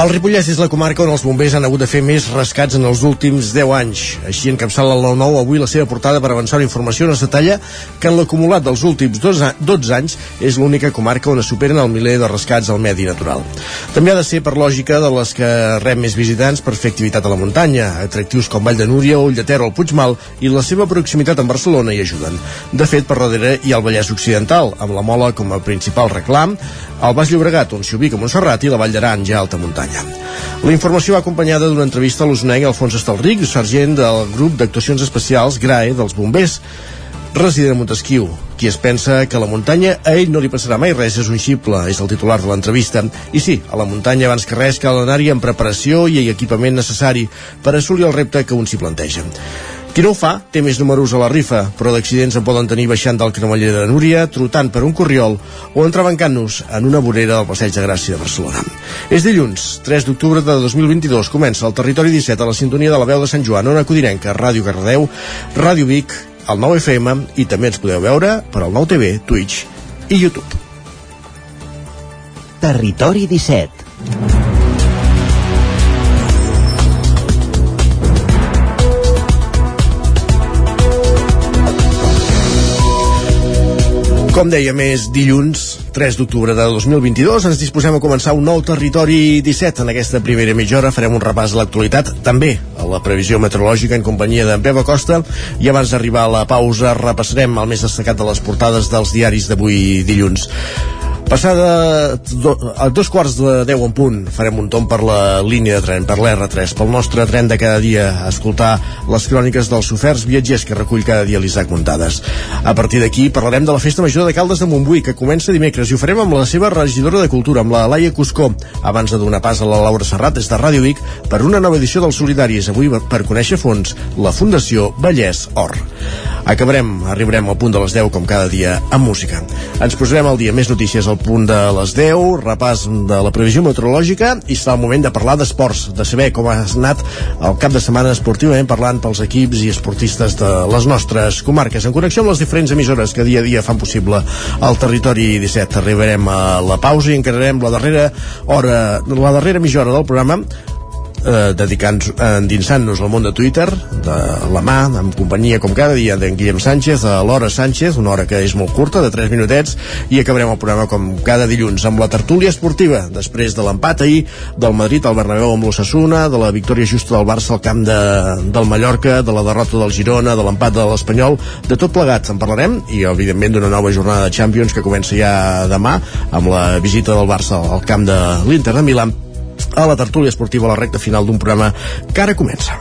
El Ripollès és la comarca on els bombers han hagut de fer més rescats en els últims 10 anys. Així encapçala el 9-9 avui la seva portada per avançar la informació on es detalla que en l'acumulat dels últims 12 anys és l'única comarca on es superen el miler de rescats al medi natural. També ha de ser per lògica de les que rep més visitants per fer activitat a la muntanya. Atractius com Vall de Núria, Ull de Ter o el Puigmal i la seva proximitat amb Barcelona hi ajuden. De fet, per darrere hi ha el Vallès Occidental, amb la Mola com a principal reclam, el Baix Llobregat, on s'hi ubica Montserrat, i la Vall d'Aran, ja alta muntanya. La informació va acompanyada d'una entrevista a l'usnenc Alfons Estalric, sergent del grup d'actuacions especials GRAE dels bombers, resident a Montesquieu, qui es pensa que a la muntanya a ell no li passarà mai res, és un xiple, és el titular de l'entrevista. I sí, a la muntanya abans que res cal anar-hi amb preparació i equipament necessari per assolir el repte que un s'hi planteja. Qui no ho fa té més números a la rifa, però d'accidents en poden tenir baixant del cremeller de Núria, trotant per un corriol o entrebancant-nos en una vorera del Passeig de Gràcia de Barcelona. És dilluns, 3 d'octubre de 2022, comença el Territori 17 a la sintonia de la veu de Sant Joan, Ona Codinenca, Ràdio Cardeu, Ràdio Vic, el 9 FM i també ens podeu veure per al 9 TV, Twitch i YouTube. Territori 17 Com dèiem, és dilluns 3 d'octubre de 2022. Ens disposem a començar un nou territori 17. En aquesta primera mitja hora farem un repàs de l'actualitat, també a la previsió meteorològica en companyia d'en Pep Acosta. I abans d'arribar a la pausa repassarem el més destacat de les portades dels diaris d'avui dilluns. Passada do, a dos quarts de deu en punt farem un tom per la línia de tren, per l'R3, pel nostre tren de cada dia, a escoltar les cròniques dels oferts viatgers que recull cada dia l'Isaac Montades. A partir d'aquí parlarem de la Festa Major de Caldes de Montbui, que comença dimecres, i ho farem amb la seva regidora de Cultura, amb la Laia Cuscó, abans de donar pas a la Laura Serrat des de Ràdio Vic per una nova edició dels Solidaris, avui per conèixer fons la Fundació Vallès Or. Acabarem, arribarem al punt de les 10 com cada dia amb música. Ens posarem al dia més notícies al punt de les 10, repàs de la previsió meteorològica i serà el moment de parlar d'esports, de saber com ha anat el cap de setmana esportivament parlant pels equips i esportistes de les nostres comarques. En connexió amb les diferents emissores que dia a dia fan possible el territori 17. Arribarem a la pausa i encararem la darrera hora, la darrera mitja hora del programa eh, dedicant endinsant-nos al món de Twitter de la mà, amb companyia com cada dia d'en Guillem Sánchez, a l'hora Sánchez una hora que és molt curta, de 3 minutets i acabarem el programa com cada dilluns amb la tertúlia esportiva, després de l'empat ahir del Madrid al Bernabéu amb l'Ossassuna de la victòria justa del Barça al camp de, del Mallorca, de la derrota del Girona de l'empat de l'Espanyol, de tot plegat en parlarem i evidentment d'una nova jornada de Champions que comença ja demà amb la visita del Barça al camp de l'Inter de Milà a la tertúlia esportiva a la recta final d'un programa que ara comença.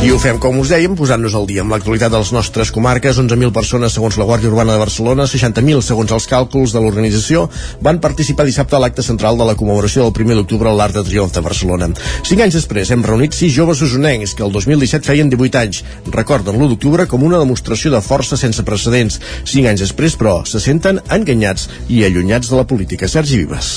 I ho fem, com us dèiem, posant-nos al dia amb l'actualitat de les nostres comarques. 11.000 persones, segons la Guàrdia Urbana de Barcelona, 60.000, segons els càlculs de l'organització, van participar dissabte a l'acte central de la commemoració del 1 d'octubre a l'Arc de Triomf de Barcelona. Cinc anys després hem reunit sis joves usonencs que el 2017 feien 18 anys. Recorden l'1 d'octubre com una demostració de força sense precedents. Cinc anys després, però, se senten enganyats i allunyats de la política. Sergi Vives.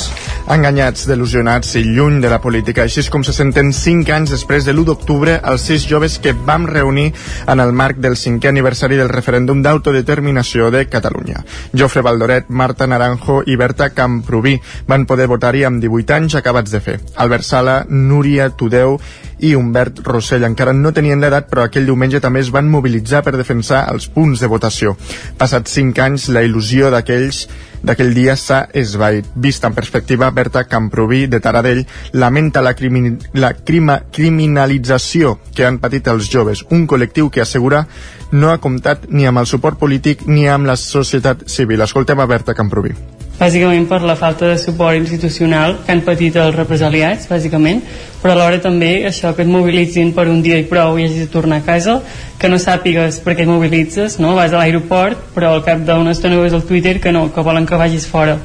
Enganyats, delusionats i lluny de la política. Així és com se senten cinc anys després de l'1 d'octubre els sis joves que vam reunir en el marc del cinquè aniversari del referèndum d'autodeterminació de Catalunya. Jofre Valdoret, Marta Naranjo i Berta Camproví van poder votar-hi amb 18 anys acabats de fer. Albert Sala, Núria Tudeu i Humbert Rossell encara no tenien l'edat, però aquell diumenge també es van mobilitzar per defensar els punts de votació. Passats cinc anys, la il·lusió d'aquells d'aquell dia s'ha esvaït. Vista en perspectiva, Berta Camproví, de Taradell, lamenta la, crimin la crima criminalització que han patit els joves, un col·lectiu que assegura no ha comptat ni amb el suport polític ni amb la societat civil. Escoltem a Berta Camproví bàsicament per la falta de suport institucional que han patit els represaliats, bàsicament, però alhora també això que et mobilitzin per un dia i prou i hagis de tornar a casa, que no sàpigues per què et mobilitzes, no? vas a l'aeroport, però al cap d'una estona veus al Twitter que no, que volen que vagis fora.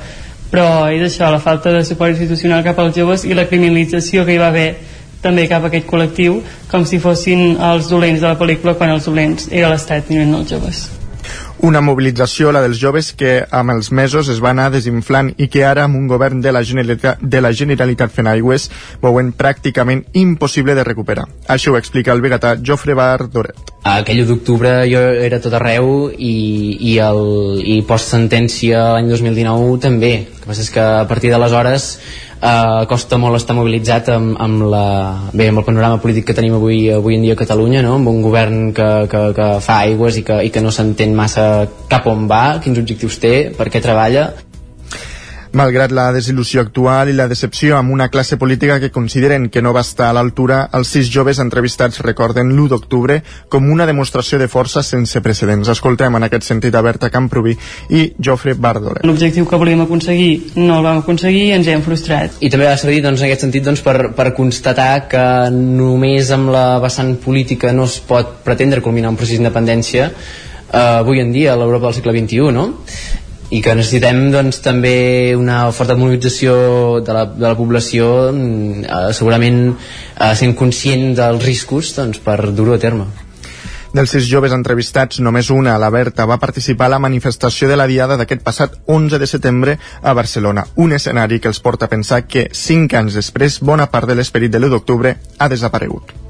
Però és això, la falta de suport institucional cap als joves i la criminalització que hi va haver també cap a aquest col·lectiu, com si fossin els dolents de la pel·lícula quan els dolents era l'Estat i no els joves. Una mobilització, la dels joves, que amb els mesos es va anar desinflant i que ara, amb un govern de la Generalitat, de la Generalitat fent aigües, veuen pràcticament impossible de recuperar. Això ho explica el vegatà Jofre Bar Doret. Aquell 1 d'octubre jo era tot arreu i, i, el, i post-sentència l'any 2019 també. El que passa és que a partir d'aleshores eh, costa molt estar mobilitzat amb, amb, la, bé, amb el panorama polític que tenim avui, avui en dia a Catalunya, no? amb un govern que, que, que fa aigües i que, i que no s'entén massa cap on va, quins objectius té, per què treballa Malgrat la desil·lusió actual i la decepció amb una classe política que consideren que no va estar a l'altura, els sis joves entrevistats recorden l'1 d'octubre com una demostració de força sense precedents. Escoltem en aquest sentit a Berta Camproví i Jofre Bardore. L'objectiu que volíem aconseguir no el vam aconseguir i ens hem frustrat. I també va servir doncs, en aquest sentit doncs, per, per constatar que només amb la vessant política no es pot pretendre culminar un procés d'independència eh, avui en dia a l'Europa del segle XXI no? I que necessitem doncs, també una forta mobilització de la, de la població mm, eh, segurament eh, sent conscient dels riscos doncs, per dur-ho a terme dels sis joves entrevistats, només una, la Berta, va participar a la manifestació de la Diada d'aquest passat 11 de setembre a Barcelona, un escenari que els porta a pensar que cinc anys després bona part de l'esperit de l'1 d'octubre ha desaparegut.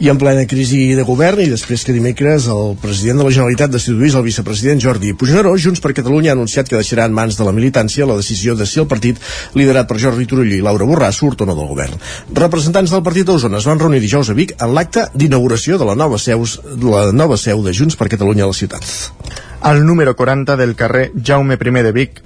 I en plena crisi de govern i després que dimecres el president de la Generalitat destituís el vicepresident Jordi Puigneró, Junts per Catalunya ha anunciat que deixarà en mans de la militància la decisió de si el partit liderat per Jordi Turull i Laura Borràs surt o no del govern. Representants del partit d'Osona es van reunir dijous a Vic en l'acte d'inauguració de la nova seu, la nova seu de Junts per Catalunya a la ciutat. Al número 40 del carrer Jaume I de Vic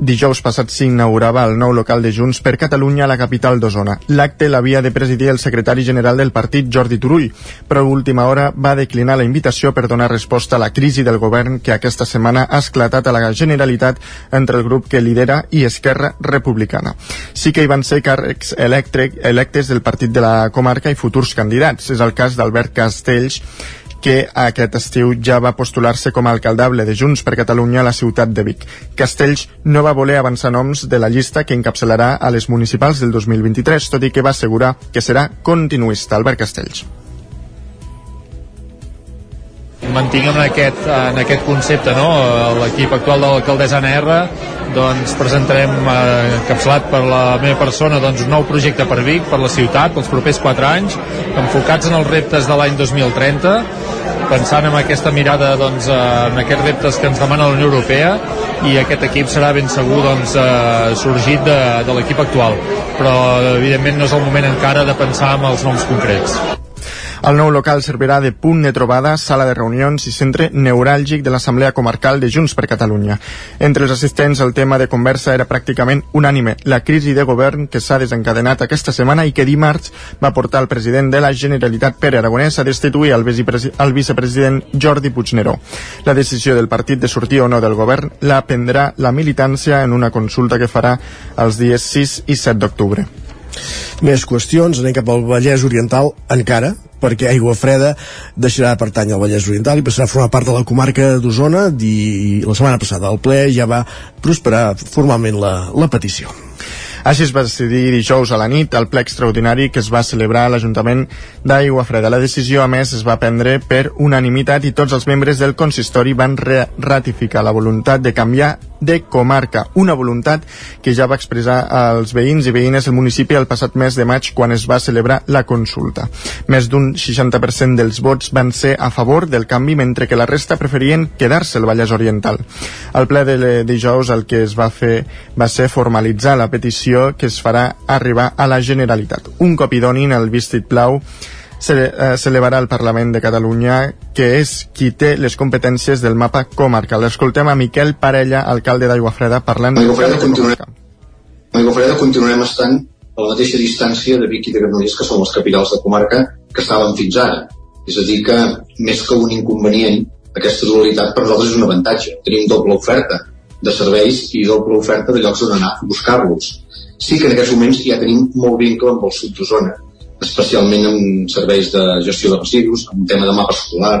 Dijous passat s'inaugurava el nou local de Junts per Catalunya a la capital d'Osona. L'acte l'havia de presidir el secretari general del partit, Jordi Turull, però a última hora va declinar la invitació per donar resposta a la crisi del govern que aquesta setmana ha esclatat a la Generalitat entre el grup que lidera i Esquerra Republicana. Sí que hi van ser càrrecs electes del partit de la comarca i futurs candidats. És el cas d'Albert Castells, que aquest estiu ja va postular-se com a alcaldable de Junts per Catalunya a la ciutat de Vic. Castells no va voler avançar noms de la llista que encapçalarà a les municipals del 2023, tot i que va assegurar que serà continuista. Albert Castells. Mantinguem en aquest, en aquest concepte no? l'equip actual de l'alcaldessa Anna R doncs presentarem eh, encapçalat per la meva persona doncs, un nou projecte per Vic, per la ciutat, pels propers 4 anys, enfocats en els reptes de l'any 2030, pensant en aquesta mirada doncs, en aquests reptes que ens demana la Unió Europea i aquest equip serà ben segur doncs, eh, sorgit de, de l'equip actual però evidentment no és el moment encara de pensar en els noms concrets. El nou local servirà de punt de trobada, sala de reunions i centre neuràlgic de l'Assemblea Comarcal de Junts per Catalunya. Entre els assistents el tema de conversa era pràcticament unànime, la crisi de govern que s'ha desencadenat aquesta setmana i que dimarts va portar el president de la Generalitat Pere Aragonès a destituir el, el vicepresident Jordi Puigneró. La decisió del partit de sortir o no del govern la prendrà la militància en una consulta que farà els dies 6 i 7 d'octubre. Més qüestions, anem cap al Vallès Oriental encara, perquè Aigua Freda deixarà de pertany al Vallès Oriental i passarà a formar part de la comarca d'Osona i la setmana passada el ple ja va prosperar formalment la, la petició. Així es va decidir dijous a la nit el ple extraordinari que es va celebrar a l'Ajuntament d'Aigua Freda. La decisió, a més, es va prendre per unanimitat i tots els membres del consistori van ratificar la voluntat de canviar de comarca, una voluntat que ja va expressar als veïns i veïnes del municipi el passat mes de maig quan es va celebrar la consulta. Més d'un 60% dels vots van ser a favor del canvi, mentre que la resta preferien quedar-se al Vallès Oriental. Al ple de dijous el que es va fer va ser formalitzar la petició que es farà arribar a la Generalitat. Un cop hi donin el vistit blau s'elevarà eh, al Parlament de Catalunya, que és qui té les competències del mapa comarcal. Escoltem a Miquel Parella, alcalde d'Aigua Freda, parlant de Freda continuarem, Aigua Freda continuarem estant a la mateixa distància de Vic i de Granollers, que són les capitals de comarca que estaven fins ara. És a dir, que més que un inconvenient, aquesta dualitat per nosaltres és un avantatge. Tenim doble oferta de serveis i doble oferta de llocs on anar a buscar-los. Sí que en aquests moments ja tenim molt vincle amb el sud d'Osona, especialment en serveis de gestió de residus, en tema de mapa escolar,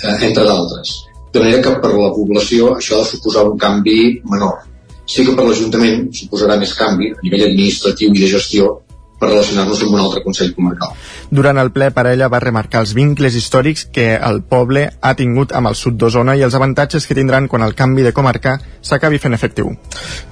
eh, entre d'altres. De manera que per la població això ha de suposar un canvi menor. Sí que per l'Ajuntament suposarà més canvi a nivell administratiu i de gestió per relacionar-nos amb un altre Consell Comarcal. Durant el ple, Parella va remarcar els vincles històrics que el poble ha tingut amb el sud d'Osona i els avantatges que tindran quan el canvi de comarca s'acabi fent efectiu.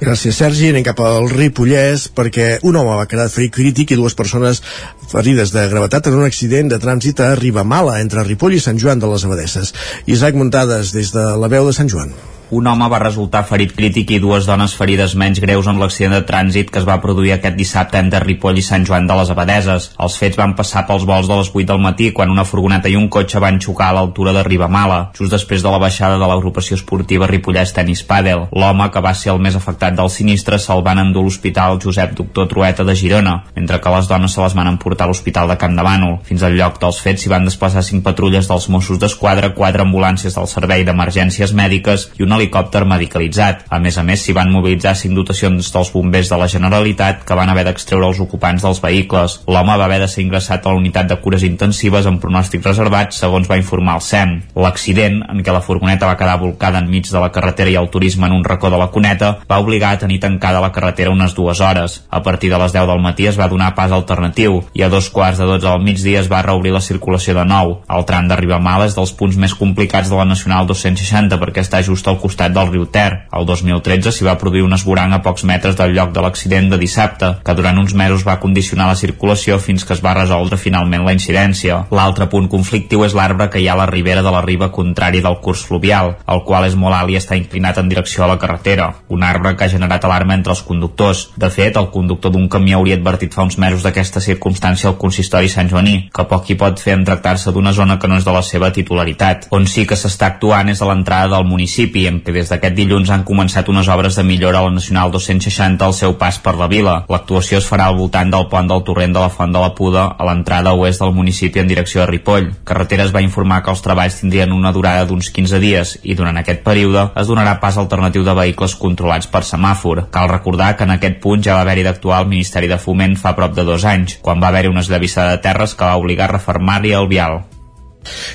Gràcies, Sergi. Anem cap al Ripollès perquè un home va quedar ferit crític i dues persones ferides de gravetat en un accident de trànsit a Ribamala, entre Ripoll i Sant Joan de les Abadesses. Isaac Muntades, des de la veu de Sant Joan un home va resultar ferit crític i dues dones ferides menys greus en l'accident de trànsit que es va produir aquest dissabte entre Ripoll i Sant Joan de les Abadeses. Els fets van passar pels vols de les 8 del matí quan una furgoneta i un cotxe van xocar a l'altura de Ribamala, just després de la baixada de l'agrupació esportiva Ripollès Tenis Padel. L'home, que va ser el més afectat del sinistre, se'l van endur a l'Hospital Josep Doctor Trueta de Girona, mentre que les dones se les van emportar a l'Hospital de Camp de Bànol. Fins al lloc dels fets s'hi van desplaçar cinc patrulles dels Mossos d'Esquadra, quatre ambulàncies del Servei d'Emergències Mèdiques i un helicòpter medical medicalitzat. A més a més, s'hi van mobilitzar cinc dotacions dels bombers de la Generalitat que van haver d'extreure els ocupants dels vehicles. L'home va haver de ser ingressat a la unitat de cures intensives amb pronòstic reservat, segons va informar el SEM. L'accident, en què la furgoneta va quedar volcada enmig de la carretera i el turisme en un racó de la Cuneta, va obligar a tenir tancada la carretera unes dues hores. A partir de les 10 del matí es va donar pas alternatiu i a dos quarts de 12 del migdia es va reobrir la circulació de nou. El tram d'arribar mal és dels punts més complicats de la Nacional 260 perquè està just al costat del riu Ter. El 2013 s'hi va produir un esborang a pocs metres del lloc de l'accident de dissabte, que durant uns mesos va condicionar la circulació fins que es va resoldre finalment la incidència. L'altre punt conflictiu és l'arbre que hi ha a la ribera de la riba contrària del curs fluvial, el qual és molt alt i està inclinat en direcció a la carretera. Un arbre que ha generat alarma entre els conductors. De fet, el conductor d'un camió hauria advertit fa uns mesos d'aquesta circumstància al consistori Sant Joaní, que poc hi pot fer en tractar-se d'una zona que no és de la seva titularitat. On sí que s'està actuant és a l'entrada del municipi, en què des d'aquest dilluns han començat unes obres de millora a la Nacional 260 al seu pas per la vila. L'actuació es farà al voltant del pont del torrent de la Font de la Puda a l'entrada oest del municipi en direcció a Ripoll. Carreteres va informar que els treballs tindrien una durada d'uns 15 dies i durant aquest període es donarà pas alternatiu de vehicles controlats per semàfor. Cal recordar que en aquest punt ja va haver-hi d'actuar el Ministeri de Foment fa prop de dos anys, quan va haver-hi una esllavissada de terres que va obligar a reformar-hi el vial.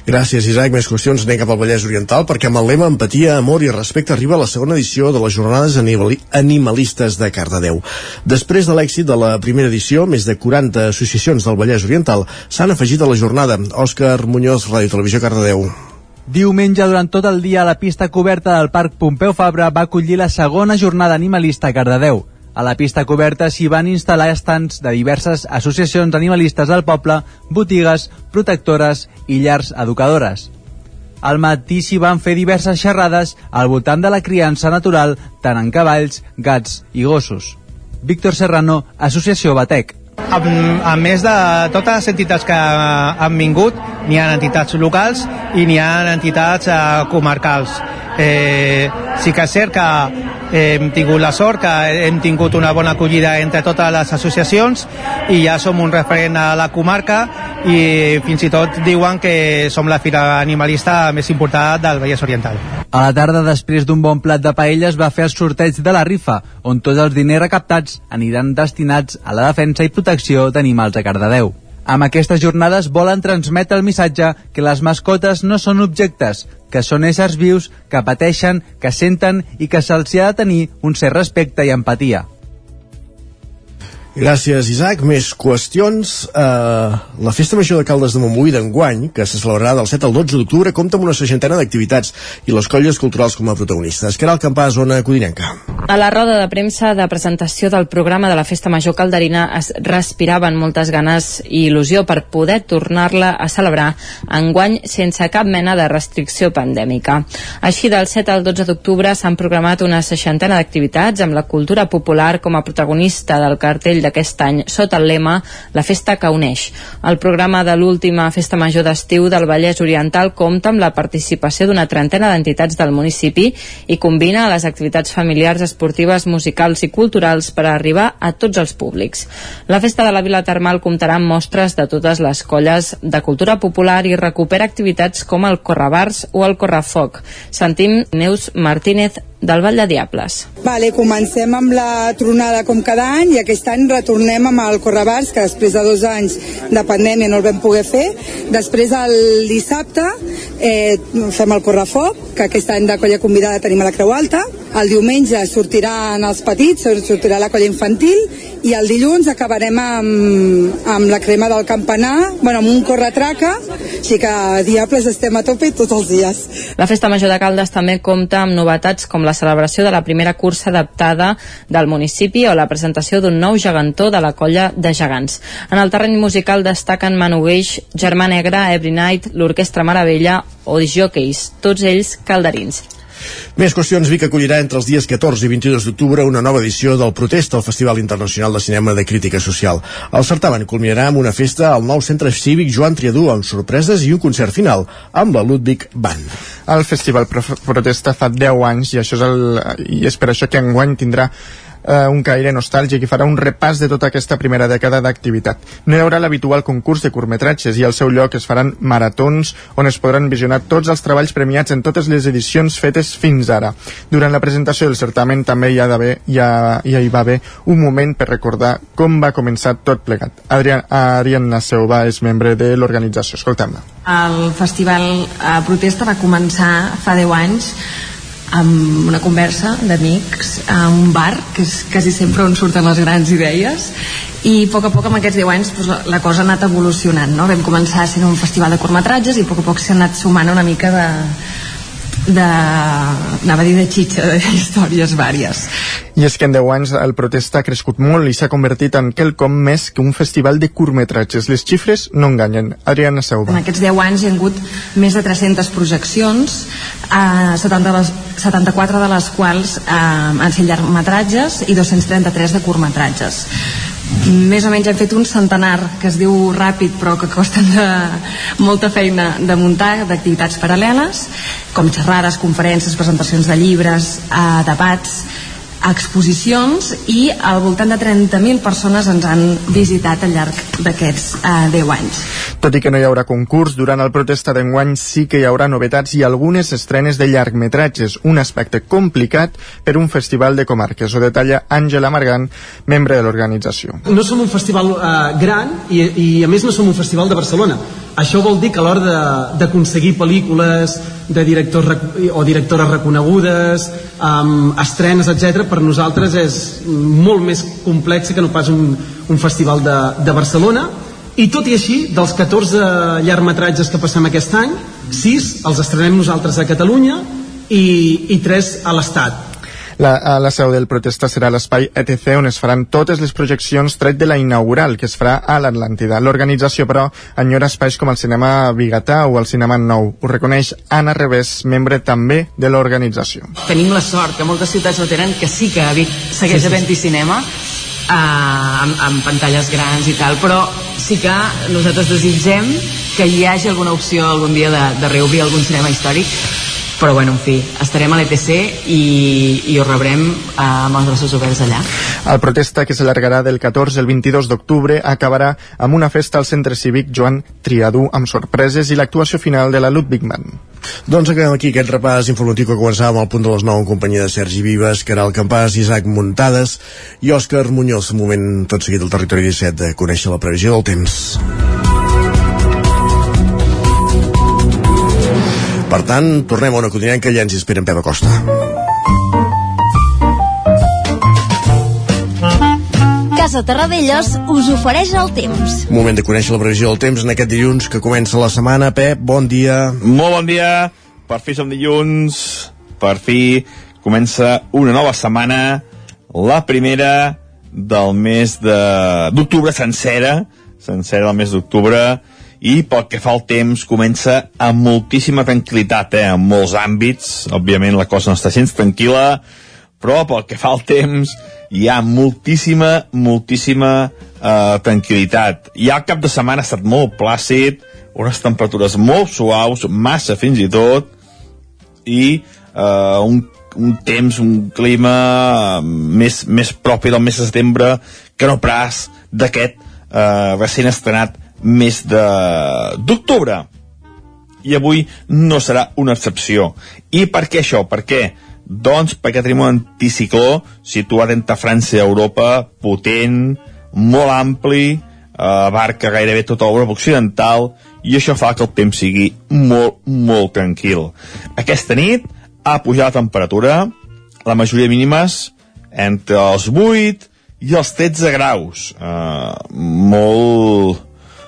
Gràcies, Isaac. Més qüestions anem cap al Vallès Oriental perquè amb el lema Empatia, Amor i Respecte arriba la segona edició de les Jornades Animalistes de Cardedeu. Després de l'èxit de la primera edició, més de 40 associacions del Vallès Oriental s'han afegit a la jornada. Òscar Muñoz, Ràdio Televisió Cardedeu. Diumenge, durant tot el dia, la pista coberta del Parc Pompeu Fabra va acollir la segona jornada animalista a Cardedeu. A la pista coberta s'hi van instal·lar estants de diverses associacions animalistes del poble, botigues, protectores i llars educadores. Al matí s'hi van fer diverses xerrades al voltant de la criança natural tant en cavalls, gats i gossos. Víctor Serrano, Associació Batec. A, a més de totes les entitats que han vingut, n'hi ha entitats locals i n'hi ha entitats eh, comarcals. Eh, sí que és cert que eh, hem tingut la sort que hem tingut una bona acollida entre totes les associacions i ja som un referent a la comarca i fins i tot diuen que som la fira animalista més important del Vallès Oriental. A la tarda, després d'un bon plat de paella, es va fer el sorteig de la rifa, on tots els diners recaptats aniran destinats a la defensa i protecció d'animals a Cardedeu. Amb aquestes jornades volen transmetre el missatge que les mascotes no són objectes, que són éssers vius que pateixen, que senten i que se'ls ha de tenir un cert respecte i empatia. Gràcies, Isaac. Més qüestions. Uh, la Festa Major de Caldes de Montbui d'enguany, que se celebrarà del 7 al 12 d'octubre, compta amb una seixantena d'activitats i les colles culturals com a protagonistes. El campà zona codinenca. A la roda de premsa de presentació del programa de la Festa Major Calderina es respiraven moltes ganes i il·lusió per poder tornar-la a celebrar enguany sense cap mena de restricció pandèmica. Així, del 7 al 12 d'octubre s'han programat una seixantena d'activitats amb la cultura popular com a protagonista del cartell d'aquest any sota el lema La festa que uneix. El programa de l'última festa major d'estiu del Vallès Oriental compta amb la participació d'una trentena d'entitats del municipi i combina les activitats familiars, esportives, musicals i culturals per arribar a tots els públics. La festa de la Vila Termal comptarà amb mostres de totes les colles de cultura popular i recupera activitats com el Correbars o el Correfoc. Sentim Neus Martínez del Vall de Diables. Vale, comencem amb la tronada com cada any i aquest any retornem amb el Correbars, que després de dos anys de pandèmia no el vam poder fer. Després el dissabte eh, fem el Correfoc, que aquest any de colla convidada tenim a la Creu Alta, El diumenge sortiran els petits, sortirà la colla infantil i el dilluns acabarem amb, amb la crema del campanar, bueno, amb un corretraca, així que diables estem a tope tots els dies. La Festa Major de Caldes també compta amb novetats com la celebració de la primera cursa adaptada del municipi o la presentació d'un nou gegantó de la colla de gegants. En el terreny musical destaquen Manu Guix, Germà Negra, Every Night, l'Orquestra Meravella o Jockeys, tots ells calderins. Més qüestions, Vic acollirà entre els dies 14 i 22 d'octubre una nova edició del Protesta al Festival Internacional de Cinema de Crítica Social. El certamen culminarà amb una festa al nou centre cívic Joan Triadú amb sorpreses i un concert final amb la Ludwig Band. El festival Protesta fa 10 anys i això és, el, i és per això que enguany tindrà eh, un caire nostàlgic i farà un repàs de tota aquesta primera dècada d'activitat. No hi haurà l'habitual concurs de curtmetratges i al seu lloc es faran maratons on es podran visionar tots els treballs premiats en totes les edicions fetes fins ara. Durant la presentació del certamen també hi, ha ja, ja hi va haver un moment per recordar com va començar tot plegat. Adrián, Ariadna Seuva és membre de l'organització. Escoltem-la. El festival eh, Protesta va començar fa 10 anys amb una conversa d'amics a un bar, que és quasi sempre on surten les grans idees i a poc a poc amb aquests 10 anys doncs, la, la cosa ha anat evolucionant no? vam començar sent un festival de curtmetratges i a poc a poc s'ha anat sumant una mica de, de, anava a dir de xitxa, de històries vàries. I és que en 10 anys el protesta ha crescut molt i s'ha convertit en quelcom més que un festival de curtmetratges. Les xifres no enganyen. Adriana Seuba. En aquests 10 anys hi ha hagut més de 300 projeccions, eh, 70 les, 74 de les quals eh, han sigut llargmetratges i 233 de curtmetratges més o menys hem fet un centenar que es diu ràpid però que costen de, molta feina de muntar d'activitats paral·leles com xerrades, conferències, presentacions de llibres eh, debats exposicions i al voltant de 30.000 persones ens han visitat al llarg d'aquests eh, 10 anys. Tot i que no hi haurà concurs, durant el protesta d'enguany sí que hi haurà novetats i algunes estrenes de llargmetratges, un aspecte complicat per un festival de comarques. Ho detalla Àngela Margan, membre de l'organització. No som un festival eh, gran i, i a més no som un festival de Barcelona. Això vol dir que a l'hora d'aconseguir pel·lícules de directors o directores reconegudes, um, estrenes, etc per nosaltres és molt més complex que no pas un, un festival de, de Barcelona. I tot i així, dels 14 llargmetratges que passem aquest any, 6 els estrenem nosaltres a Catalunya i, i 3 a l'Estat la, a la seu del protesta serà l'espai ETC on es faran totes les projeccions tret de la inaugural que es farà a l'Atlàntida. L'organització, però, enyora espais com el cinema Bigatà o el cinema Nou. Ho reconeix Anna Revés, membre també de l'organització. Tenim la sort que moltes ciutats ho tenen, que sí que a Vic segueix sí, sí. havent-hi cinema, uh, amb, amb pantalles grans i tal, però sí que nosaltres desitgem que hi hagi alguna opció algun dia de, de reobrir algun cinema històric però bueno, en fi, estarem a l'ETC i, i ho rebrem eh, amb els braços oberts allà. El protesta que s'allargarà del 14 al 22 d'octubre acabarà amb una festa al centre cívic Joan Triadú amb sorpreses i l'actuació final de la Ludwig Band. Doncs acabem aquí aquest repàs informatiu que començàvem al punt de les 9 en companyia de Sergi Vives, Caral Campàs, Isaac Muntades i Òscar Muñoz. Un moment tot seguit del territori 17 de conèixer la previsió del temps. Per tant, tornem a una quotidiana que ja ens espera en Pep Acosta. Casa Terradellos us ofereix el temps. Moment de conèixer la previsió del temps en aquest dilluns que comença la setmana. Pep, bon dia. Molt bon dia. Per fi som dilluns. Per fi comença una nova setmana. La primera del mes d'octubre sencera. Sencera del mes d'octubre i pel que fa al temps comença amb moltíssima tranquil·litat eh, en molts àmbits, òbviament la cosa no està gens tranquil·la però pel que fa al temps hi ha moltíssima, moltíssima eh, tranquil·litat. Ja el cap de setmana ha estat molt plàcid unes temperatures molt suaus massa fins i tot i eh, un, un temps, un clima més, més propi del mes de setembre que no pas d'aquest eh, recent estrenat mes d'octubre. I avui no serà una excepció. I per què això? Per què? Doncs perquè tenim un anticicló situat entre França i Europa, potent, molt ampli, eh, abarca gairebé tota l'Europa occidental, i això fa que el temps sigui molt, molt tranquil. Aquesta nit ha pujat la temperatura, la majoria mínimes entre els 8 i els 13 graus. Uh, molt,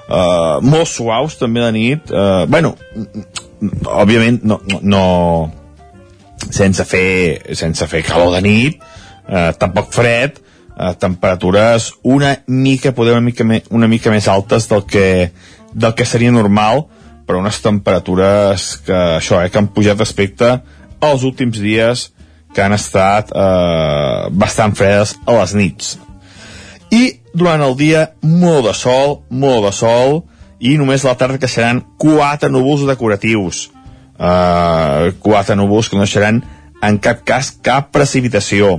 uh, molt suaus també de nit. Uh, bueno, òbviament no, no, no sense fer, sense fer calor de nit, uh, tampoc fred, uh, temperatures una mica, poder una mica, me, una mica més altes del que, del que seria normal, però unes temperatures que, això, eh, que han pujat respecte als últims dies que han estat eh, bastant fredes a les nits. I durant el dia, molt de sol, molt de sol, i només a la tarda que seran quatre núvols decoratius. Uh, quatre núvols que no seran en cap cas cap precipitació.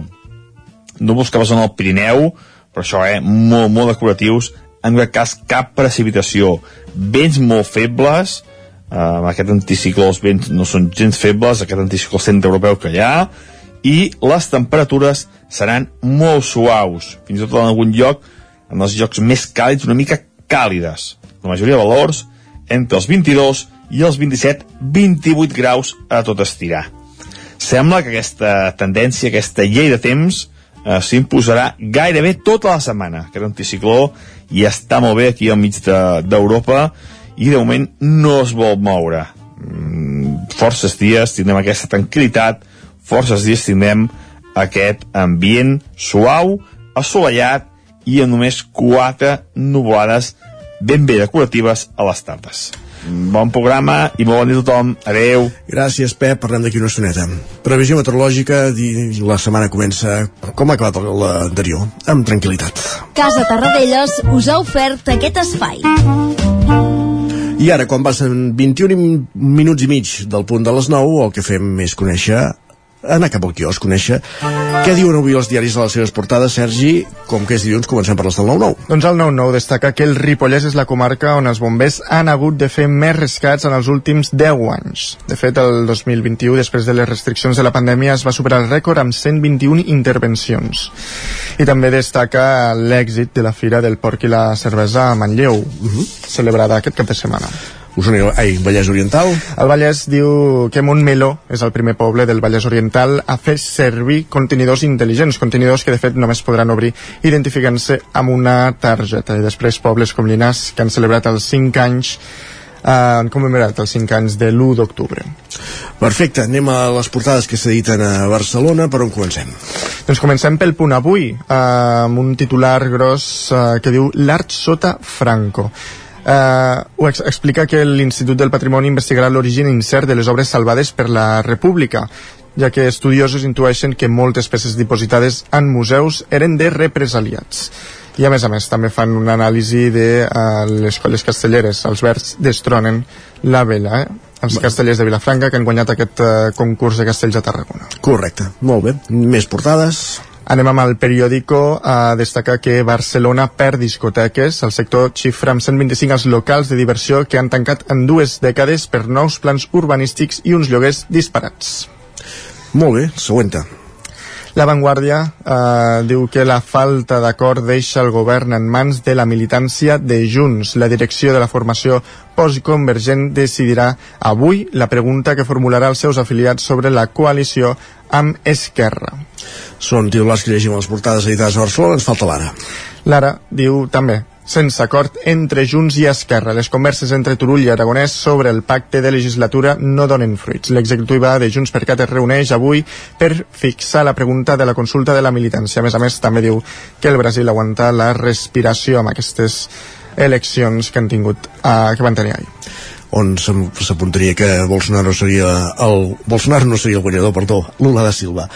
Núvols que passen al Pirineu, però això, eh, molt, molt decoratius, en cap cas cap precipitació. Vents molt febles, uh, aquest anticicló els vents no són gens febles, aquest anticicló centre-europeu que hi ha, i les temperatures seran molt suaus, fins i tot en algun lloc, en els llocs més càlids, una mica càlides. La majoria de valors entre els 22 i els 27-28 graus a tot estirar. Sembla que aquesta tendència, aquesta llei de temps, eh, s'imposarà gairebé tota la setmana. Aquest anticicló ja està molt bé aquí al mig d'Europa de, i de moment no es vol moure. Mm, forces dies tindrem aquesta tranquil·litat, forces dies tindrem aquest ambient suau, assolellat i amb només quatre nuvolades ben bé decoratives a les tardes. Bon programa i molt bon dia a tothom. Adeu. Gràcies, Pep. Parlem d'aquí una estoneta. Previsió meteorològica, la setmana comença com ha acabat l'anterior, amb tranquil·litat. Casa Tarradellas us ha ofert aquest espai. I ara, quan passen 21 minuts i mig del punt de les 9, el que fem és conèixer anar cap al quiosc, conèixer què diuen avui els diaris a les seves portades, Sergi, com que és dilluns, comencem per les del 9-9. Doncs el 9-9 destaca que el Ripollès és la comarca on els bombers han hagut de fer més rescats en els últims 10 anys. De fet, el 2021, després de les restriccions de la pandèmia, es va superar el rècord amb 121 intervencions. I també destaca l'èxit de la Fira del Porc i la Cervesa a Manlleu, uh -huh. celebrada aquest cap de setmana. Osona, ai, Vallès Oriental. El Vallès diu que Montmeló és el primer poble del Vallès Oriental a fer servir contenidors intel·ligents, contenidors que de fet només podran obrir identificant-se amb una targeta. I després pobles com Llinàs, que han celebrat els 5 anys eh, han commemorat els 5 anys de l'1 d'octubre. Perfecte, anem a les portades que s'editen a Barcelona, per on comencem? Doncs comencem pel punt avui, eh, amb un titular gros eh, que diu L'art sota Franco eh, ho ex explica que l'Institut del Patrimoni investigarà l'origen incert de les obres salvades per la República ja que estudiosos intueixen que moltes peces dipositades en museus eren de represaliats. I a més a més també fan una anàlisi de uh, les colles castelleres. Els verds destronen la vella, eh? els castellers de Vilafranca que han guanyat aquest uh, concurs de castells a Tarragona. Correcte, molt bé. Més portades? Anem amb el periòdico a destacar que Barcelona perd discoteques. El sector xifra amb 125 els locals de diversió que han tancat en dues dècades per nous plans urbanístics i uns lloguers disparats. Molt bé, següenta. La Vanguardia eh, diu que la falta d'acord deixa el govern en mans de la militància de Junts. La direcció de la formació postconvergent decidirà avui la pregunta que formularà als seus afiliats sobre la coalició amb Esquerra. Són titulars que llegim a les portades editades a Barcelona, ens falta l'ara. L'ara diu també sense acord entre Junts i Esquerra. Les converses entre Turull i Aragonès sobre el pacte de legislatura no donen fruits. L'executiva de Junts per Cat es reuneix avui per fixar la pregunta de la consulta de la militància. A més a més, també diu que el Brasil aguanta la respiració amb aquestes eleccions que han tingut, uh, que van tenir ahir on s'apuntaria que Bolsonaro seria el Bolsonaro no seria el guanyador, perdó, Lula da Silva.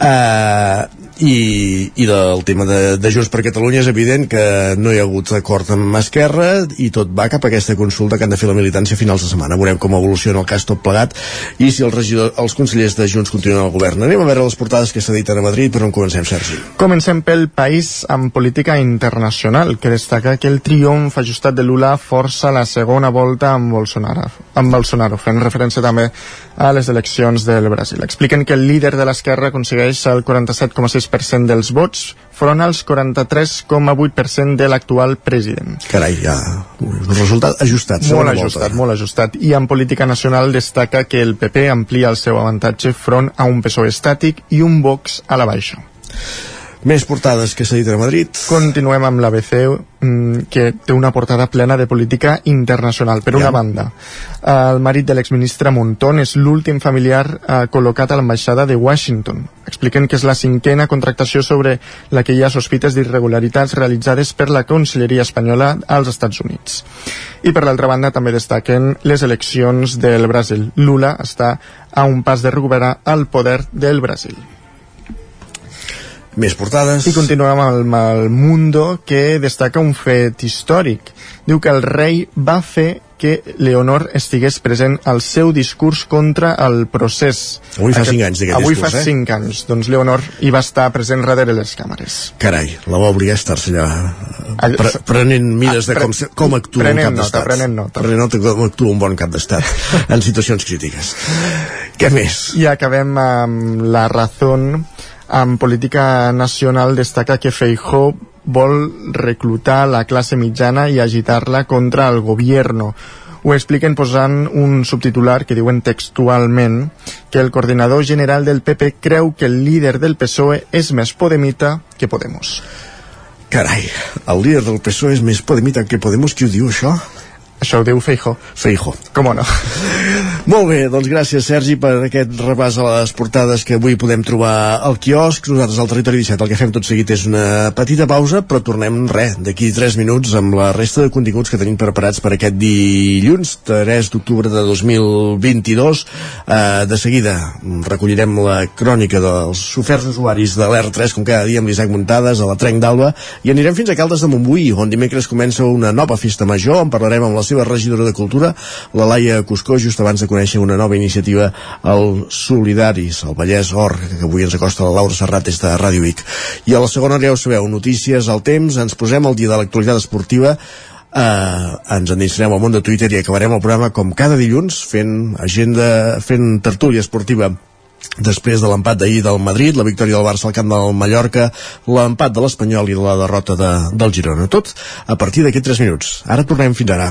Uh, i, i del tema de, de Junts per Catalunya és evident que no hi ha hagut acord amb Esquerra i tot va cap a aquesta consulta que han de fer la militància a finals de setmana. Veurem com evoluciona el cas tot plegat i si els, regidor, els consellers de Junts continuen al govern. Anem a veure les portades que s'editen a Madrid, però on comencem, Sergi? Comencem pel país amb política internacional, que destaca que el triomf ajustat de Lula força la segona volta amb Bolsonaro, amb Bolsonaro fent referència també a les eleccions del Brasil. Expliquen que el líder de l'esquerra aconsegueix el 47,6% dels vots front als 43,8% de l'actual president. Carai, ja un resultat ajustat. Molt ajustat, volta. molt ajustat. I en política nacional destaca que el PP amplia el seu avantatge front a un PSOE estàtic i un Vox a la baixa. Més portades que s'ha dit a Madrid. Continuem amb l'ABC, mm, que té una portada plena de política internacional. Per una Ja. banda, el marit de l'exministre Montón és l'últim familiar eh, col·locat a l'ambaixada de Washington. Expliquen que és la cinquena contractació sobre la que hi ha sospites d'irregularitats realitzades per la Conselleria Espanyola als Estats Units. I per l'altra banda també destaquen les eleccions del Brasil. Lula està a un pas de recuperar el poder del Brasil. Més portades. I continuem amb el Mundo, que destaca un fet històric. Diu que el rei va fer que Leonor estigués present al seu discurs contra el procés. Avui fa cinc anys d'aquest Avui discurs, fa eh? cinc anys. Doncs Leonor hi va estar present darrere les càmeres. Carai, la va obligar a estar-se allà pre prenent mires de com, se- com actua un cap d'estat. prenent nota. Prenent nota com actua un bon cap d'estat en situacions crítiques. Què més? I acabem amb la raó en política nacional destaca que Feijó vol reclutar la classe mitjana i agitar-la contra el gobierno. Ho expliquen posant un subtitular que diuen textualment que el coordinador general del PP creu que el líder del PSOE és més podemita que Podemos. Carai, el líder del PSOE és més Podemita que Podemos. Qui ho diu, això? Això ho diu Feijó. Feijó. Com no? Molt bé, doncs gràcies Sergi per aquest repàs a les portades que avui podem trobar al quiosc. Nosaltres al Territori 17 el que fem tot seguit és una petita pausa, però tornem, res, d'aquí 3 minuts amb la resta de continguts que tenim preparats per aquest dilluns, 3 d'octubre de 2022. Eh, de seguida recollirem la crònica dels oferts usuaris de l'R3, com cada dia amb l'Isaac Muntades, a la Trenc d'Alba, i anirem fins a Caldes de Montbui, on dimecres comença una nova festa major, en parlarem amb la seva regidora de Cultura, la Laia Cuscó, just abans de conèixer una nova iniciativa al Solidaris, al Vallès Or, que avui ens acosta la Laura Serrat des de Ràdio Vic. I a la segona, ja ho sabeu, notícies al temps, ens posem al dia de l'actualitat esportiva, eh, ens endinsarem al món de Twitter i acabarem el programa com cada dilluns fent agenda, fent tertúlia esportiva després de l'empat d'ahir del Madrid, la victòria del Barça al camp del Mallorca, l'empat de l'Espanyol i la derrota de, del Girona. Tot a partir d'aquests 3 minuts. Ara tornem fins ara.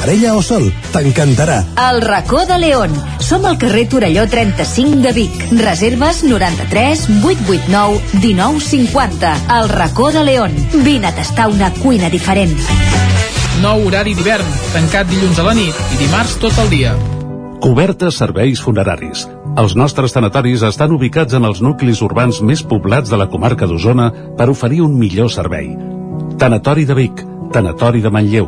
parella o sol. T'encantarà. El racó de León. Som al carrer Torelló 35 de Vic. Reserves 93 889 1950. El racó de León. Vine a tastar una cuina diferent. Nou horari d'hivern, tancat dilluns a la nit i dimarts tot el dia. Cobertes serveis funeraris. Els nostres tanatoris estan ubicats en els nuclis urbans més poblats de la comarca d'Osona per oferir un millor servei. Tanatori de Vic, Tanatori de Manlleu,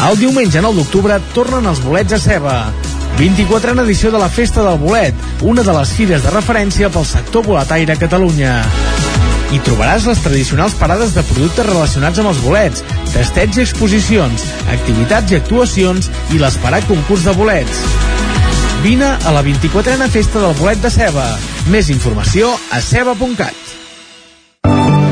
El diumenge 9 d'octubre tornen els bolets a ceba. 24a edició de la Festa del Bolet, una de les fires de referència pel sector boletaire a Catalunya. Hi trobaràs les tradicionals parades de productes relacionats amb els bolets, testets i exposicions, activitats i actuacions i l'esperat concurs de bolets. Vine a la 24a Festa del Bolet de Ceba. Més informació a ceba.cat.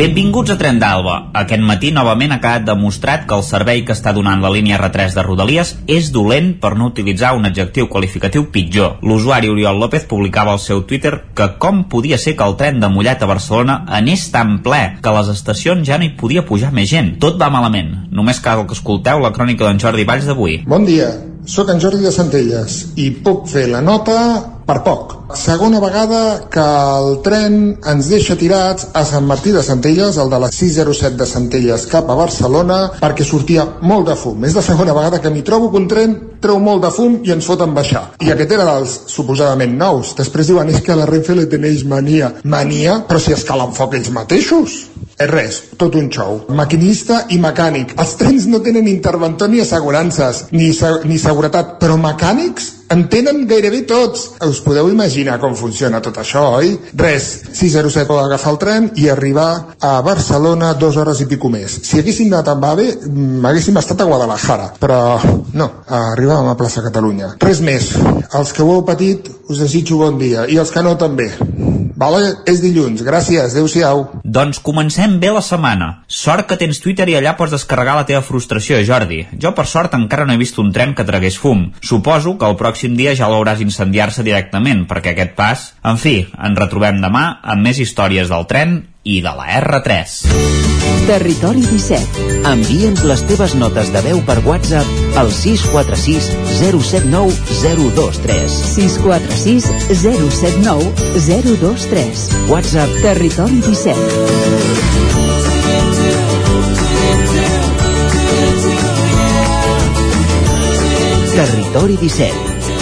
Benvinguts a Tren d'Alba. Aquest matí novament ha quedat demostrat que el servei que està donant la línia R3 de Rodalies és dolent per no utilitzar un adjectiu qualificatiu pitjor. L'usuari Oriol López publicava al seu Twitter que com podia ser que el tren de Mollet a Barcelona anés tan ple que les estacions ja no hi podia pujar més gent. Tot va malament. Només cal que escolteu la crònica d'en Jordi Valls d'avui. Bon dia, sóc en Jordi de Centelles i puc fer la nota per poc. Segona vegada que el tren ens deixa tirats a Sant Martí de Centelles, el de la 607 de Centelles cap a Barcelona, perquè sortia molt de fum. És la segona vegada que m'hi trobo que un tren treu molt de fum i ens foten baixar. I aquest era dels suposadament nous. Després diuen és que la Renfe li tenéis mania. Mania? Però si es calen foc ells mateixos. És res, tot un xou. Maquinista i mecànic. Els trens no tenen interventor ni assegurances, ni, se ni seguretat, però mecànics en tenen gairebé tots. Us podeu imaginar com funciona tot això, oi? Res, 607 pot agafar el tren i arribar a Barcelona dues hores i pico més. Si haguéssim anat amb AVE, mm, haguéssim estat a Guadalajara, però no, arribàvem a plaça Catalunya. Res més, els que ho heu patit us desitjo bon dia, i els que no també. Vale? És dilluns. Gràcies. Adéu-siau. Doncs comencem bé la setmana. Sort que tens Twitter i allà pots descarregar la teva frustració, Jordi. Jo, per sort, encara no he vist un tren que tragués fum. Suposo que el pròxim dia ja l'hauràs incendiar-se directament, perquè aquest pas... En fi, ens retrobem demà amb més històries del tren i de la R3. Territori 17. Envia'ns les teves notes de veu per WhatsApp al 646 079 023. 646 079 023. WhatsApp Territori 17. Territori 17.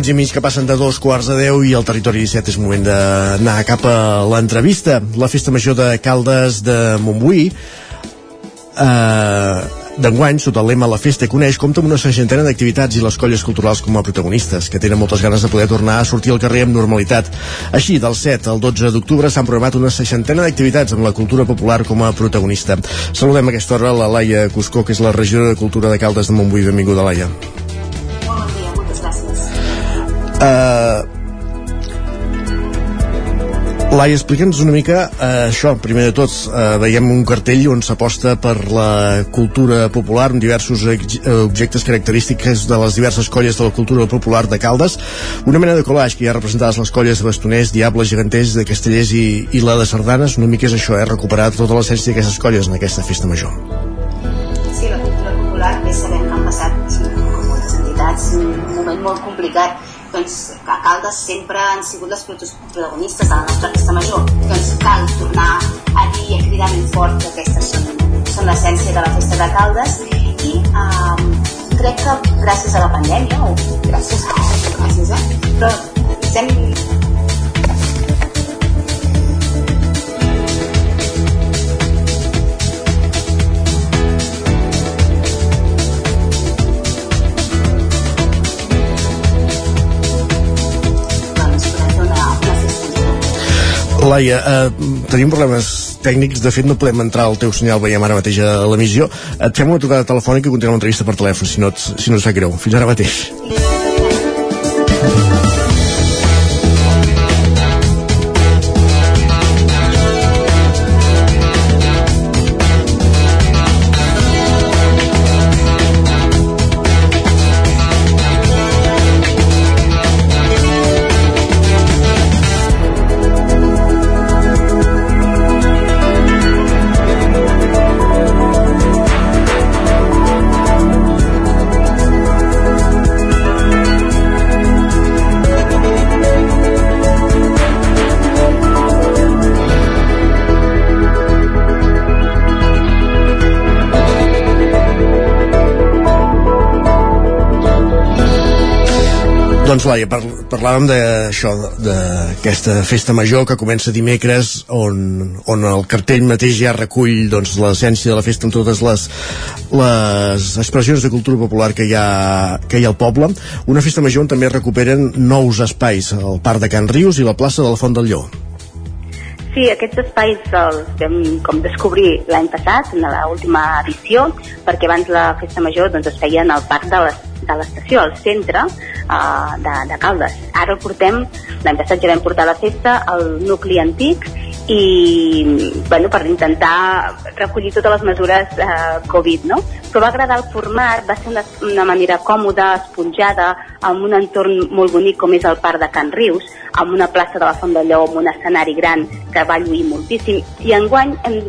Minuts i mig que passen de dos quarts de 10 i al territori 17 és moment d'anar cap a l'entrevista. La festa major de Caldes de Montbui eh, d'enguany, sota el lema La Festa coneix, compta amb una seixantena d'activitats i les colles culturals com a protagonistes, que tenen moltes ganes de poder tornar a sortir al carrer amb normalitat. Així, del 7 al 12 d'octubre s'han programat una seixantena d'activitats amb la cultura popular com a protagonista. Saludem a aquesta hora la Laia Cuscó, que és la regidora de Cultura de Caldes de Montbui. Benvinguda, Laia. Uh, Laia, explica'ns una mica uh, això, primer de tot uh, veiem un cartell on s'aposta per la cultura popular amb diversos objectes característics de les diverses colles de la cultura popular de Caldes. Una mena de collage que hi ha representades les colles de Bastoners, Diables, Geganters, de Castellers i, i la de Sardanes, una mica és això, eh, recuperar tota l'essència d'aquestes colles en aquesta festa major. Sí, la cultura popular, bé sabem han passat moltes entitats un moment molt complicat doncs, a Caldes sempre han sigut les protagonistes de la nostra festa major. Doncs cal tornar a dir i a cridar ben fort que aquestes són, són l'essència de la festa de Caldes i um, crec que gràcies a la pandèmia, o gràcies, gràcies, eh? però ens Laia, eh, tenim problemes tècnics, de fet no podem entrar al teu senyal, veiem ara mateix a l'emissió. Et fem una trucada telefònica i continuem l'entrevista per telèfon, si no, et, si no et fa greu. Fins ara mateix. Doncs Laia, par parlàvem d'això, d'aquesta festa major que comença dimecres on, on el cartell mateix ja recull doncs, l'essència de la festa amb totes les, les expressions de cultura popular que hi, ha, que hi ha al poble. Una festa major on també recuperen nous espais, el Parc de Can Rius i la plaça de la Font del Lleó. Sí, aquests espais els vam com descobrir l'any passat, en l'última edició, perquè abans la festa major doncs, es feia en el parc de les de l'estació, al centre uh, de, de Caldes. Ara el portem, l'any passat ja vam portar la festa al nucli antic i bueno, per intentar recollir totes les mesures eh, Covid, no? Però va agradar el format, va ser una, una manera còmoda, esponjada, amb un entorn molt bonic com és el Parc de Can Rius, amb una plaça de la Font de Lleó, amb un escenari gran que va lluir moltíssim. I enguany hem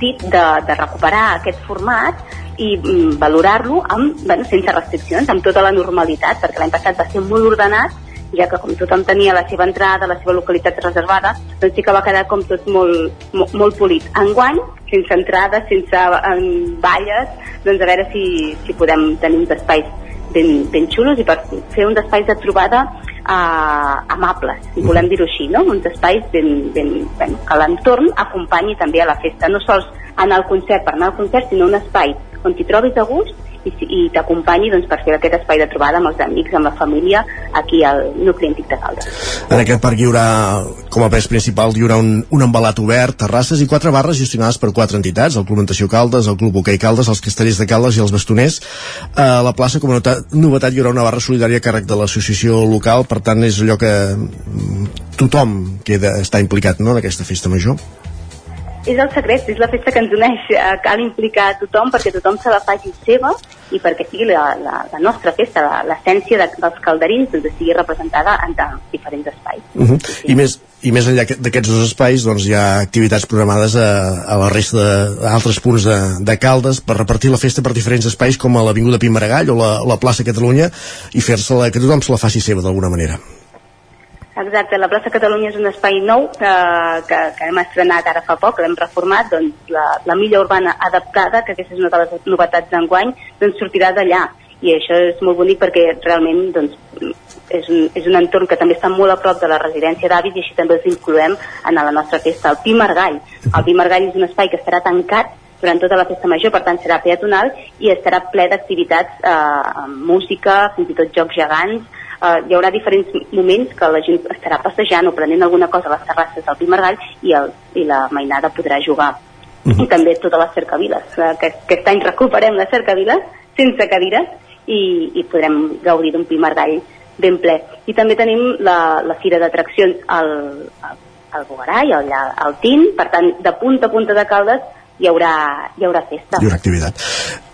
dit de, de recuperar aquest format i mm, valorar-lo bueno, sense restriccions, amb tota la normalitat, perquè l'any passat va ser molt ordenat, ja que com tothom tenia la seva entrada, la seva localitat reservada, doncs sí que va quedar com tot molt, molt, molt polit. Enguany, sense entrada, sense en valles, doncs a veure si, si podem tenir uns espais ben, ben xulos i per fer uns espais de trobada uh, amables, si volem dir-ho així, no? uns espais ben, ben, ben, que l'entorn acompanyi també a la festa, no sols anar al concert per anar al concert, sinó un espai on t'hi trobis a gust i, i t'acompanyi doncs, per fer aquest espai de trobada amb els amics, amb la família, aquí al nucli antic de Caldes. En aquest parc hi haurà, com a pes principal, hi haurà un, un embalat obert, terrasses i quatre barres gestionades per quatre entitats, el Club Natació Caldes, el Club Hoquei Caldes, els Castellers de Caldes i els Bastoners. A la plaça, com a novetat, hi haurà una barra solidària a càrrec de l'associació local, per tant és allò que mm, tothom queda, està implicat no, en aquesta festa major és el secret, és la festa que ens uneix. Eh, cal implicar a tothom perquè tothom se la faci seva i perquè sigui la, la, la nostra festa, l'essència de, dels calderins, doncs sigui representada en diferents espais. Uh -huh. sí. I més i més enllà d'aquests dos espais doncs hi ha activitats programades a, a la resta d'altres punts de, de Caldes per repartir la festa per diferents espais com a l'Avinguda Pimaragall o la, la plaça Catalunya i fer-se-la, que tothom se la faci seva d'alguna manera. Exacte, la plaça Catalunya és un espai nou que, que, que hem estrenat ara fa poc, l'hem reformat, doncs la, la milla urbana adaptada, que aquesta és una de les novetats d'enguany, doncs sortirà d'allà i això és molt bonic perquè realment doncs, és un, és un entorn que també està molt a prop de la residència d'avis i així també els incloem en la nostra festa. El Pi Margall. El Pi Margall és un espai que estarà tancat durant tota la festa major, per tant serà peatonal i estarà ple d'activitats, eh, música, fins i tot jocs gegants, eh, hi haurà diferents moments que la gent estarà passejant o prenent alguna cosa a les terrasses del Pi Margall i, el, i la mainada podrà jugar. Uh -huh. I també totes les cercaviles, eh, que aquest any recuperem les cercaviles sense cadires i, i podrem gaudir d'un Pi Margall ben ple. I també tenim la, la fira d'atraccions al, al, al Bogarai, al, al TIN, per tant, de punta a punta de Caldes hi haurà, hi haurà festa. Hi haurà activitat.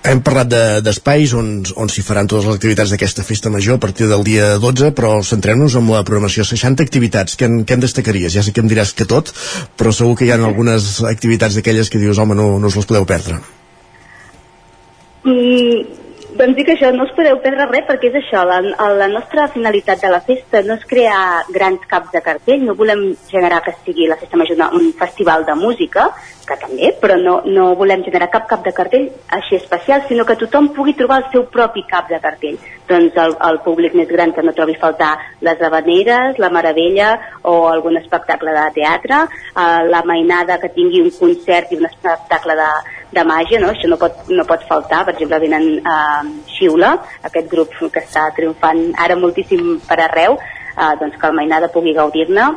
Hem parlat d'espais de, on, on s'hi faran totes les activitats d'aquesta festa major a partir del dia 12, però centrem-nos en la programació. 60 activitats, què en, què en destacaries? Ja sé que em diràs que tot, però segur que hi ha algunes activitats d'aquelles que dius, home, no, no us les podeu perdre. Mm, doncs dic això, no us podeu perdre res perquè és això, la, la nostra finalitat de la festa no és crear grans caps de cartell, no volem generar que sigui la festa major un festival de música, que també, però no, no volem generar cap cap de cartell així especial, sinó que tothom pugui trobar el seu propi cap de cartell. Doncs el, el públic més gran que no trobi faltar les habaneres, la meravella o algun espectacle de teatre, eh, la mainada que tingui un concert i un espectacle de, de màgia, no? això no pot, no pot faltar, per exemple venen eh, Xiula, aquest grup que està triomfant ara moltíssim per arreu, eh, doncs que el mainada pugui gaudir-ne.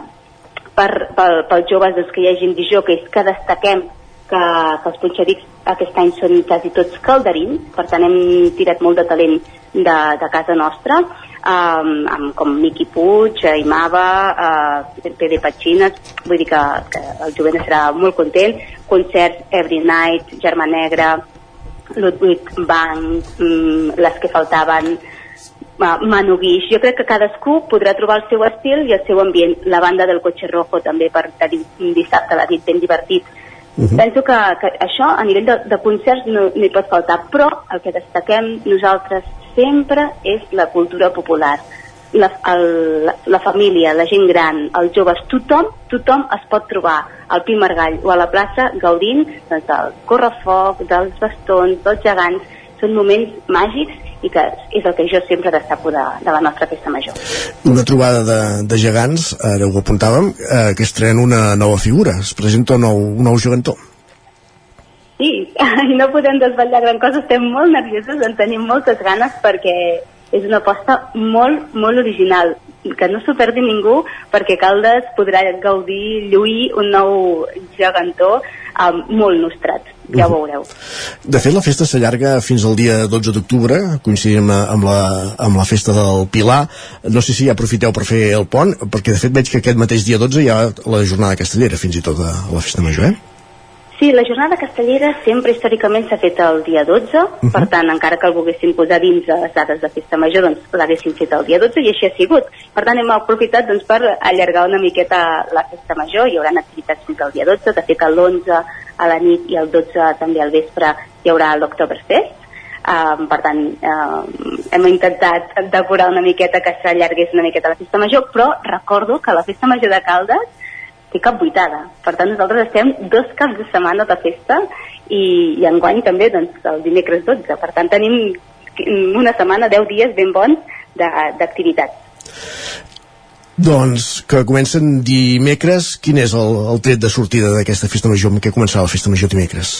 Per, pel, pels joves doncs, que hi hagin dijòqueis que destaquem que, que els punxadits aquest any són quasi tots calderins, per tant hem tirat molt de talent de, de casa nostra, um, amb com Miqui Puig, Imava, uh, PD Patxines, vull dir que, que el jovent estarà molt content, concerts Every Night, Germà Negra, Ludwig Bank, um, les que faltaven, Manu Guix. Jo crec que cadascú podrà trobar el seu estil i el seu ambient. La banda del Cotxe Rojo també per tenir un dissabte a la nit ben divertit. Uh -huh. Penso que, que això a nivell de, de concerts no, no hi pot faltar, però el que destaquem nosaltres sempre és la cultura popular. La, el, la, la família, la gent gran, els joves, tothom, tothom es pot trobar al Pi Margall o a la plaça gaudint doncs, del correfoc, dels bastons, dels gegants, són moments màgics i que és el que jo sempre destaco de, de la nostra festa major. Una trobada de, de gegants, ara ho apuntàvem, eh, que estrena una nova figura, es presenta un nou, un nou gegantó. Sí, no podem desvetllar gran cosa, estem molt nerviosos, en tenim moltes ganes perquè és una aposta molt, molt original, que no s'ho perdi ningú perquè Caldes podrà gaudir, lluir un nou gegantó um, molt nostrat ja ho veureu. De fet, la festa s'allarga fins al dia 12 d'octubre, coincidim amb la, amb la festa del Pilar. No sé si ja aprofiteu per fer el pont, perquè de fet veig que aquest mateix dia 12 hi ha la jornada castellera, fins i tot a la festa major, eh? Sí, la jornada castellera sempre històricament s'ha fet el dia 12, uh -huh. per tant, encara que el volguessin posar dins de les dades de festa major, doncs l'haguessin fet el dia 12 i així ha sigut. Per tant, hem aprofitat doncs, per allargar una miqueta la festa major, hi haurà activitats fins al dia 12, de fet l'11 a la nit i el 12 també al vespre hi haurà l'Octoberfest, Um, per tant, uh, hem intentat decorar una miqueta que s'allargués una miqueta la festa major, però recordo que la festa major de Caldes té cap vuitada. Per tant, nosaltres estem dos caps de setmana de festa i, i enguany també doncs, el dimecres 12. Per tant, tenim una setmana, 10 dies ben bons d'activitats. Doncs que comencen dimecres, quin és el, el tret de sortida d'aquesta festa major? Amb què començarà la festa major dimecres?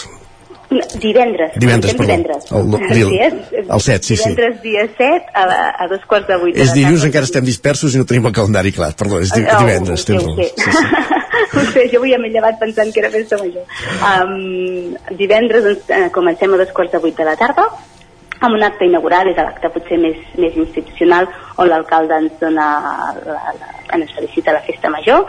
Divendres. Divendres, perdó. Divendres. El, el, el, el 7, sí, sí. Divendres dia 7 a, la, a dos quarts de vuit. És dilluns, encara estem dispersos i no tenim el calendari clar. Perdó, és di oh, divendres. Tens raó. Sí, sí. ho sé, jo avui m'he llevat pensant que era festa major. Um, divendres doncs, eh, comencem a dos quarts de vuit de la tarda amb un acte inaugural, és l'acte potser més, més institucional, on l'alcalde ens dona la, la, ens felicita la festa major,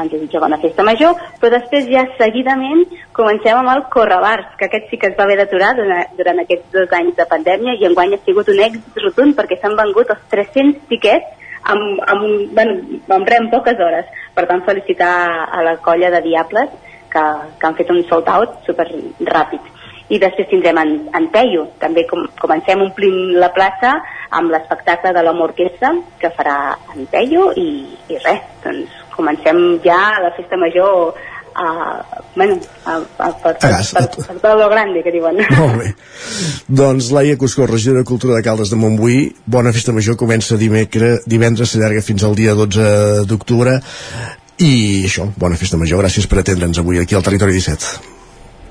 ens desitja bona festa major, però després ja seguidament comencem amb el Correbars, que aquest sí que es va haver d'aturar durant, durant aquests dos anys de pandèmia i enguany ha sigut un èxit rotund perquè s'han vengut els 300 tiquets amb, amb, bueno, amb res en poques hores. Per tant, felicitar a la colla de Diables que, que han fet un sold out super ràpid. I després tindrem en, en Peio, també com, comencem omplint la plaça amb l'espectacle de l'Home Orquestra que farà en Peio i, i res, doncs comencem ja la festa major a, bueno, a, a, per, A gas. per, per, per tot lo grande, que diuen. Molt bé. Doncs Laia Cuscó, regidora de Cultura de Caldes de Montbui, bona festa major, comença dimecres, divendres, s'allarga fins al dia 12 d'octubre, i això, bona festa major, gràcies per atendre'ns avui aquí al Territori 17.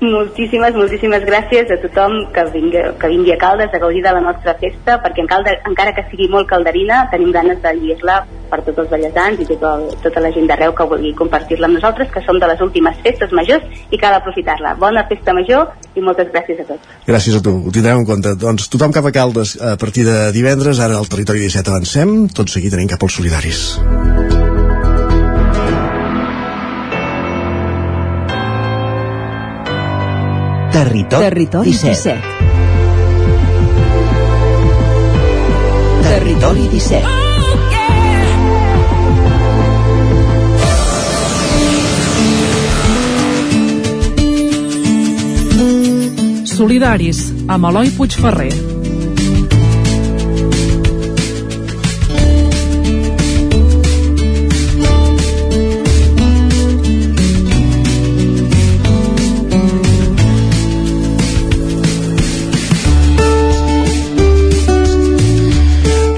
Moltíssimes, moltíssimes gràcies a tothom que vingui, que vingui a Caldes a gaudir de la nostra festa, perquè en Caldes, encara que sigui molt calderina, tenim ganes de lluir-la per tots els ballesans i tota, tota la gent d'arreu que vulgui compartir-la amb nosaltres, que som de les últimes festes majors i cal aprofitar-la. Bona festa major i moltes gràcies a tots. Gràcies a tu, ho tindrem en compte. Doncs tothom cap a Caldes a partir de divendres, ara al Territori 17 avancem, tot seguit anem cap als solidaris. Territori, Territori 17. 17. Territori 17. Solidaris, amb Eloi Puigferrer.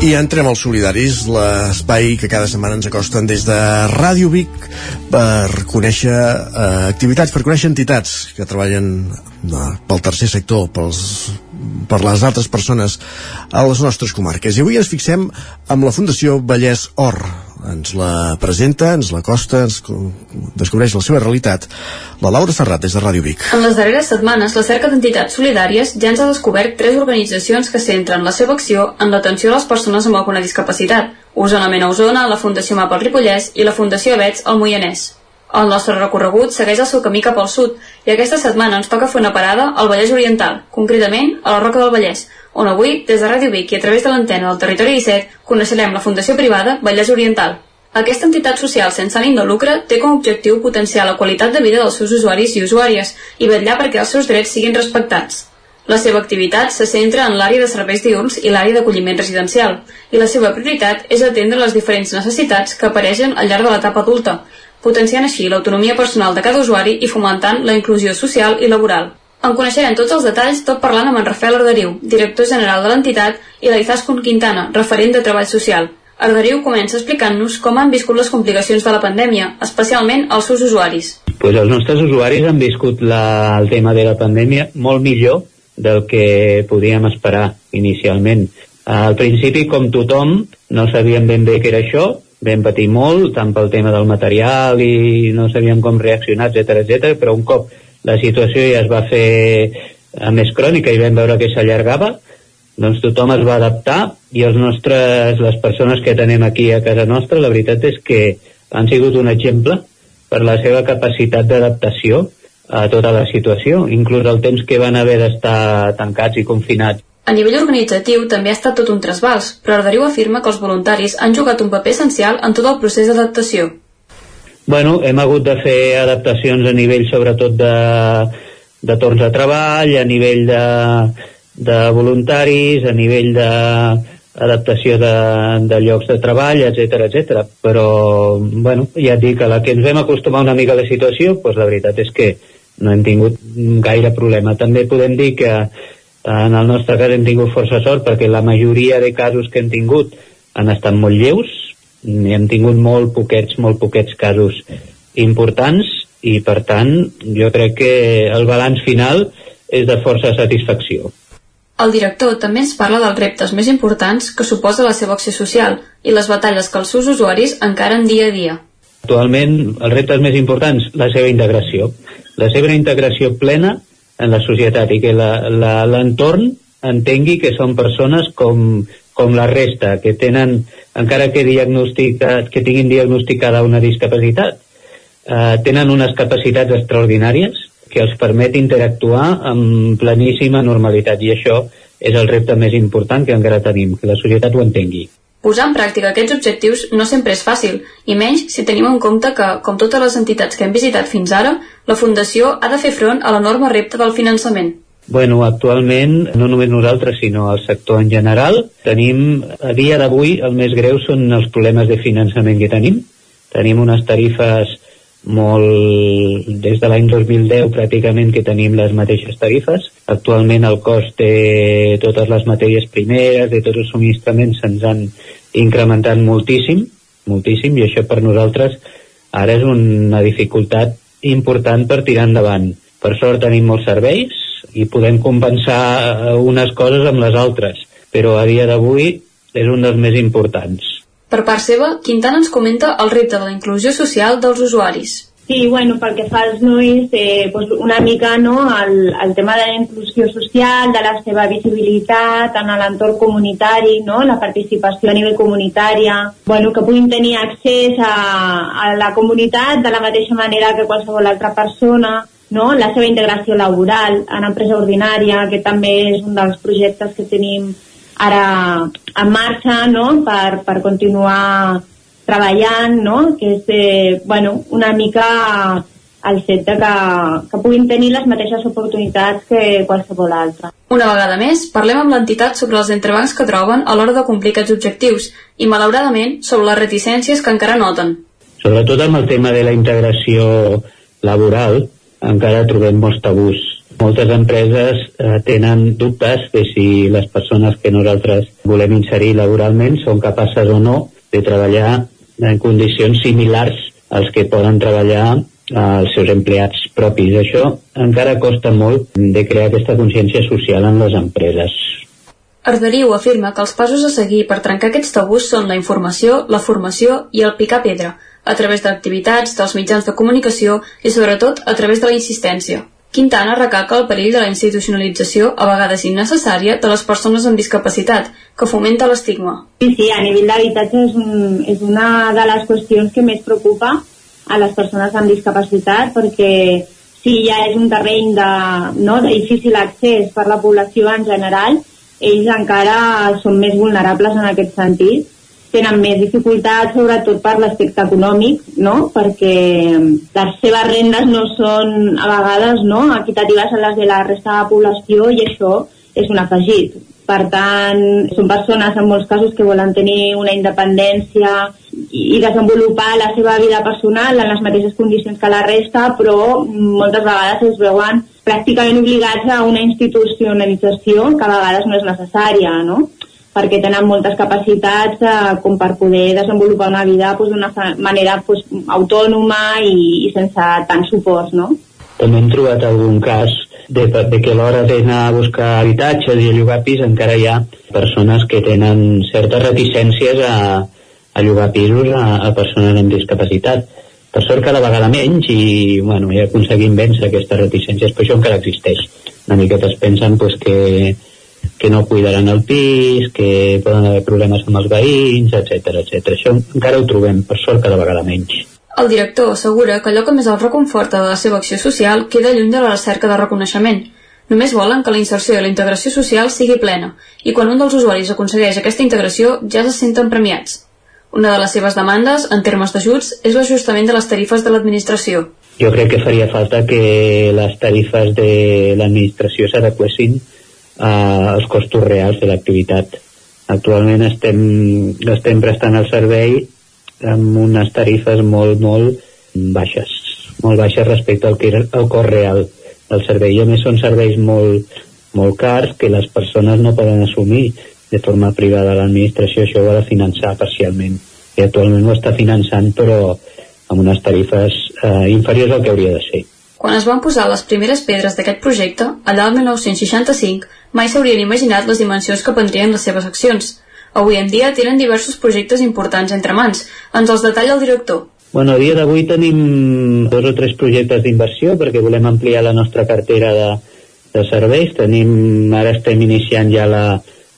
I entrem als solidaris, l'espai que cada setmana ens acosten des de Ràdio Vic per conèixer eh, activitats, per conèixer entitats que treballen eh, pel tercer sector, pels, per les altres persones a les nostres comarques. I avui ens fixem amb la Fundació Vallès Or. Ens la presenta, ens la costa, ens co- descobreix la seva realitat. La Laura Serrat, des de Ràdio Vic. En les darreres setmanes, la cerca d'entitats solidàries ja ens ha descobert tres organitzacions que centren la seva acció en l'atenció a les persones amb alguna discapacitat. Osonament a Osona, la Fundació Mapa Ripollès i la Fundació Avets al Moianès. El nostre recorregut segueix el seu camí cap al sud i aquesta setmana ens toca fer una parada al Vallès Oriental, concretament a la Roca del Vallès, on avui, des de Ràdio Vic i a través de l'antena del Territori 17, coneixerem la Fundació Privada Vallès Oriental. Aquesta entitat social sense ànim de lucre té com a objectiu potenciar la qualitat de vida dels seus usuaris i usuàries i vetllar perquè els seus drets siguin respectats. La seva activitat se centra en l'àrea de serveis diurns i l'àrea d'acolliment residencial, i la seva prioritat és atendre les diferents necessitats que apareixen al llarg de l'etapa adulta, potenciant així l'autonomia personal de cada usuari i fomentant la inclusió social i laboral. En coneixerem tots els detalls tot parlant amb en Rafael Arderiu, director general de l'entitat, i la Izaskun Quintana, referent de Treball Social. Arderiu comença explicant-nos com han viscut les complicacions de la pandèmia, especialment els seus usuaris. pues els nostres usuaris han viscut la, el tema de la pandèmia molt millor del que podíem esperar inicialment. Al principi, com tothom, no sabíem ben bé què era això, vam patir molt, tant pel tema del material i no sabíem com reaccionar, etc etc. però un cop la situació ja es va fer eh, més crònica i vam veure que s'allargava, doncs tothom es va adaptar i els nostres, les persones que tenem aquí a casa nostra, la veritat és que han sigut un exemple per la seva capacitat d'adaptació a tota la situació, inclús el temps que van haver d'estar tancats i confinats. A nivell organitzatiu també ha estat tot un trasbals, però Arderiu afirma que els voluntaris han jugat un paper essencial en tot el procés d'adaptació. Bueno, hem hagut de fer adaptacions a nivell sobretot de, de torns de treball, a nivell de, de voluntaris, a nivell de adaptació de, de llocs de treball, etc etc. Però, bueno, ja et dic, a la que ens vam acostumar una mica a la situació, doncs la veritat és que no hem tingut gaire problema. També podem dir que en el nostre cas hem tingut força sort perquè la majoria de casos que hem tingut han estat molt lleus, i hem tingut molt poquets, molt poquets casos importants i per tant jo crec que el balanç final és de força satisfacció. El director també ens parla dels reptes més importants que suposa la seva acció social i les batalles que els seus usuaris encaren dia a dia. Actualment, els reptes més importants, la seva integració. La seva integració plena en la societat i que l'entorn entengui que són persones com, com la resta, que tenen, encara que, que tinguin diagnosticada una discapacitat, eh, tenen unes capacitats extraordinàries que els permet interactuar amb pleníssima normalitat i això és el repte més important que encara tenim, que la societat ho entengui. Posar en pràctica aquests objectius no sempre és fàcil, i menys si tenim en compte que, com totes les entitats que hem visitat fins ara, la Fundació ha de fer front a l'enorme repte del finançament. Bueno, actualment, no només nosaltres, sinó el sector en general, tenim, a dia d'avui, el més greu són els problemes de finançament que tenim. Tenim unes tarifes molt des de l'any 2010 pràcticament que tenim les mateixes tarifes. Actualment el cost de totes les matèries primeres, de tots els subministraments se'ns han incrementat moltíssim, moltíssim, i això per nosaltres ara és una dificultat important per tirar endavant. Per sort tenim molts serveis i podem compensar unes coses amb les altres, però a dia d'avui és un dels més importants. Per part seva, Quintana ens comenta el repte de la inclusió social dels usuaris. Sí, bueno, pel que fa als nois, eh, pues una mica no, el, el tema de la inclusió social, de la seva visibilitat en l'entorn comunitari, no, la participació a nivell comunitària, bueno, que puguin tenir accés a, a la comunitat de la mateixa manera que qualsevol altra persona, no? la seva integració laboral en empresa ordinària, que també és un dels projectes que tenim ara en marxa no? per, per continuar treballant, no? que és eh, bueno, una mica el fet de que, que puguin tenir les mateixes oportunitats que qualsevol altre. Una vegada més, parlem amb l'entitat sobre els entrebancs que troben a l'hora de complir aquests objectius i, malauradament, sobre les reticències que encara noten. Sobretot amb el tema de la integració laboral, encara trobem molts tabús moltes empreses eh, tenen dubtes de si les persones que nosaltres volem inserir laboralment són capaces o no de treballar en condicions similars als que poden treballar eh, els seus empleats propis. Això encara costa molt de crear aquesta consciència social en les empreses. Arderiu afirma que els passos a seguir per trencar aquests tabús són la informació, la formació i el picar pedra, a través d'activitats, dels mitjans de comunicació i sobretot a través de la insistència. Quintana recalca el perill de la institucionalització, a vegades innecessària, de les persones amb discapacitat, que fomenta l'estigma. Sí, sí, a nivell d'habitatge és, un, és una de les qüestions que més preocupa a les persones amb discapacitat perquè si ja és un terreny de, no, de difícil accés per la població en general, ells encara són més vulnerables en aquest sentit tenen més dificultats sobretot per l'aspecte econòmic, no? perquè les seves rendes no són a vegades no? equitatives a les de la resta de la població i això és un afegit. Per tant, són persones en molts casos que volen tenir una independència i desenvolupar la seva vida personal en les mateixes condicions que la resta, però moltes vegades es veuen pràcticament obligats a una institucionalització que a vegades no és necessària, no? Perquè tenen moltes capacitats eh, com per poder desenvolupar una vida pues, d'una manera pues, autònoma i, i sense tant suport, no? També hem trobat algun cas de, de que a l'hora d'anar a buscar habitatges i a llogar pis encara hi ha persones que tenen certes reticències a, a llogar pisos a, a persones amb discapacitat. Per sort cada vegada menys i bueno, ja aconseguim vèncer aquestes reticències, però això encara existeix. Una miqueta es pensen pues, que que no cuidaran el pis, que poden haver problemes amb els veïns, etc etc. Això encara ho trobem, per sort, cada vegada menys. El director assegura que allò que més el reconforta de la seva acció social queda lluny de la recerca de reconeixement. Només volen que la inserció i la integració social sigui plena, i quan un dels usuaris aconsegueix aquesta integració ja se senten premiats. Una de les seves demandes, en termes d'ajuts, és l'ajustament de les tarifes de l'administració. Jo crec que faria falta que les tarifes de l'administració s'adequessin eh, els costos reals de l'activitat. Actualment estem, estem prestant el servei amb unes tarifes molt, molt baixes, molt baixes respecte al, que era el cost real del servei. I a més són serveis molt, molt cars que les persones no poden assumir de forma privada. L'administració això ho ha de finançar parcialment i actualment ho està finançant però amb unes tarifes eh, inferiors al que hauria de ser. Quan es van posar les primeres pedres d'aquest projecte, allà el 1965, mai s'haurien imaginat les dimensions que prendrien les seves accions. Avui en dia tenen diversos projectes importants entre mans. Ens els detalla el director. Bueno, a dia d'avui tenim dos o tres projectes d'inversió perquè volem ampliar la nostra cartera de, de serveis. Tenim, ara estem iniciant ja la,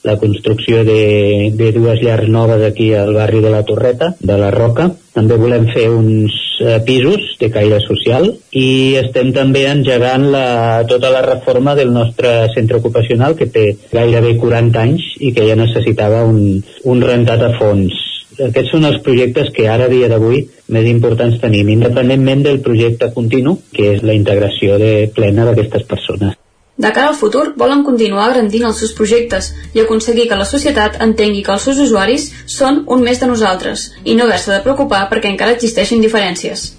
la construcció de, de dues llars noves aquí al barri de la Torreta, de la Roca. També volem fer uns eh, pisos de caire social i estem també engegant la, tota la reforma del nostre centre ocupacional que té gairebé 40 anys i que ja necessitava un, un rentat a fons aquests són els projectes que ara, a dia d'avui, més importants tenim, independentment del projecte continu, que és la integració de plena d'aquestes persones. De cara al futur, volen continuar agrandint els seus projectes i aconseguir que la societat entengui que els seus usuaris són un més de nosaltres i no haver-se de preocupar perquè encara existeixen diferències.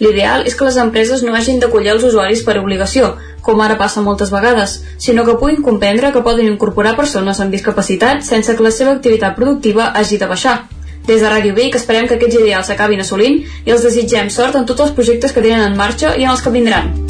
L'ideal és que les empreses no hagin d'acollir els usuaris per obligació, com ara passa moltes vegades, sinó que puguin comprendre que poden incorporar persones amb discapacitat sense que la seva activitat productiva hagi de baixar. Des de Ràdio Vic esperem que aquests ideals s'acabin assolint i els desitgem sort en tots els projectes que tenen en marxa i en els que vindran.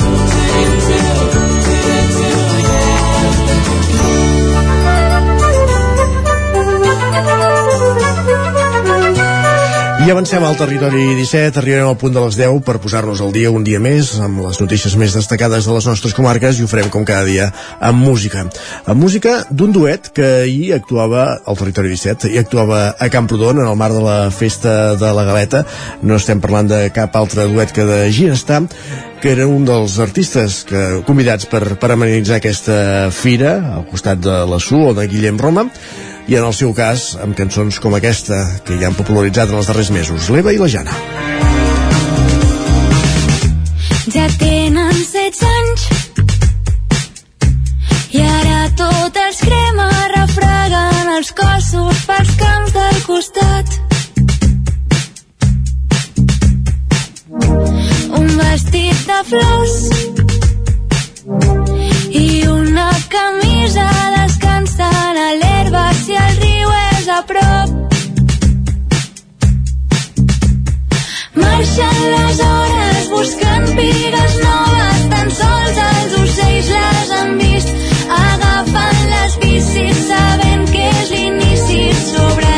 I avancem al territori 17, arribarem al punt de les 10 per posar-nos al dia un dia més amb les notícies més destacades de les nostres comarques i ho farem com cada dia amb música. Amb música d'un duet que ahir actuava al territori 17 i actuava a Camprodon en el marc de la festa de la Galeta. No estem parlant de cap altre duet que de Ginestar, que era un dels artistes que, convidats per, per amenitzar aquesta fira al costat de la SU o de Guillem Roma i en el seu cas amb cançons com aquesta que ja han popularitzat en els darrers mesos l'Eva i la Jana Ja tenen 16 anys i ara tot els crema refregant els cossos pels camps del costat. Un vestit de flors i una camisa a prop. Marxen les hores buscant pigues noves, tan sols els ocells les han vist. Agafen les bicis sabent que és l'inici sobre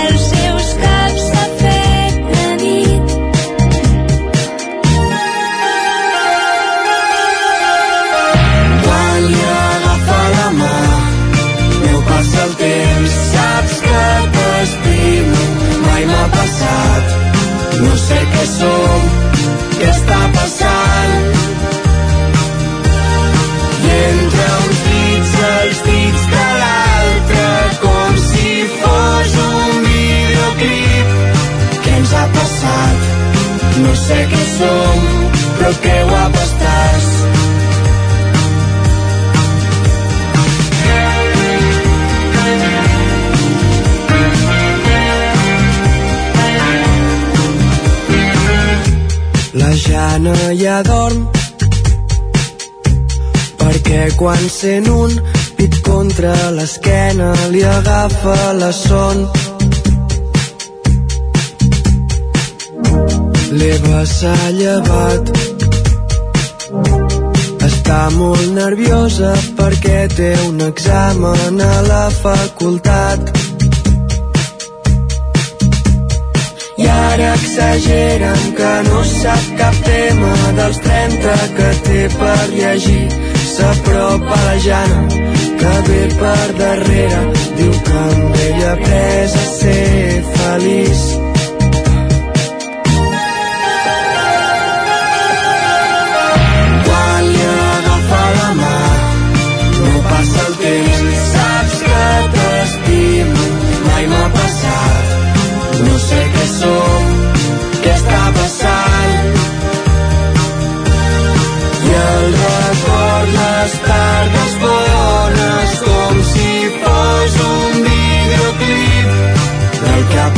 què som què està passant i entre uns dits els dits de l'altre com si fos un videoclip. Què ens ha passat? No sé què som però que guapa estàs La Jana ja dorm perquè quan sent un pit contra l'esquena li agafa la son. L'Eva s'ha llevat està molt nerviosa perquè té un examen a la facultat. I ara exageren que no sap cap tema dels 30 que té per llegir. S'apropa la Jana, que ve per darrere, diu que amb ella ha après a ser feliç.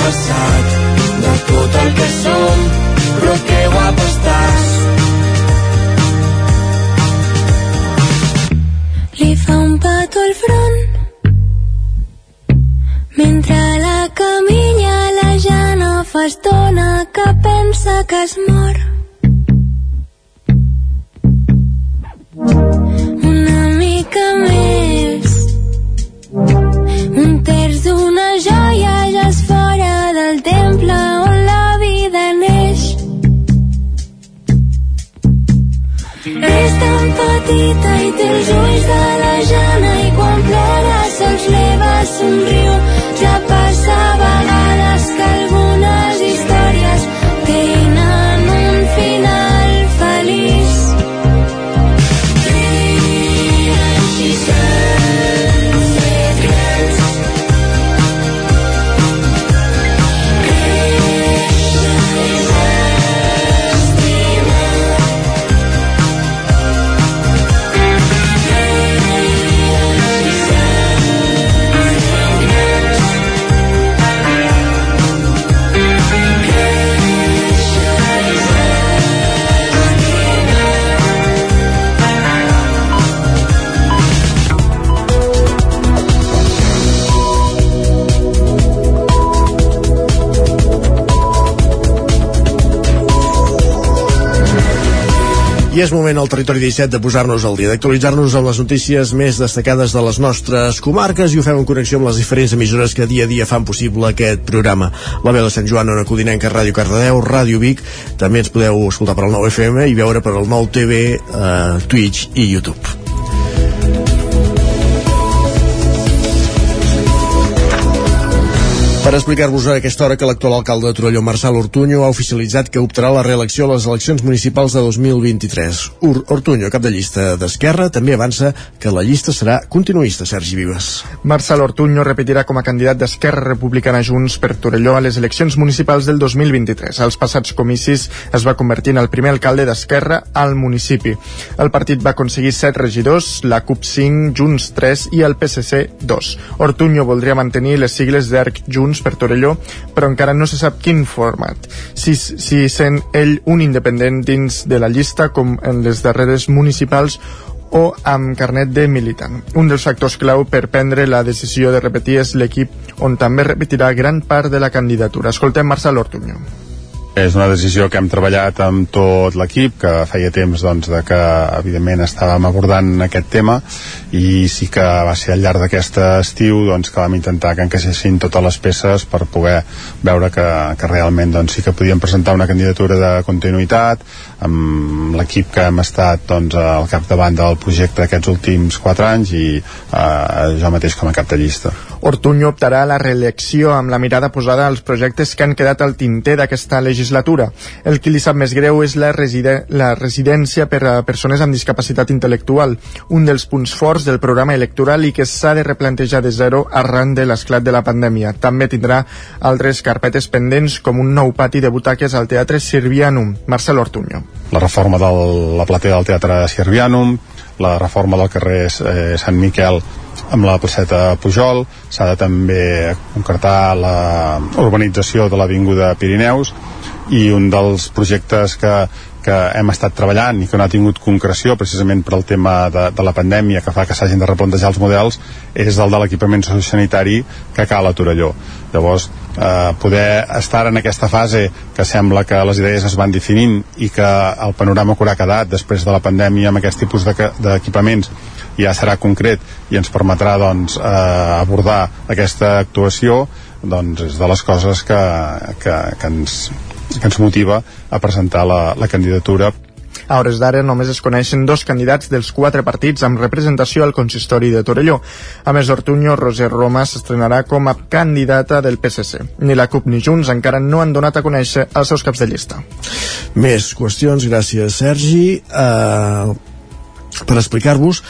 Passat, de tot el que som, però que guapa estàs. Li fa un petó al front mentre la camilla la Jana fa estona que pensa que es mor. Petita i té els ulls de la Jana i quan plora se'ls leva somriu ja passa a vegades que alguna és moment al Territori 17 de posar-nos al dia, d'actualitzar-nos amb les notícies més destacades de les nostres comarques i ho fem en connexió amb les diferents emissores que dia a dia fan possible aquest programa. La veu de Sant Joan, Ona Codinenca, Ràdio Cardedeu, Ràdio Vic, també ens podeu escoltar per al 9 FM i veure per al 9 TV, eh, Twitch i YouTube. Per explicar-vos a aquesta hora que l'actual alcalde de Torelló, Marçal Ortuño, ha oficialitzat que optarà la reelecció a les eleccions municipals de 2023. Ur Ortuño, cap de llista d'Esquerra, també avança que la llista serà continuista, Sergi Vives. Marçal Ortuño repetirà com a candidat d'Esquerra Republicana Junts per Torelló a les eleccions municipals del 2023. Als passats comicis es va convertir en el primer alcalde d'Esquerra al municipi. El partit va aconseguir 7 regidors, la CUP 5, Junts 3 i el PSC 2. Ortuño voldria mantenir les sigles d'ERC Junts Junts per Torelló, però encara no se sap quin format. Si, si sent ell un independent dins de la llista, com en les darreres municipals, o amb carnet de militant. Un dels factors clau per prendre la decisió de repetir és l'equip on també repetirà gran part de la candidatura. Escoltem Marcel Ortuño. És una decisió que hem treballat amb tot l'equip, que feia temps doncs, de que evidentment estàvem abordant aquest tema i sí que va ser al llarg d'aquest estiu doncs, que vam intentar que encaixessin totes les peces per poder veure que, que realment doncs, sí que podíem presentar una candidatura de continuïtat amb l'equip que hem estat doncs, al capdavant del projecte aquests últims 4 anys i eh, jo mateix com a cap de llista. Ortuño optarà a la reelecció amb la mirada posada als projectes que han quedat al tinter d'aquesta legislatura. El que li sap més greu és la, reside la residència per a persones amb discapacitat intel·lectual, un dels punts forts del programa electoral i que s'ha de replantejar de zero arran de l'esclat de la pandèmia. També tindrà altres carpetes pendents com un nou pati de butaques al Teatre Sirvianum. Marcel Ortuño. La reforma de la platea del Teatre Sirvianum, la reforma del carrer eh, Sant Miquel amb la placeta Pujol, s'ha de també concretar la urbanització de l'Avinguda Pirineus i un dels projectes que, que hem estat treballant i que no ha tingut concreció precisament per al tema de, de la pandèmia que fa que s'hagin de replantejar els models és el de l'equipament sociosanitari que cal a Torelló. Llavors, eh, poder estar en aquesta fase que sembla que les idees es van definint i que el panorama que haurà quedat després de la pandèmia amb aquest tipus d'equipaments de, ja serà concret i ens permetrà doncs, eh, abordar aquesta actuació doncs és de les coses que, que, que, ens, que ens motiva a presentar la, la candidatura a hores d'ara només es coneixen dos candidats dels quatre partits amb representació al consistori de Torelló. A més, Ortuño Roser Roma s'estrenarà com a candidata del PSC. Ni la CUP ni Junts encara no han donat a conèixer els seus caps de llista. Més qüestions, gràcies Sergi. Uh, per explicar-vos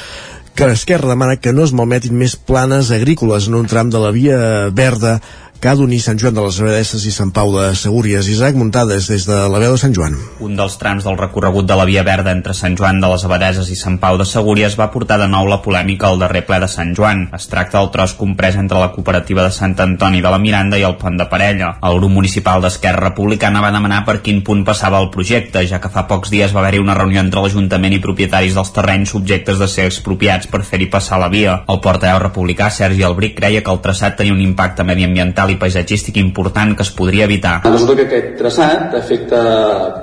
que Esquerra demana que no es malmetin més planes agrícoles en un tram de la via verda que ha d'unir Sant Joan de les Abadesses i Sant Pau de Segúries. Isaac Muntades, des de la veu de Sant Joan. Un dels trams del recorregut de la Via Verda entre Sant Joan de les Abadeses i Sant Pau de Segúries va portar de nou la polèmica al darrer ple de Sant Joan. Es tracta del tros comprès entre la cooperativa de Sant Antoni de la Miranda i el Pont de Parella. El grup municipal d'Esquerra Republicana va demanar per quin punt passava el projecte, ja que fa pocs dies va haver-hi una reunió entre l'Ajuntament i propietaris dels terrenys subjectes de ser expropiats per fer-hi passar la via. El portaveu republicà Sergi Albric creia que el traçat tenia un impacte mediambiental ambiental i paisatgístic important que es podria evitar. Resulta que aquest traçat afecta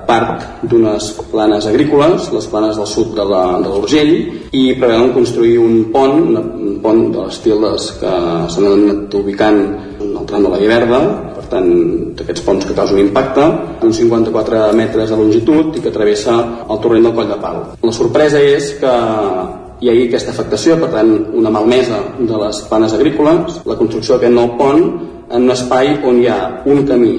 part d'unes planes agrícoles, les planes del sud de l'Urgell, i preveuen construir un pont, un pont de l'estil que s'han anat ubicant en el tram de la Verda, per tant, d'aquests ponts que causen impacte, uns 54 metres de longitud i que travessa el torrent del Coll de Pal. La sorpresa és que hi ha aquesta afectació, per tant, una malmesa de les planes agrícoles, la construcció d'aquest nou pont en un espai on hi ha un camí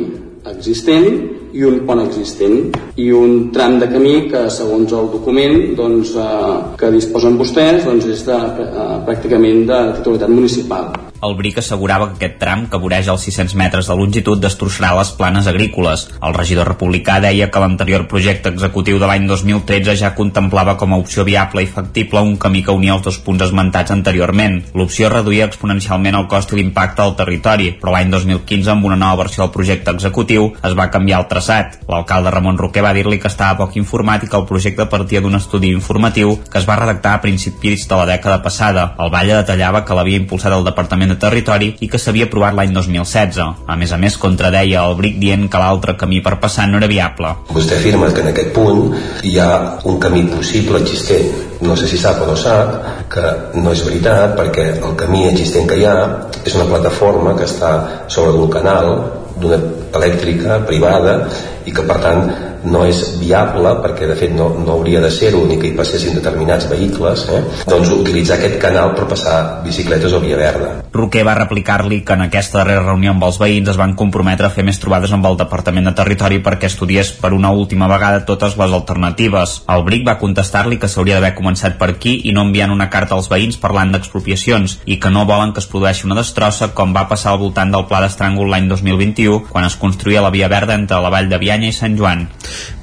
existent i un pont existent i un tram de camí que segons el document doncs, eh, que disposen vostès doncs, és de, eh, pràcticament de titularitat municipal. El BRIC assegurava que aquest tram, que voreja els 600 metres de longitud, destrossarà les planes agrícoles. El regidor republicà deia que l'anterior projecte executiu de l'any 2013 ja contemplava com a opció viable i factible un camí que unia els dos punts esmentats anteriorment. L'opció reduïa exponencialment el cost i l'impacte al territori, però l'any 2015, amb una nova versió del projecte executiu, es va canviar el traçat passat. L'alcalde Ramon Roquer va dir-li que estava poc informat i que el projecte partia d'un estudi informatiu que es va redactar a principis de la dècada passada. El Valle detallava que l'havia impulsat el Departament de Territori i que s'havia aprovat l'any 2016. A més a més, contradeia el BRIC dient que l'altre camí per passar no era viable. Vostè afirma que en aquest punt hi ha un camí possible existent. No sé si sap o no sap que no és veritat perquè el camí existent que hi ha és una plataforma que està sobre d'un canal d'una elèctrica privada i que per tant no és viable perquè de fet no, no hauria de ser-ho ni que hi passessin determinats vehicles eh? doncs utilitzar aquest canal per passar bicicletes o via verda Roquer va replicar-li que en aquesta darrera reunió amb els veïns es van comprometre a fer més trobades amb el Departament de Territori perquè estudiés per una última vegada totes les alternatives. El BRIC va contestar-li que s'hauria d'haver començat per aquí i no enviant una carta als veïns parlant d'expropiacions i que no volen que es produeixi una destrossa com va passar al voltant del Pla d'Estràngol l'any 2021 quan es construïa la via verda entre la Vall de Bianya i Sant Joan.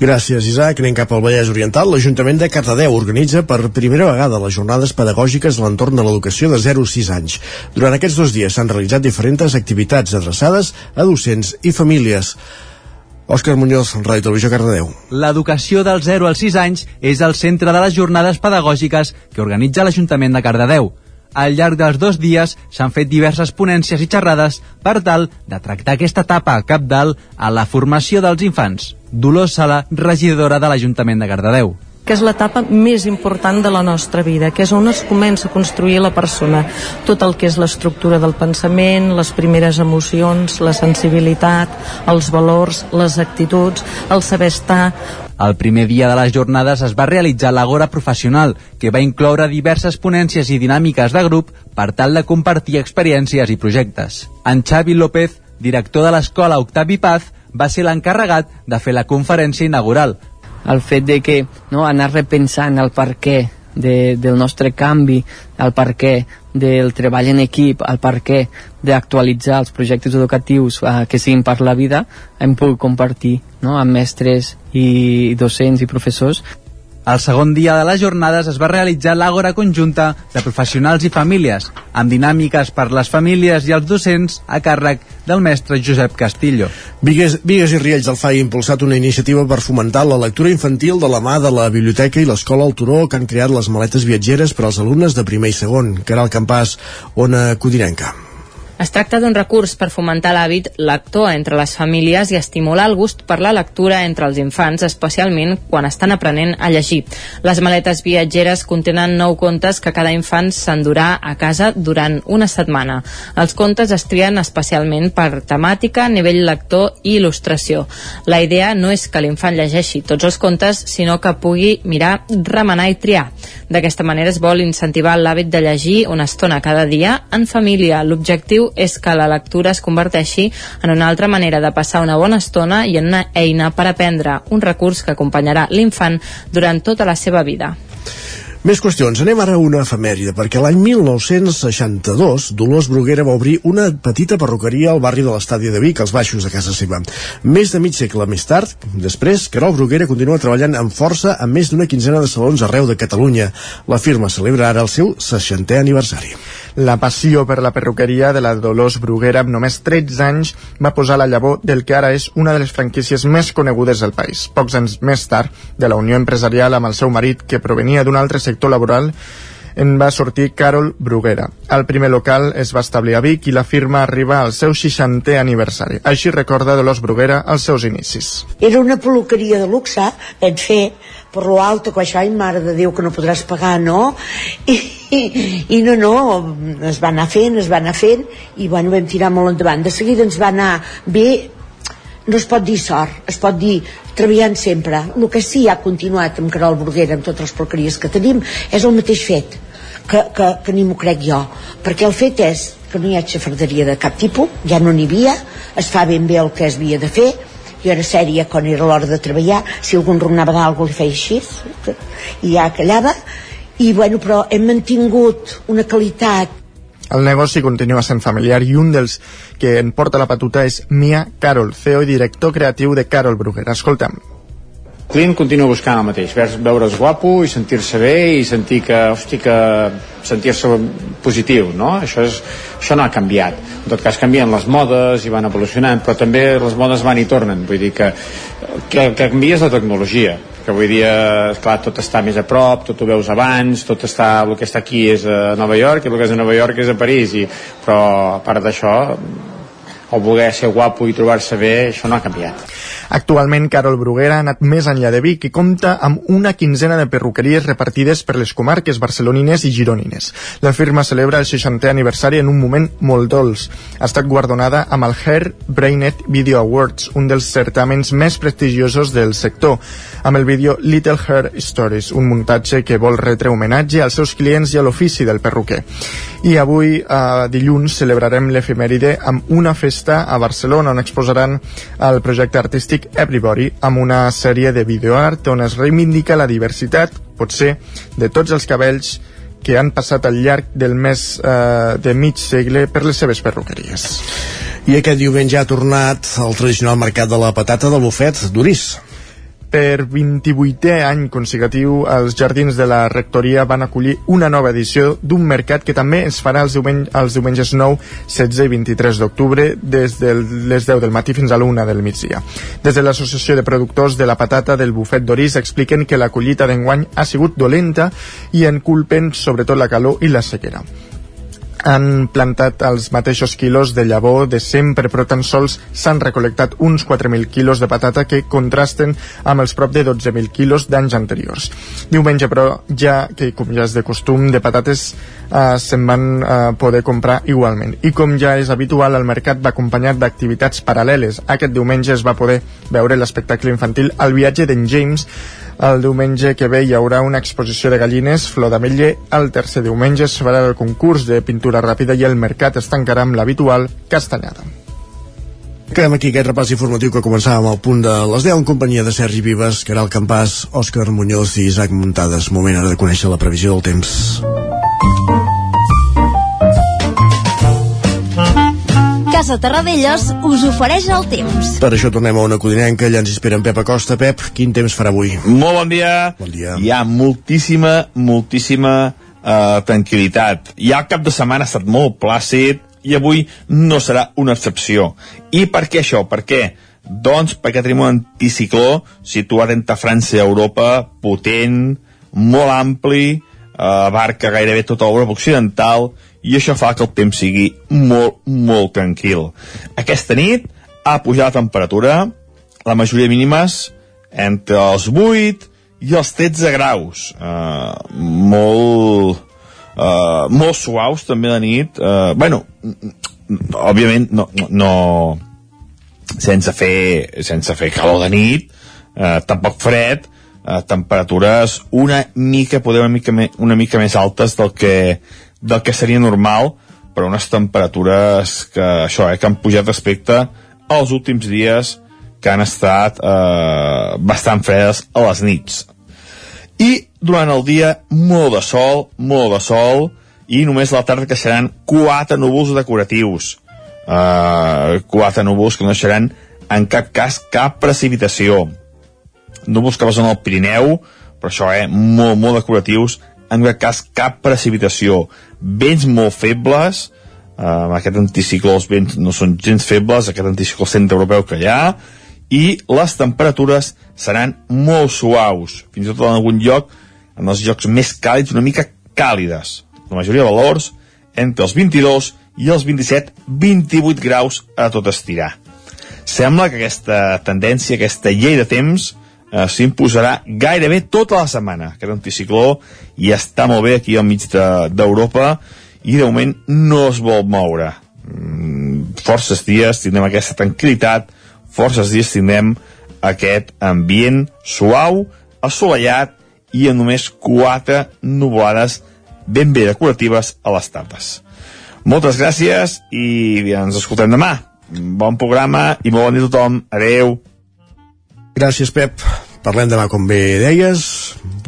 Gràcies, Isaac. Anem cap al Vallès Oriental. L'Ajuntament de Cardedeu organitza per primera vegada les jornades pedagògiques a l'entorn de l'educació de 0 a 6 anys. Durant aquests dos dies s'han realitzat diferents activitats adreçades a docents i famílies. Òscar Muñoz, Ràdio Televisió Cardedeu. L'educació del 0 als 6 anys és el centre de les jornades pedagògiques que organitza l'Ajuntament de Cardedeu. Al llarg dels dos dies s'han fet diverses ponències i xerrades per tal de tractar aquesta etapa a cap dalt a la formació dels infants. Dolors Sala, regidora de l'Ajuntament de Cardedeu que és l'etapa més important de la nostra vida, que és on es comença a construir la persona. Tot el que és l'estructura del pensament, les primeres emocions, la sensibilitat, els valors, les actituds, el saber estar, el primer dia de les jornades es va realitzar l'Agora Professional, que va incloure diverses ponències i dinàmiques de grup per tal de compartir experiències i projectes. En Xavi López, director de l'escola Octavi Paz, va ser l'encarregat de fer la conferència inaugural, el fet de que no, anar repensant el per què de, del nostre canvi, el per què del treball en equip, el per què d'actualitzar els projectes educatius eh, que siguin per la vida, hem pogut compartir no, amb mestres i docents i professors el segon dia de les jornades es va realitzar l'àgora conjunta de professionals i famílies, amb dinàmiques per les famílies i els docents a càrrec del mestre Josep Castillo. Vigues, Vigues i Riells del FAI ha impulsat una iniciativa per fomentar la lectura infantil de la mà de la biblioteca i l'escola al Turó que han creat les maletes viatgeres per als alumnes de primer i segon. Caral Campàs, Ona Codinenca. Es tracta d'un recurs per fomentar l'hàbit lector entre les famílies i estimular el gust per la lectura entre els infants, especialment quan estan aprenent a llegir. Les maletes viatgeres contenen nou contes que cada infant s'endurà a casa durant una setmana. Els contes es trien especialment per temàtica, nivell lector i il·lustració. La idea no és que l'infant llegeixi tots els contes, sinó que pugui mirar, remenar i triar. D'aquesta manera es vol incentivar l'hàbit de llegir una estona cada dia en família. L'objectiu és que la lectura es converteixi en una altra manera de passar una bona estona i en una eina per aprendre, un recurs que acompanyarà l'infant durant tota la seva vida. Més qüestions. Anem ara a una efemèride, perquè l'any 1962 Dolors Bruguera va obrir una petita perruqueria al barri de l'Estadi de Vic, als baixos de casa seva. Més de mig segle més tard, després, Carol Bruguera continua treballant amb força amb més d'una quinzena de salons arreu de Catalunya. La firma celebra ara el seu 60è aniversari. La passió per la perruqueria de la Dolors Bruguera amb només 13 anys va posar la llavor del que ara és una de les franquícies més conegudes del país. Pocs anys més tard, de la unió empresarial amb el seu marit, que provenia d'un altre sector laboral, en va sortir Carol Bruguera. El primer local es va establir a Vic i la firma arriba al seu 60è aniversari. Així recorda Dolors Bruguera els seus inicis. Era una peluqueria de luxe, vam fer per lo alto que això, ai mare de Déu que no podràs pagar, no? I, i, i no, no, es va anar fent, es va anar fent i bueno, vam tirar molt endavant. De seguida ens va anar bé no es pot dir sort, es pot dir treballant sempre. El que sí ha continuat amb Carol Burguera, amb totes les porqueries que tenim, és el mateix fet, que, que, que ni m'ho crec jo. Perquè el fet és que no hi ha xafarderia de cap tipus, ja no n'hi havia, es fa ben bé el que es havia de fer, jo era sèria quan era l'hora de treballar, si algú enronava d'algú li feia així, i ja callava, i bueno, però hem mantingut una qualitat el negoci continua sent familiar i un dels que en porta la patuta és Mia Carol, CEO i director creatiu de Carol Bruguera. Escolta'm. El client continua buscant el mateix, ve- veure's guapo i sentir-se bé i sentir que, hosti, que sentir-se positiu, no? Això, és, això no ha canviat. En tot cas canvien les modes i van evolucionant, però també les modes van i tornen. Vull dir que que, que canvia és la tecnologia que avui dia, esclar, tot està més a prop, tot ho veus abans, tot està, el que està aquí és a Nova York i el que és a Nova York és a París, i, però a part d'això, el voler ser guapo i trobar-se bé, això no ha canviat. Actualment, Carol Bruguera ha anat més enllà de Vic i compta amb una quinzena de perruqueries repartides per les comarques barcelonines i gironines. La firma celebra el 60è aniversari en un moment molt dolç. Ha estat guardonada amb el Hair Brainet Video Awards, un dels certàmens més prestigiosos del sector, amb el vídeo Little Hair Stories, un muntatge que vol retre homenatge als seus clients i a l'ofici del perruquer. I avui, eh, dilluns, celebrarem l'efemèride amb una festa a Barcelona on exposaran el projecte artístic Everybody amb una sèrie de videoart on es reivindica la diversitat, potser, de tots els cabells que han passat al llarg del més eh, de mig segle per les seves perruqueries. I aquest diumenge ha tornat el tradicional mercat de la patata del bufet d'Uris. Per 28è any consecutiu, els jardins de la rectoria van acollir una nova edició d'un mercat que també es farà els, diumenge, els diumenges 9, 16 i 23 d'octubre des de les 10 del matí fins a l'1 del migdia. Des de l'Associació de Productors de la Patata del Bufet d'Orís expliquen que la collita d'enguany ha sigut dolenta i en culpen sobretot la calor i la sequera han plantat els mateixos quilos de llavor de sempre, però tan sols s'han recol·lectat uns 4.000 quilos de patata que contrasten amb els prop de 12.000 quilos d'anys anteriors. Diumenge, però, ja que com ja és de costum, de patates eh, se'n van eh, poder comprar igualment. I com ja és habitual, el mercat va acompanyat d'activitats paral·leles. Aquest diumenge es va poder veure l'espectacle infantil El viatge d'en James, el diumenge que ve hi haurà una exposició de gallines, flor d'ametller. El tercer diumenge es farà el concurs de pintura ràpida i el mercat es tancarà amb l'habitual castanyada. Acabem aquí aquest repàs informatiu que començàvem al punt de les 10 en companyia de Sergi Vives, Caral Campàs, Òscar Muñoz i Isaac Muntades. Moment ara de conèixer la previsió del temps. Casa Terradellos us ofereix el temps. Per això tornem a una codinenca, allà ens espera en Pep Acosta. Pep, quin temps farà avui? Molt bon dia. Bon dia. Hi ha moltíssima, moltíssima uh, tranquil·litat. Ja el cap de setmana ha estat molt plàcid i avui no serà una excepció. I per què això? Per què? Doncs perquè tenim un anticicló situat entre França i Europa, potent, molt ampli, eh, abarca gairebé tota l'Europa occidental i això fa que el temps sigui molt, molt tranquil. Aquesta nit ha pujat la temperatura, la majoria mínimes entre els 8 i els 13 graus. Uh, molt, uh, molt suaus també de nit. Uh, bueno, òbviament no, no sense fer, sense fer calor de nit, uh, tampoc fred, uh, temperatures una mica, poder una mica, me, una mica més altes del que, del que seria normal, però unes temperatures que, això, eh, que han pujat respecte als últims dies que han estat eh, bastant fredes a les nits. I durant el dia, molt de sol, molt de sol, i només la tarda que seran quatre núvols decoratius. Uh, quatre núvols que no deixaran en cap cas cap precipitació. Núvols que passen al Pirineu, però això, eh, molt, molt decoratius, en cap cas cap precipitació. Vents molt febles, amb aquest anticicló els vents no són gens febles, aquest anticicló centre-europeu que hi ha, i les temperatures seran molt suaus, fins i tot en algun lloc, en els llocs més càlids, una mica càlides. La majoria de valors entre els 22 i els 27-28 graus a tot estirar. Sembla que aquesta tendència, aquesta llei de temps, eh, s'imposarà gairebé tota la setmana. Aquest anticicló ja està molt bé aquí al mig d'Europa de, i de moment no es vol moure. Mm, forces dies tindrem aquesta tranquil·litat, forces dies tindrem aquest ambient suau, assolellat i amb només quatre nuvolades ben bé decoratives a les tardes. Moltes gràcies i ens escoltem demà. Bon programa i molt bon dia a tothom. Adeu. Gràcies, Pep. Parlem demà, com bé deies,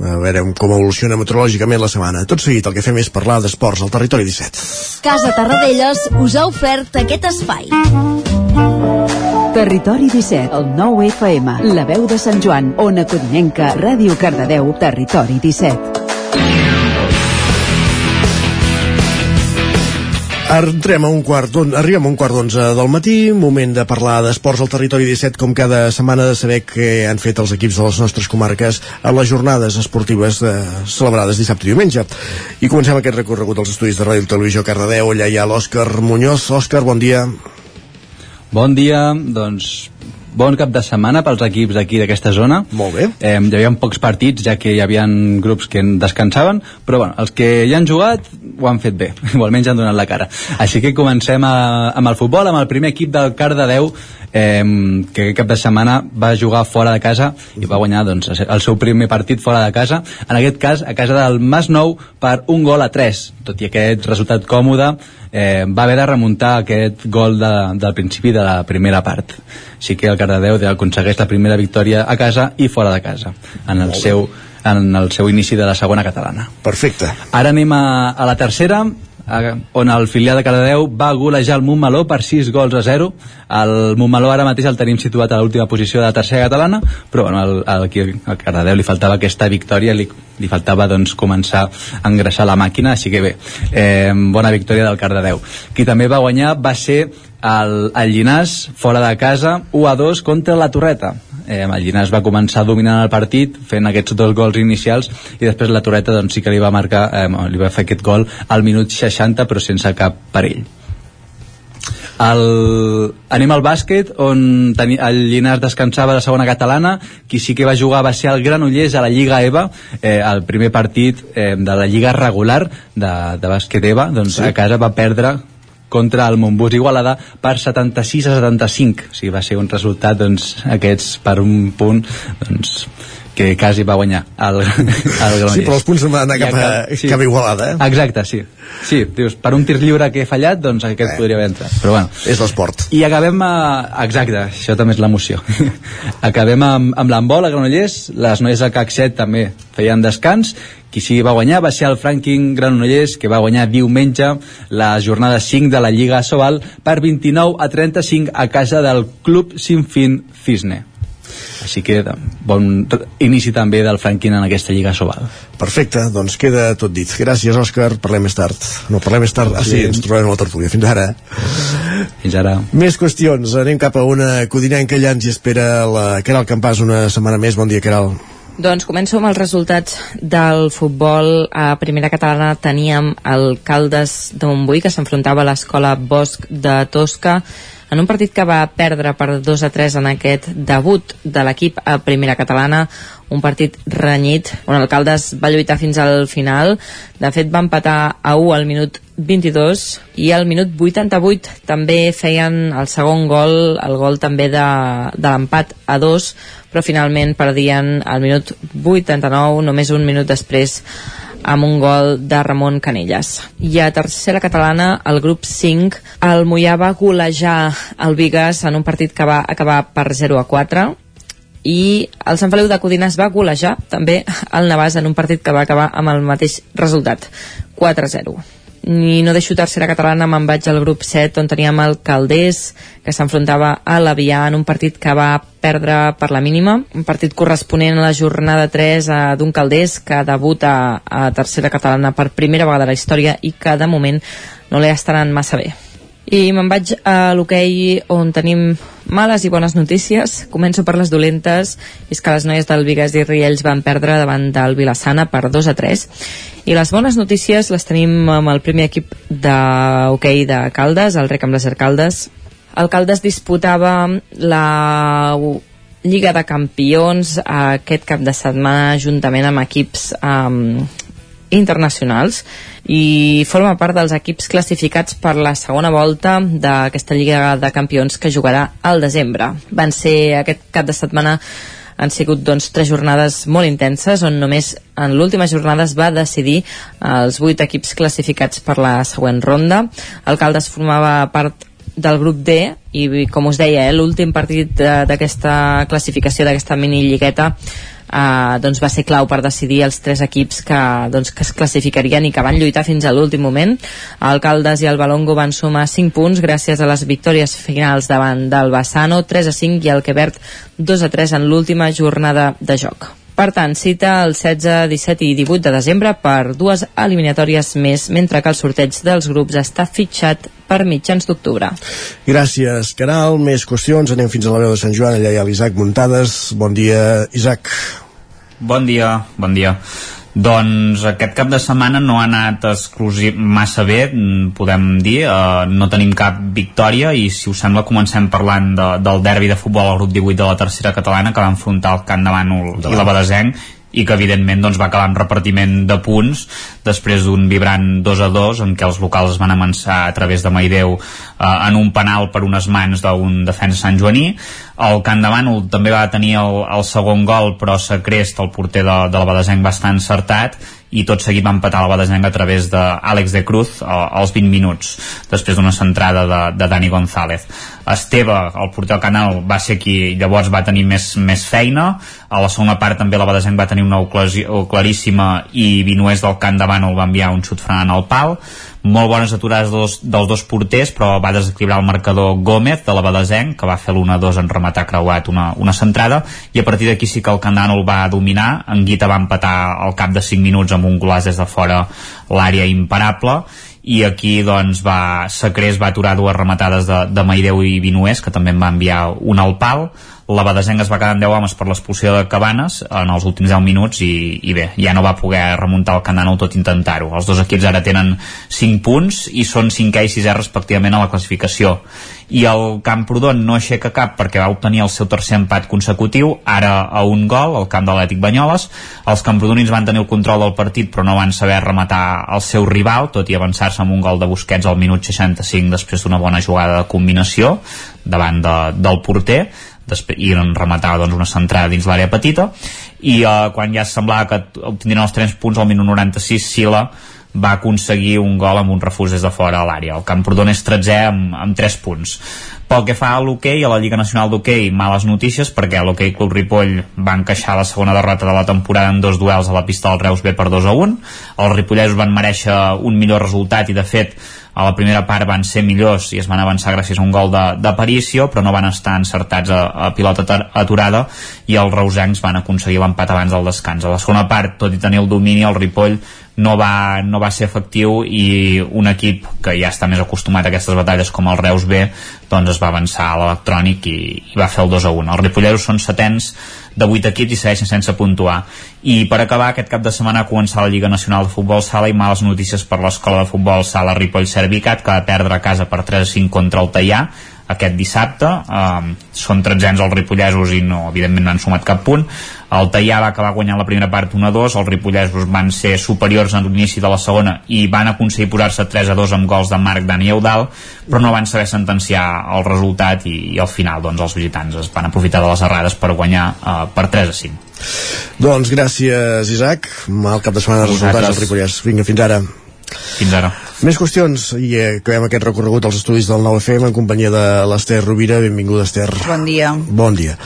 a veure com evoluciona meteorològicament la setmana. Tot seguit el que fem és parlar d'esports al Territori 17. Casa Tarradellas us ha ofert aquest espai. Territori 17, el 9 FM, la veu de Sant Joan, Ona Codinenca, Ràdio Cardedeu, Territori 17. Entrem a un quart d'on... Arribem a un quart d'onze del matí, moment de parlar d'esports al territori 17, com cada setmana de saber què han fet els equips de les nostres comarques a les jornades esportives eh, celebrades dissabte i diumenge. I comencem aquest recorregut als estudis de Ràdio Televisió Cardedeu. Allà hi ha l'Òscar Muñoz. Òscar, bon dia. Bon dia, doncs bon cap de setmana pels equips d'aquí d'aquesta zona. Molt bé. Eh, hi havia pocs partits, ja que hi havia grups que descansaven, però bueno, els que hi han jugat ho han fet bé, o almenys han donat la cara. Així que comencem a, amb el futbol, amb el primer equip del Cardedeu, eh, que aquest cap de setmana va jugar fora de casa i va guanyar doncs, el seu primer partit fora de casa, en aquest cas a casa del Masnou per un gol a 3, tot i aquest resultat còmode eh, va haver de remuntar aquest gol de, del principi de la primera part. Així que el Cardedeu aconsegueix la primera victòria a casa i fora de casa, en el seu en el seu inici de la segona catalana. Perfecte. Ara anem a, a la tercera, on el filial de Cardedeu va golejar el Montmeló per 6 gols a 0 el Montmeló ara mateix el tenim situat a l'última posició de la tercera catalana però bueno, al, al, al Cardedeu li faltava aquesta victòria li, li faltava doncs començar a engreixar la màquina així que bé, eh, bona victòria del Cardedeu. Qui també va guanyar va ser el, el Llinàs fora de casa 1 a 2 contra la Torreta eh, el Llinàs va començar dominant el partit fent aquests dos gols inicials i després la Torreta doncs, sí que li va marcar eh, li va fer aquest gol al minut 60 però sense cap perill el... anem al bàsquet on teni... el Llinàs descansava a la segona catalana qui sí que va jugar va ser el Granollers a la Lliga EVA eh, el primer partit eh, de la Lliga regular de, de bàsquet EVA doncs sí. a casa va perdre contra el Montbus Igualada per 76 a 75 o sigui, va ser un resultat doncs, aquests per un punt doncs, que quasi va guanyar el, el Granollers. Sí, però els punts no van anar cap, a, sí. cap a Igualada, eh? Exacte, sí. Sí, dius, per un tir lliure que he fallat, doncs aquest eh. podria haver entrat. Però bueno. És l'esport. I acabem a... Exacte, això també és l'emoció. acabem amb, amb l'embol a Granollers, les noies del CAC 7 també feien descans, qui sí va guanyar va ser el Franklin Granollers, que va guanyar diumenge la jornada 5 de la Lliga Sobal per 29 a 35 a casa del Club Sinfín Cisne així que bon inici també del Franklin en aquesta Lliga Sobal Perfecte, doncs queda tot dit. Gràcies Òscar, parlem més tard. No, parlem més tard, ah sí, ens trobem a la tertúlia. Fins ara. Fins ara. Més qüestions, anem cap a una codinenca. Allà ens hi espera la Caral Campàs una setmana més, bon dia Caral doncs començo amb els resultats del futbol. A primera catalana teníem el Caldes de Montbui, que s'enfrontava a l'escola Bosch de Tosca en un partit que va perdre per 2 a 3 en aquest debut de l'equip a primera catalana, un partit renyit. On el Caldes va lluitar fins al final. De fet va empatar a 1 al minut 22 i al minut 88 també feien el segon gol el gol també de, de l'empat a 2 però finalment perdien al minut 89 només un minut després amb un gol de Ramon Canelles. I a tercera catalana, el grup 5, el Mollà va golejar el Vigas en un partit que va acabar per 0 a 4 i el Sant Feliu de Codines va golejar també el Navàs en un partit que va acabar amb el mateix resultat 4-0 i no deixo tercera catalana, me'n vaig al grup 7 on teníem el Caldés que s'enfrontava a l'Avià en un partit que va perdre per la mínima. Un partit corresponent a la jornada 3 eh, d'un Caldés que debuta a tercera catalana per primera vegada a la història i que de moment no li estan massa bé i me'n vaig a l'hoquei on tenim males i bones notícies. Començo per les dolentes. És que les noies del Vigas i Riells van perdre davant del Vilassana per 2 a 3. I les bones notícies les tenim amb el primer equip d'hoquei de Caldes, el Rec amb les Caldes. El Caldes disputava la Lliga de Campions aquest cap de setmana juntament amb equips um, internacionals i forma part dels equips classificats per la segona volta d'aquesta Lliga de Campions que jugarà al desembre. Van ser aquest cap de setmana han sigut doncs, tres jornades molt intenses on només en l'última jornada es va decidir els vuit equips classificats per la següent ronda. El Caldes formava part del grup D i com us deia, eh, l'últim partit d'aquesta classificació d'aquesta mini lligueta eh, doncs va ser clau per decidir els tres equips que, doncs, que es classificarien i que van lluitar fins a l'últim moment. El Caldes i el Balongo van sumar 5 punts gràcies a les victòries finals davant del Bassano, 3 a 5 i el Quebert 2 a 3 en l'última jornada de joc. Per tant, cita el 16, 17 i 18 de desembre per dues eliminatòries més, mentre que el sorteig dels grups està fitxat per mitjans d'octubre. Gràcies, Caral. Més qüestions. Anem fins a la veu de Sant Joan. Allà hi ha l'Isaac Muntades. Bon dia, Isaac. Bon dia, bon dia. Doncs aquest cap de setmana no ha anat exclusiv massa bé, podem dir, uh, no tenim cap victòria i si us sembla comencem parlant de, del derbi de futbol al grup 18 de la tercera catalana que va enfrontar el Camp de Bànol i la Badesenc i que evidentment doncs, va acabar amb repartiment de punts després d'un vibrant 2 a 2 en què els locals es van amençar a través de Maideu eh, en un penal per unes mans d'un defensa Sant Joaní. El Camp de Bànol també va tenir el, el segon gol però Sacrest, el porter de, de la Badesenc va estar encertat i tot seguit va empatar la Badesenc a través d'Àlex de Cruz als 20 minuts després d'una centrada de, de Dani González. Esteve, el porter canal va ser qui llavors va tenir més, més feina. A la segona part també la Badesenc va tenir una ocasió claríssima i Vinués del Camp de Bànol va enviar un xut frenant al pal molt bones aturades dels, dels dos porters però va desequilibrar el marcador Gómez de la Badesenc que va fer l'1-2 en rematar creuat una, una centrada i a partir d'aquí sí que el Candano el va dominar. En Guita va empatar al cap de 5 minuts amb un golaç des de fora l'àrea imparable i aquí doncs va Sacrés va aturar dues rematades de, de Maideu i Vinués que també en va enviar un al pal la Badesenc es va quedar amb 10 homes per l'expulsió de Cabanes en els últims 10 minuts i, i bé, ja no va poder remuntar el Candanol tot intentar-ho. Els dos equips ara tenen 5 punts i són 5è i 6è respectivament a la classificació. I el Camprodon no aixeca cap perquè va obtenir el seu tercer empat consecutiu, ara a un gol, al camp de l'Ètic Banyoles. Els camprodonins van tenir el control del partit però no van saber rematar el seu rival, tot i avançar-se amb un gol de Busquets al minut 65 després d'una bona jugada de combinació davant de, del porter i en rematava doncs, una centrada dins l'àrea petita i uh, quan ja semblava que obtindrien els 3 punts al minut 96 Sila va aconseguir un gol amb un refús des de fora a l'àrea. El Camprodon és 13 amb, amb 3 punts. Pel que fa a l'hoquei, a la Lliga Nacional d'Hoquei, males notícies perquè l'hoquei Club Ripoll va encaixar la segona derrota de la temporada en dos duels a la pista del Reus B per 2 a 1. Els ripollesos van mereixer un millor resultat i, de fet, a la primera part van ser millors i es van avançar gràcies a un gol d'aparició però no van estar encertats a, a pilota aturada i els reusencs van aconseguir l'empat abans del descans. A la segona part, tot i tenir el domini el Ripoll no va, no va ser efectiu i un equip que ja està més acostumat a aquestes batalles com el Reus B doncs es va avançar a l'electrònic i, i va fer el 2 a 1 els ripolleros són setens de 8 equips i segueixen sense puntuar. I per acabar aquest cap de setmana ha començat la Lliga Nacional de Futbol Sala i males notícies per l'escola de futbol Sala Ripoll Servicat que va perdre a casa per 3 a 5 contra el Tallà aquest dissabte. Um, són tretzens els ripollesos i no, evidentment no han sumat cap punt el Tallà va acabar guanyant la primera part 1-2 els ripollesos van ser superiors en l'inici de la segona i van aconseguir posar-se 3-2 amb gols de Marc Dani Eudal però no van saber sentenciar el resultat i, i al final doncs, els visitants es van aprofitar de les errades per guanyar uh, per 3-5 doncs gràcies Isaac mal cap de setmana de resultats als ripollers vinga fins ara fins ara. Més qüestions i eh, acabem aquest recorregut als estudis del 9FM en companyia de l'Ester Rovira. Benvinguda, Ester. Bon dia. Bon dia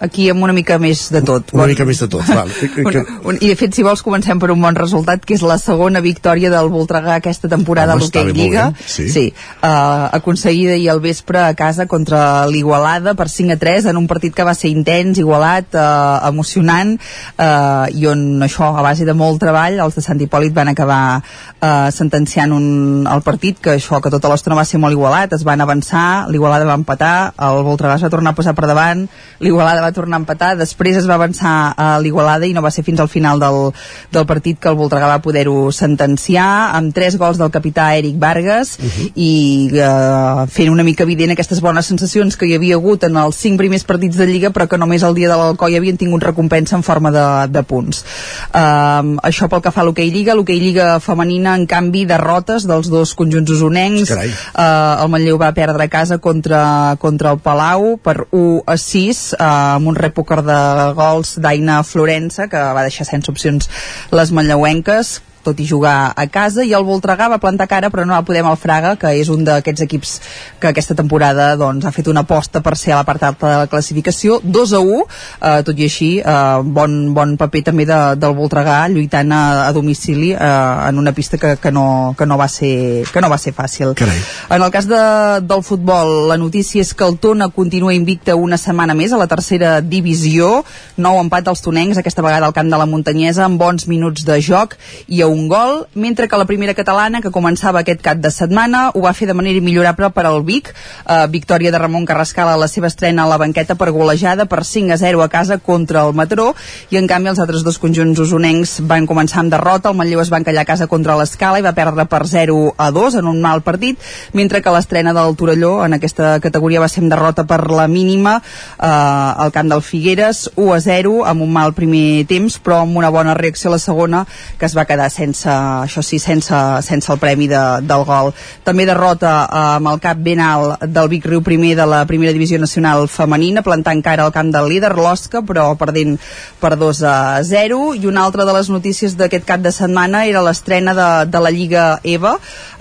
aquí amb una mica més de tot. Una bon... mica més de tot, val. un, un, I de fet, si vols, comencem per un bon resultat, que és la segona victòria del Voltregà aquesta temporada a l'Hockey Lliga. Sí. sí uh, aconseguida ahir al vespre a casa contra l'Igualada per 5 a 3 en un partit que va ser intens, igualat, uh, emocionant, uh, i on això, a base de molt treball, els de Sant Hipòlit van acabar uh, sentenciant un, el partit, que això, que tota l'estona va ser molt igualat, es van avançar, l'Igualada va empatar, el Voltregà es va tornar a passar per davant, l'Igualada va tornar a empatar, després es va avançar a l'Igualada i no va ser fins al final del, del partit que el Voltregà va poder-ho sentenciar amb tres gols del capità Eric Vargas uh -huh. i uh, fent una mica evident aquestes bones sensacions que hi havia hagut en els cinc primers partits de Lliga però que només el dia de l'Alcoi havien tingut recompensa en forma de, de punts. Uh, això pel que fa a l'hoquei Lliga, l'hoquei Lliga femenina en canvi derrotes dels dos conjunts usonencs. Uh, el Manlleu va perdre a casa contra, contra el Palau per 1 a 6 uh, amb un repòquer de gols d'Aina Florença, que va deixar sense opcions les manlleuenques, tot i jugar a casa, i el Voltregà va plantar cara, però no va poder amb el Fraga, que és un d'aquests equips que aquesta temporada doncs, ha fet una aposta per ser a la part alta de la classificació, 2 a 1, eh, tot i així, eh, bon, bon paper també de, del Voltregà, lluitant a, a domicili eh, en una pista que, que, no, que, no va ser, que no va ser fàcil. Carai. En el cas de, del futbol, la notícia és que el Tona continua invicta una setmana més a la tercera divisió, nou empat dels tonencs, aquesta vegada al camp de la Muntanyesa, amb bons minuts de joc i a un gol, mentre que la primera catalana, que començava aquest cap de setmana, ho va fer de manera millorable per al Vic, eh, victòria de Ramon Carrascal a la seva estrena a la banqueta per golejada per 5 a 0 a casa contra el Matró, i en canvi els altres dos conjunts usonencs van començar amb derrota, el Manlleu es va encallar a casa contra l'Escala i va perdre per 0 a 2 en un mal partit, mentre que l'estrena del Torelló en aquesta categoria va ser amb derrota per la mínima eh, al camp del Figueres, 1 a 0 amb un mal primer temps, però amb una bona reacció a la segona que es va quedar sense, això sí, sense, sense el premi de, del gol. També derrota eh, amb el cap ben alt del Vic Riu primer de la primera divisió nacional femenina, plantant cara al camp del líder, l'Osca, però perdent per 2 a 0. I una altra de les notícies d'aquest cap de setmana era l'estrena de, de la Lliga EVA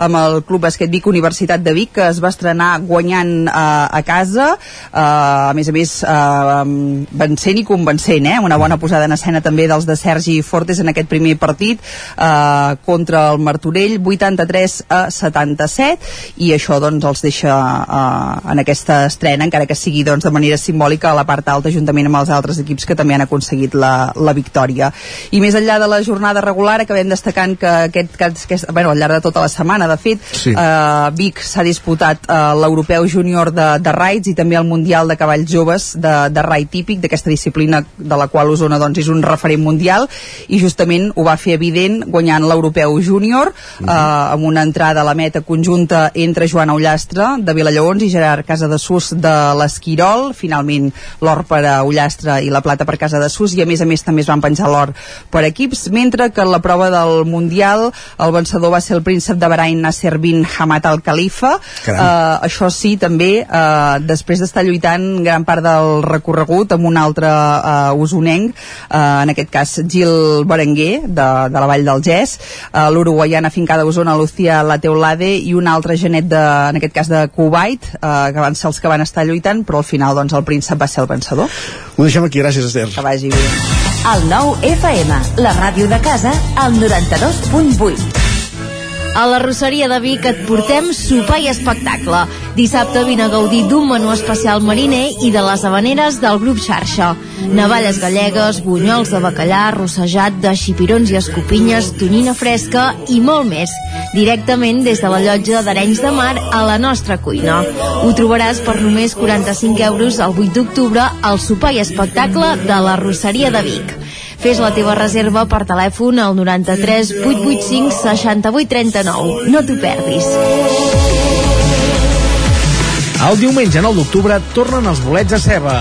amb el Club Basquet Vic Universitat de Vic, que es va estrenar guanyant eh, a casa, eh, a més a més eh, vencent i convencent, eh? una bona posada en escena també dels de Sergi Fortes en aquest primer partit eh, contra el Martorell 83 a 77 i això doncs els deixa eh, en aquesta estrena, encara que sigui doncs, de manera simbòlica a la part alta juntament amb els altres equips que també han aconseguit la, la victòria. I més enllà de la jornada regular acabem destacant que aquest, que, aquest bueno, al llarg de tota la setmana, de fet Sí. eh, Vic s'ha disputat eh, l'Europeu Júnior de, de Raids i també el Mundial de Cavalls Joves de, de Raid típic, d'aquesta disciplina de la qual Osona doncs, és un referent mundial i justament ho va fer evident guanyant l'Europeu Júnior eh, amb una entrada a la meta conjunta entre Joan Ullastre de Vilallons i Gerard Casadesús de l'Esquirol. Finalment l'or per a Ullastre i la plata per Casadesús i a més a més també es van penjar l'or per equips mentre que en la prova del Mundial el vencedor va ser el príncep de Bahrain Nasser bin Hamad Al Khalifa. Eh, això sí també eh, després d'estar lluitant gran part del recorregut amb un altre eh, usonenc eh, en aquest cas Gil Berenguer de, de la Vall del Gès eh, l'uruguaiana fincada a Osona Lucía La Teulade i un altre genet de, en aquest cas de Kuwait eh, que van ser els que van estar lluitant però al final doncs el príncep va ser el vencedor Ho deixem aquí, gràcies Esther. que vagi bé El nou FM, la ràdio de casa, al 92.8. A la Rosseria de Vic et portem sopar i espectacle. Dissabte vine a gaudir d'un menú especial mariner i de les habaneres del grup xarxa. Navalles gallegues, bunyols de bacallà, rossejat de xipirons i escopinyes, tonyina fresca i molt més. Directament des de la llotja d'Arenys de Mar a la nostra cuina. Ho trobaràs per només 45 euros el 8 d'octubre al sopar i espectacle de la Rosseria de Vic. Fes la teva reserva per telèfon al 93 885 68 39. No t'ho perdis. El diumenge 9 d'octubre tornen els bolets a ceba.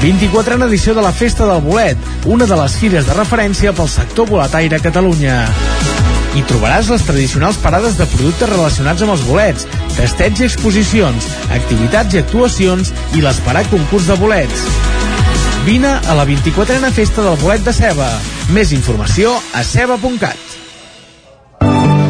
24 en edició de la Festa del Bolet, una de les fires de referència pel sector boletaire a Catalunya. Hi trobaràs les tradicionals parades de productes relacionats amb els bolets, festeig i exposicions, activitats i actuacions i l'esperat concurs de bolets. Vine a la 24a Festa del Bolet de Ceba. Més informació a ceba.cat.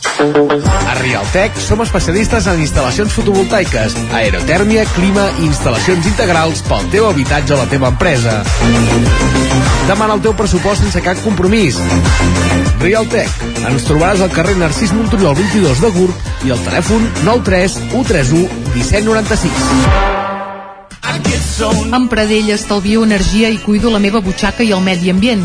A Rialtec som especialistes en instal·lacions fotovoltaiques, aerotèrmia, clima i instal·lacions integrals pel teu habitatge o la teva empresa. Demana el teu pressupost sense cap compromís. Rialtec. Ens trobaràs al carrer Narcís Monturiol 22 de Gurb i al telèfon 93 131 1796. Amb Pradell estalvio energia i cuido la meva butxaca i el medi ambient.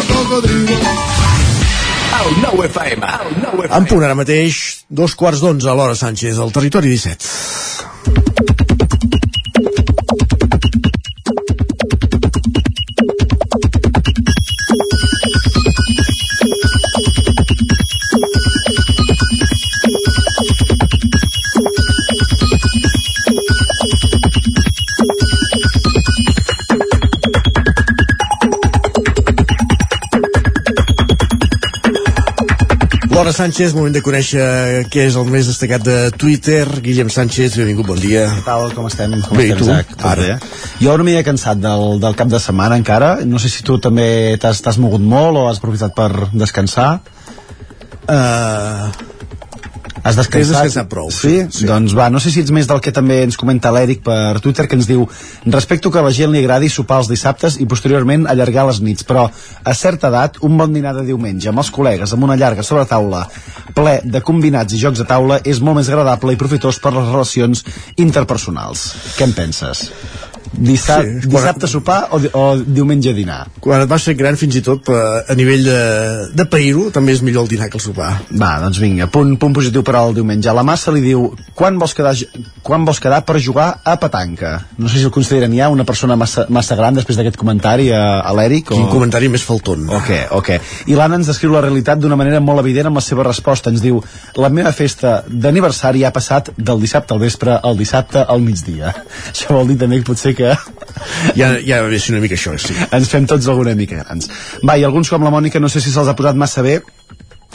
En punt ara mateix, dos quarts d'onze a l'hora Sánchez, al territori 17. Laura Sánchez, moment de conèixer què és el més destacat de Twitter. Guillem Sánchez, benvingut, bon dia. Què tal, com estem? Com Bé, estem, tu? Isaac? Tot Ara. bé? Jo una mica cansat del, del cap de setmana encara. No sé si tu també t'has t'has mogut molt o has aprofitat per descansar. Uh, has descansat? He descansat prou, Sí? sí, sí? Doncs va, no sé si ets més del que també ens comenta l'Eric per Twitter, que ens diu respecto que a la gent li agradi sopar els dissabtes i posteriorment allargar les nits, però a certa edat, un bon dinar de diumenge amb els col·legues amb una llarga sobretaula ple de combinats i jocs de taula és molt més agradable i profitós per les relacions interpersonals. Què en penses? Dissab Sí, sí, dissabte sopar o, o diumenge dinar? Quan et vas fer gran, fins i tot per, a nivell de, de pair també és millor el dinar que el sopar. Va, doncs vinga, punt, punt positiu per al diumenge. A la massa li diu, quan vols quedar, quan vols quedar per jugar a petanca? No sé si el consideren ja una persona massa, massa gran després d'aquest comentari a, a l'Eric. Quin comentari més falton. Ok, ok. I l'Anna ens descriu la realitat d'una manera molt evident amb la seva resposta. Ens diu, la meva festa d'aniversari ha passat del dissabte al vespre al dissabte al migdia. Això vol dir també que potser que Ja, ja va ser una mica això, sí. ens fem tots alguna mica grans. Va, i alguns com la Mònica, no sé si se'ls ha posat massa bé,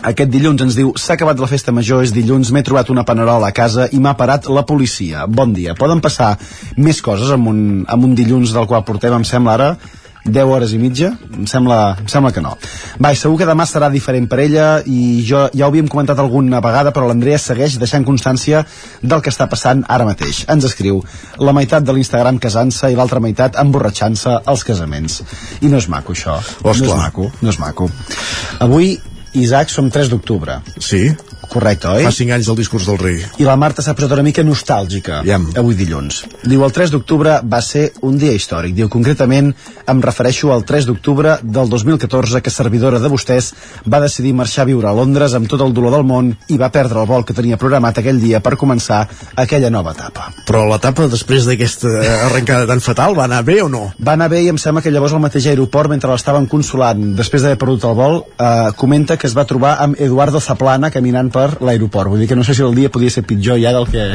aquest dilluns ens diu s'ha acabat la festa major, és dilluns, m'he trobat una panerola a casa i m'ha parat la policia. Bon dia. Poden passar més coses amb un, amb un dilluns del qual portem, em sembla ara, 10 hores i mitja? Em sembla, em sembla que no. Va, segur que demà serà diferent per ella i jo ja ho havíem comentat alguna vegada, però l'Andrea segueix deixant constància del que està passant ara mateix. Ens escriu la meitat de l'Instagram casant-se i l'altra meitat emborratxant-se als casaments. I no és maco, això. no és maco, no és maco. Avui, Isaac, som 3 d'octubre. Sí. Correcte, oi? Fa 5 anys del discurs del rei. I la Marta s'ha posat una mica nostàlgica Iam. avui dilluns. Diu, el 3 d'octubre va ser un dia històric. Diu, concretament, em refereixo al 3 d'octubre del 2014 que servidora de vostès va decidir marxar a viure a Londres amb tot el dolor del món i va perdre el vol que tenia programat aquell dia per començar aquella nova etapa. Però l'etapa després d'aquesta arrencada tan fatal va anar bé o no? Va anar bé i em sembla que llavors al mateix aeroport, mentre l'estaven consolant, després d'haver perdut el vol, eh, comenta que es va trobar amb Eduardo Zaplana caminant per l'aeroport. Vull dir que no sé si el dia podia ser pitjor ja del que,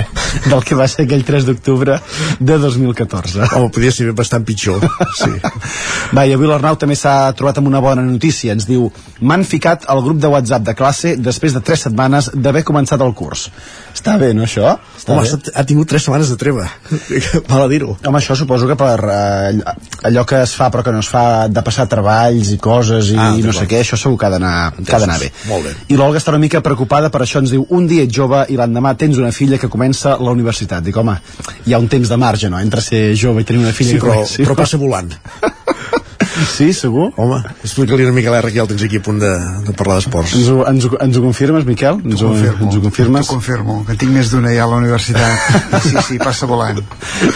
del que va ser aquell 3 d'octubre de 2014. Home, podia ser bastant pitjor, sí. Va, i avui l'Arnau també s'ha trobat amb una bona notícia. Ens diu, m'han ficat al grup de WhatsApp de classe després de 3 setmanes d'haver començat el curs. Està bé, no, això? Està Home, bé. ha, tingut 3 setmanes de treva. Val a dir-ho. Home, això suposo que per eh, allò que es fa però que no es fa de passar treballs i coses i Ah, no sé què, això segur que ha d'anar bé. Molt bé. I l'Olga està una mica preocupada, per això ens diu un dia ets jove i l'endemà tens una filla que comença la universitat. Dic, home, hi ha un temps de marge, no?, entre ser jove i tenir una filla Sí, que però, comenci. però passa volant. Sí, segur? Home, explica-li una mica a l'R que ja el tens aquí a punt de, de parlar d'esports. Ens ho, ens, ho, ens ho confirmes, Miquel? Ens ho, confirmo. ens ho confirmes? T'ho confirmo, que tinc més d'una ja a la universitat. Sí, sí, passa volant.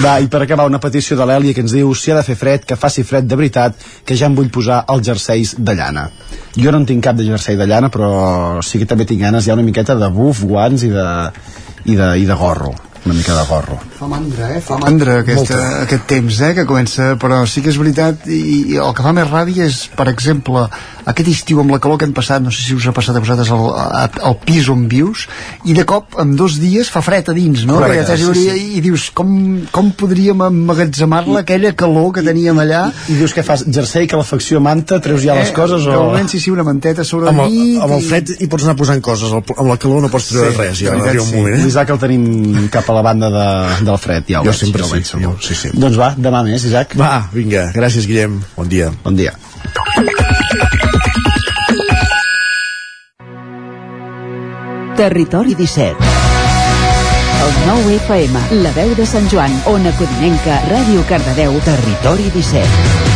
Va, i per acabar una petició de l'Èlia que ens diu si ha de fer fred, que faci fred de veritat, que ja em vull posar els jerseis de llana. Jo no en tinc cap de jersei de llana, però sí que també tinc ganes ja una miqueta de buf, guants i de, i de, i de gorro. Una mica de gorro. Fa mandra, eh? Fa mandra aquesta, aquest temps, eh? Que comença, però sí que és veritat, i, i el que fa més ràbia és, per exemple, aquest estiu amb la calor que hem passat, no sé si us ha passat a vosaltres al, al pis on vius, i de cop, en dos dies, fa fred a dins, no? Correcte, Perquè sí, sí, sí. I dius, com, com podríem emmagatzemar-la, aquella calor que teníem allà? I dius què fas? Jersei, calefacció, manta, treus ja les coses De o... moment, sí, sí, una manteta sobre Amb el llit... amb el fred hi pots anar posant coses, amb la calor no pots treure res, ja, veritat, un moment, eh? L'Isaac el tenim cap a la banda de, del fred, ja ho Jo veig, sempre ja ho sí, veig, jo- sí, sí. Doncs va, demà més, Isaac. Va, vinga, gràcies, Guillem. Bon dia. Bon dia. Territori 17 El 9 FM, la veu de Sant Joan, Ona Codinenca, Ràdio Cardedeu, Territori 17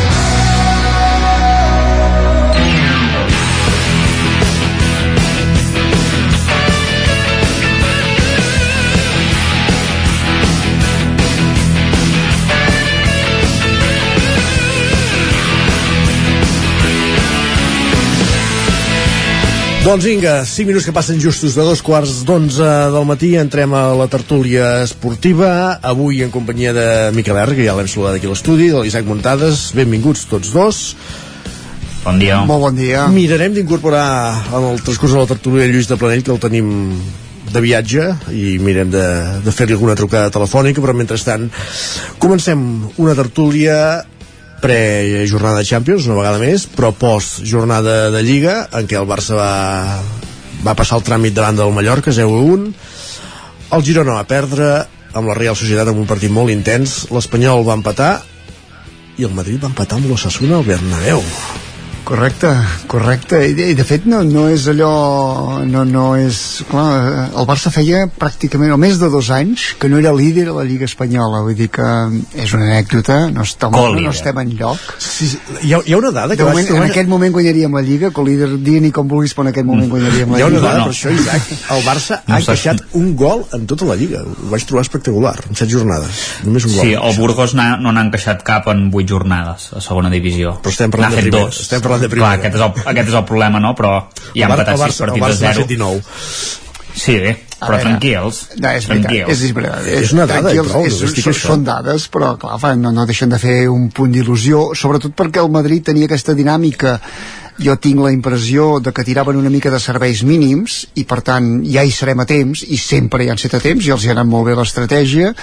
Doncs vinga, 5 minuts que passen justos de dos quarts d'onze del matí, entrem a la tertúlia esportiva, avui en companyia de Miquel R, que ja l'hem saludat aquí a l'estudi, de l'Isaac Muntades, benvinguts tots dos. Bon dia. Molt bon dia. Mirarem d'incorporar en el transcurs de la tertúlia Lluís de Planell, que el tenim de viatge i mirem de, de fer-li alguna trucada telefònica, però mentrestant comencem una tertúlia pre-jornada de Champions, una vegada més, però post-jornada de Lliga, en què el Barça va, va passar el tràmit davant del Mallorca, 0-1. El Girona va perdre amb la Real Societat en un partit molt intens. L'Espanyol va empatar i el Madrid va empatar amb l'Ossassuna al Bernabéu. Correcte, correcte. I, de- i de fet no, no és allò... No, no és... Clar, el Barça feia pràcticament o més de dos anys que no era líder a la Lliga Espanyola. Vull dir que és una anècdota, no estem, no, no estem en lloc. Sí, sí, hi, ha, hi ha una dada que De moment, trobar... en aquest moment guanyaríem la Lliga, co-líder, diguin-hi com vulguis, però en aquest moment guanyaríem la Hi ha una Lliga. dada per això, Isaac. El Barça ha No sé. encaixat un gol en tota la Lliga. Ho vaig trobar espectacular, en set jornades. Només un gol. Sí, el Burgos no n'ha encaixat cap en 8 jornades a segona divisió. Però estem parlant de primera, dos. estem parlant de primera. Clar, aquest és, el, aquest és el problema, no? Però hi ha El Bar- empatat el 6 Barça- el partits a Barça n'ha 0. fet 19. Sí, A però veure, tranquils. No, és tranquils. és, veritat, és, És una dada, i prou, és, dic són, dades, però clar, fa, no, no deixen de fer un punt d'il·lusió, sobretot perquè el Madrid tenia aquesta dinàmica jo tinc la impressió de que tiraven una mica de serveis mínims i per tant ja hi serem a temps i sempre hi han set a temps i els hi ha anat molt bé l'estratègia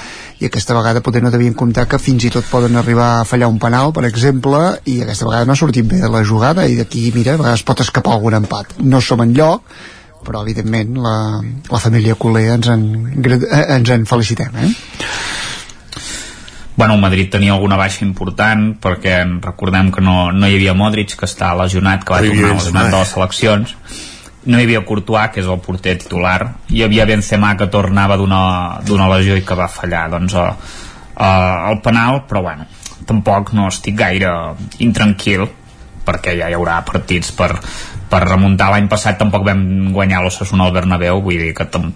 i aquesta vegada potser no devien comptar que fins i tot poden arribar a fallar un penal per exemple i aquesta vegada no ha sortit bé la jugada i d'aquí mira, a vegades pot escapar algun empat no som en lloc però evidentment la, la família Culer ens en, ens en felicitem eh? Bueno, el Madrid tenia alguna baixa important perquè recordem que no, no hi havia Modric, que està lesionat, que va tornar lesionat de les seleccions. No hi havia Courtois, que és el porter titular. Hi havia Benzema, que tornava d'una lesió i que va fallar doncs, a, el penal, però bueno, tampoc no estic gaire intranquil perquè ja hi haurà partits per, per remuntar l'any passat tampoc vam guanyar l'Ossassuna al Bernabéu vull dir que tam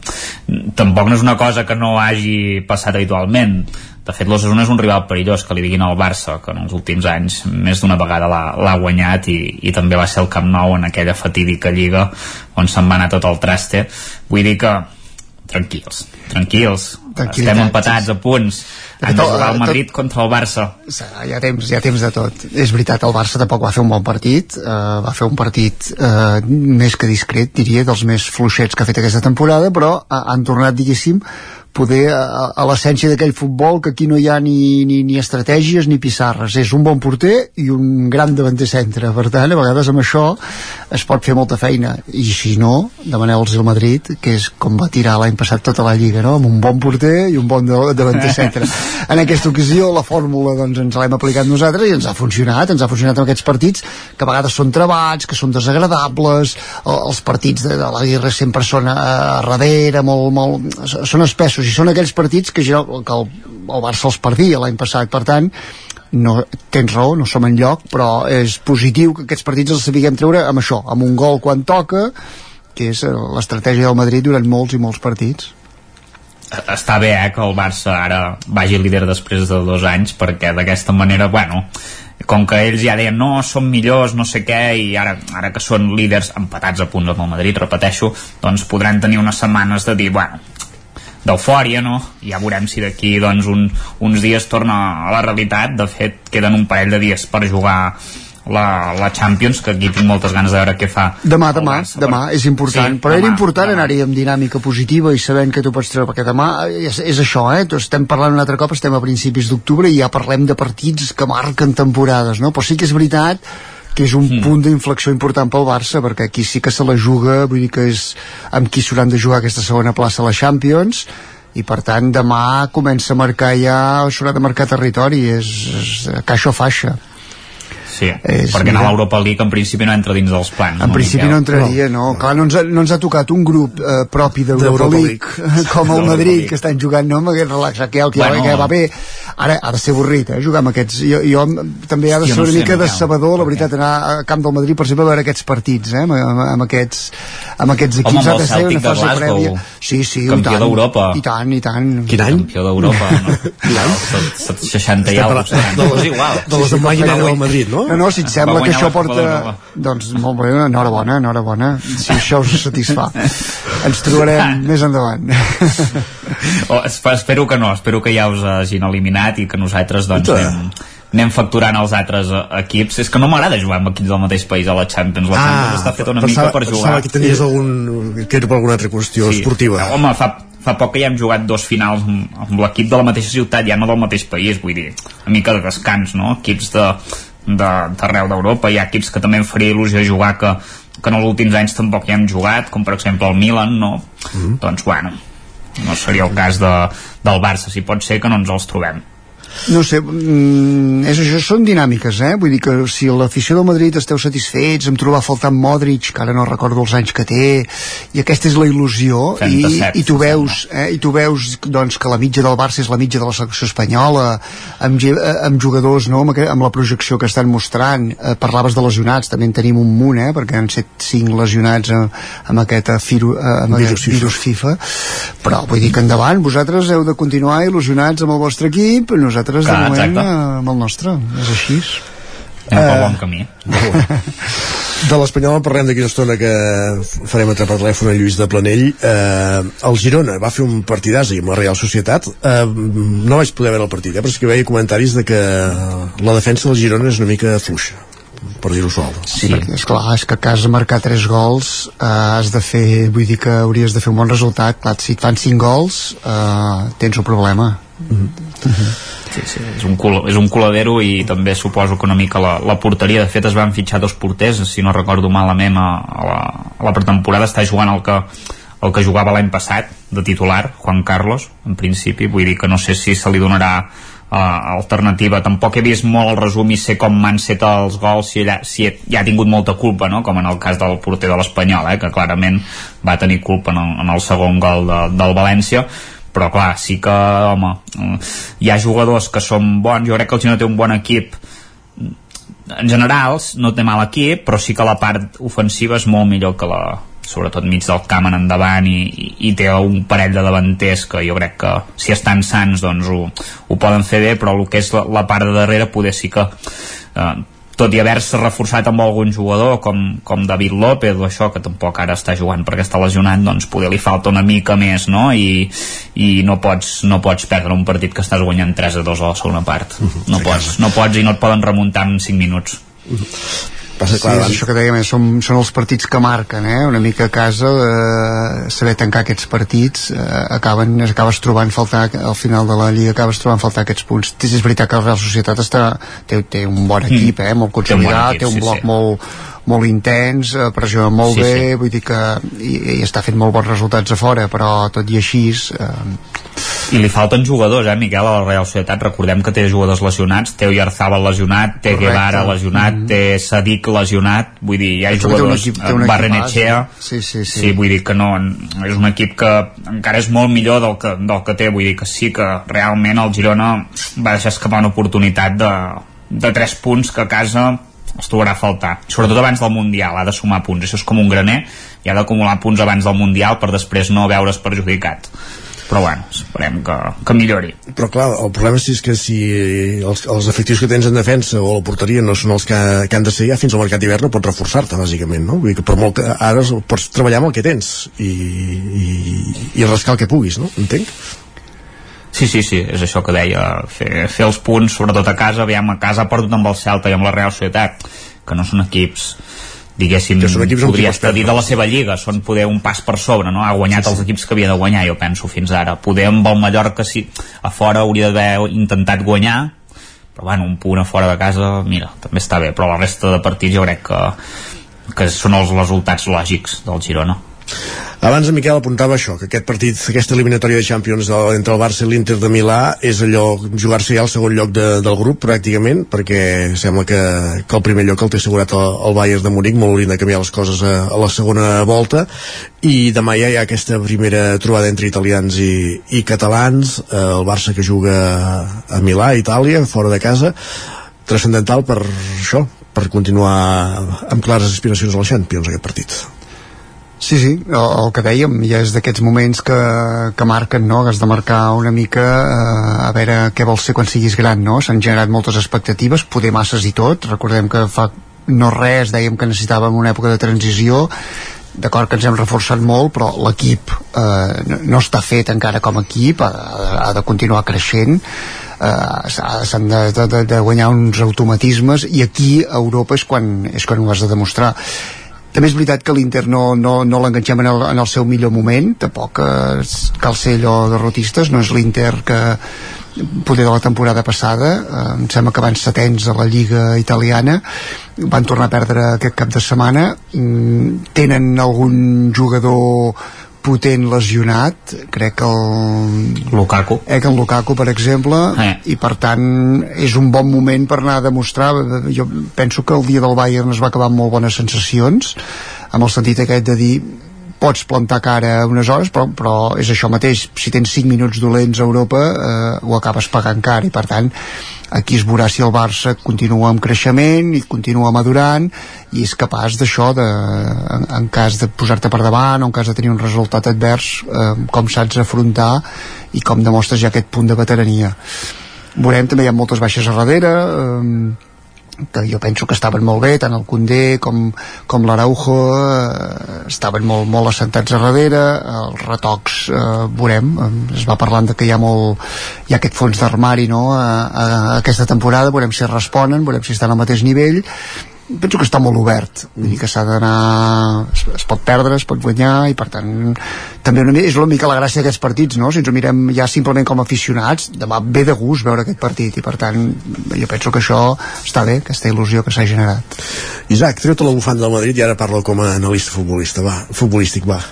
tampoc no és una cosa que no hagi passat habitualment de fet l'Ossassuna és un rival perillós que li diguin al Barça que en els últims anys més d'una vegada l'ha- guanyat i, i també va ser el Camp Nou en aquella fatídica lliga on se'n va anar tot el traste. Vull dir que tranquils tranquils, estem empatats a punts. Han de Tot- jugar el tot- Madrid contra el Barça. Hi ha temps, hi ha temps de tot. És veritat, el Barça tampoc va fer un bon partit eh, va fer un partit eh, més que discret, diria, dels més fluixets que ha fet aquesta temporada, però eh, han tornat diguéssim poder a, a l'essència d'aquell futbol que aquí no hi ha ni, ni, ni estratègies ni pissarres, és un bon porter i un gran davanter centre, per tant a vegades amb això es pot fer molta feina. I si no, demaneu-los al Madrid que és com va tirar l'any passat tota la Lliga no? amb un bon porter i un bon da- davanter centre. En aquesta ocasió la fórmula doncs, ens l'hem aplicat nosaltres i ens ha funcionat ens ha funcionat en aquests partits que a vegades són trebats, que són desagradables el- els partits de, de la guerra sempre són a, a darrere molt, molt, són espessos i són aquells partits que, general- que el, el Barça els perdia l'any passat per tant no, tens raó, no som en lloc però és positiu que aquests partits els sapiguem treure amb això, amb un gol quan toca que és eh, l'estratègia del Madrid durant molts i molts partits. Està bé eh, que el Barça ara vagi líder després de dos anys perquè d'aquesta manera, bueno com que ells ja deien no, som millors, no sé què i ara, ara que són líders empatats a punts amb el Madrid, repeteixo doncs podran tenir unes setmanes de dir, bueno d'eufòria, no? Ja veurem si d'aquí doncs, un, uns dies torna a la realitat. De fet, queden un parell de dies per jugar la, la Champions, que aquí tinc moltes ganes de veure què fa. Demà, demà, demà, és important. Sí, però demà, era important anar-hi amb dinàmica positiva i sabent que tu pots treure, perquè demà és, és això, eh? Tots estem parlant un altre cop, estem a principis d'octubre i ja parlem de partits que marquen temporades, no? Però sí que és veritat que és un mm. punt d'inflexió important pel Barça perquè aquí sí que se la juga vull dir que és amb qui s'hauran de jugar aquesta segona plaça a la Champions i per tant demà comença a marcar ja s'haurà de marcar territori és, és caixa o faixa Sí, és, perquè anar a l'Europa League en principi no entra dins dels plans. En principi no entraria, no. no. Clar, no ens, ha, no ens ha tocat un grup eh, propi d'Europa League, League, com el Madrid, que estan jugant no, amb aquest relax, que, el que, bueno, que va bé. Ara ha de ser avorrit, eh, jugar amb aquests. Jo, jo també ha de ser no una mica no, decebedor, la veritat, anar a Camp del Madrid, per exemple, a veure aquests partits, eh, amb, amb, aquests, amb aquests equips. Home, ha de ser una fase Glasgow, prèvia. Sí, sí, campió d'Europa. I tant, i tant. Quin any? Campió d'Europa, no? Quin any? 60 i alguna cosa. De les, igual. De les sí, sí, del Madrid, no? No, no, si et sembla que això porta... Doncs molt bé, enhorabona, enhorabona, si això us satisfà. Ens trobarem més endavant. oh, espero que no, espero que ja us hagin eliminat i que nosaltres doncs anem, anem facturant els altres eh, equips. És que no m'agrada jugar amb equips del mateix país a la Champions. La Champions ah, està feta una pensava, mica per jugar. pensava que tenies algun que era per alguna altra qüestió sí. esportiva. Home, fa, fa poc que ja hem jugat dos finals amb, amb l'equip de la mateixa ciutat ja no del mateix país, vull dir una mica de descans, no? equips de d'arreu de, d'Europa hi ha equips que també em faria il·lusió jugar que, que en els últims anys tampoc hi hem jugat com per exemple el Milan no? Mm -hmm. doncs bueno no seria el cas de, del Barça si pot ser que no ens els trobem no sé, mm, és això, són dinàmiques, eh? Vull dir que si l'afició del Madrid esteu satisfets amb trobar faltant Modric, que ara no recordo els anys que té, i aquesta és la il·lusió, 37, i, i tu veus, eh? i tu veus doncs, que la mitja del Barça és la mitja de la selecció espanyola, amb, eh, amb jugadors, no?, amb, amb la projecció que estan mostrant, eh, parlaves de lesionats, també en tenim un munt, eh? Perquè han set cinc lesionats amb, amb aquest, eh, firu, eh, amb virus, aquest virus FIFA. FIFA, però vull dir que endavant, vosaltres heu de continuar il·lusionats amb el vostre equip, nosaltres nosaltres Clar, de moment exacte. Eh, amb el nostre, és així anem pel bon camí de l'Espanyol parlem d'aquí una estona que farem entrar per telèfon a Lluís de Planell eh, el Girona va fer un partidàs amb la Real Societat eh, no vaig poder veure el partit eh, però és que veia comentaris de que la defensa del Girona és una mica fluixa per dir-ho suau. Sí, és clar, és que a casa marcar 3 gols eh, has de fer, vull dir que hauries de fer un bon resultat, clar, si et fan 5 gols eh, tens un problema. Mm -hmm. Mm -hmm sí, sí, és un, cul, és un coladero i també suposo que una mica la, la porteria de fet es van fitxar dos porters si no recordo malament a, a, la, a la pretemporada està jugant el que el que jugava l'any passat de titular, Juan Carlos, en principi, vull dir que no sé si se li donarà uh, alternativa. Tampoc he vist molt el resum i sé com m'han set els gols si, ella, si ja ha tingut molta culpa, no? com en el cas del porter de l'Espanyol, eh? que clarament va tenir culpa en el, en el segon gol de, del València però clar, sí que home, hi ha jugadors que són bons. Jo crec que el Girona té un bon equip. En general no té mal equip però sí que la part ofensiva és molt millor que la sobretot mig del camp en endavant i, i, i té un parell de davanters que jo crec que si estan sants doncs ho, ho poden fer bé però el que és la, la part de darrere poder sí que eh, tot i haver-se reforçat amb algun jugador com, com David López o això, que tampoc ara està jugant perquè està lesionat, doncs poder li falta una mica més, no? I, i no, pots, no pots perdre un partit que estàs guanyant 3 a 2 a la segona part. No pots, no pots i no et poden remuntar en 5 minuts. Passa, clar, sí, és això que dèiem, eh, són, són els partits que marquen, eh? una mica a casa eh, saber tancar aquests partits eh, acaben, acabes trobant faltar al final de la Lliga acabes trobant faltar aquests punts és veritat que la Real Societat està, té, té un bon mm. equip, eh? molt consolidat té un, equip, té un bloc sí, sí. molt, molt intens, eh, pressiona molt sí, bé, sí. vull dir que i, i està fent molt bons resultats a fora, però tot i així eh, i li falten jugadors, eh, Miquel, a la Real Societat. Recordem que té jugadors lesionats, té Oyarzabal lesionat, té Correcte. Guevara lesionat, mm -hmm. té Sadik lesionat, vull dir, hi ha Però jugadors, equip, eh, Barrenetxea, sí, sí, sí. sí, vull dir que no, és un equip que encara és molt millor del que, del que té, vull dir que sí que realment el Girona va deixar escapar una oportunitat de, de 3 punts que a casa es trobarà a faltar, sobretot abans del Mundial ha de sumar punts, això és com un graner i ha d'acumular punts abans del Mundial per després no veure's perjudicat però bueno, esperem que, que millori però clar, el problema és que si els, els efectius que tens en defensa o la porteria no són els que, que han de ser ja fins al mercat d'hivern no pots reforçar-te bàsicament no? Vull dir que per molt que ara pots treballar amb el que tens i, i, i rascar el que puguis no? entenc? Sí, sí, sí, és això que deia, fer, fer els punts, sobretot a casa, aviam, a casa ha perdut amb el Celta i amb la Real Societat, que no són equips diguéssim, podria estar dir de la seva lliga, són poder un pas per sobre, no? Ha guanyat sí, sí. els equips que havia de guanyar, jo penso, fins ara. Poder amb el Mallorca, sí, a fora hauria d'haver intentat guanyar, però bueno, un punt a fora de casa, mira, també està bé, però la resta de partits jo crec que, que són els resultats lògics del Girona. Abans en Miquel apuntava això, que aquest partit, aquesta eliminatòria de Champions entre el Barça i l'Inter de Milà és allò, jugar-se ja al segon lloc de, del grup pràcticament, perquè sembla que, que el primer lloc el té assegurat el, el Bayern de Múnich, molt haurien de canviar les coses a, a la segona volta, i demà ja hi ha aquesta primera trobada entre italians i, i catalans, eh, el Barça que juga a Milà, a Itàlia, fora de casa, transcendental per això, per continuar amb clares aspiracions a la Champions aquest partit. Sí, sí, el, el que dèiem ja és d'aquests moments que, que marquen, no? has de marcar una mica eh, a veure què vols ser quan siguis gran, no? S'han generat moltes expectatives, poder masses i tot, recordem que fa no res, dèiem que necessitàvem una època de transició, d'acord que ens hem reforçat molt, però l'equip eh, no està fet encara com a equip, ha, ha de continuar creixent, eh, s'han de, de, de guanyar uns automatismes i aquí a Europa és quan, és quan ho has de demostrar també és veritat que l'Inter no, no, no l'enganxem en, el, en el seu millor moment. Tampoc eh, cal ser allò derrotistes. No és l'Inter que poder de la temporada passada eh, em sembla que van setens a la Lliga italiana van tornar a perdre aquest cap de setmana. Mm, tenen algun jugador potent lesionat crec que el Lukaku eh, que el Lukaku per exemple eh. i per tant és un bon moment per anar a demostrar jo penso que el dia del Bayern es va acabar amb molt bones sensacions amb el sentit aquest de dir pots plantar cara unes hores però, però és això mateix, si tens 5 minuts dolents a Europa eh, ho acabes pagant car i per tant aquí es veurà si el Barça continua amb creixement i continua madurant i és capaç d'això en, en cas de posar-te per davant o en cas de tenir un resultat advers eh, com saps afrontar i com demostres ja aquest punt de veterania. Veurem també hi ha moltes baixes a darrere eh, que jo penso que estaven molt bé, tant el Condé com, com l'Araujo eh, estaven molt, molt assentats a darrere. Els retocs eh, veurem. Es va parlant de que hi ha molt hi ha aquest fons d'armari no, a, a, a aquesta temporada, veurem si responen veurem si estan al mateix nivell penso que està molt obert. Vull dir que s'ha d'anar es, es pot perdre, es pot guanyar i per tant també una, és una mica la gràcia d'aquests partits no? si ens ho mirem ja simplement com a aficionats demà ve de gust veure aquest partit i per tant jo penso que això està bé aquesta il·lusió que s'ha generat. Isaac, treu-te la bufanda del Madrid i ara parla com a analista futbolista. Va, futbolístic, va.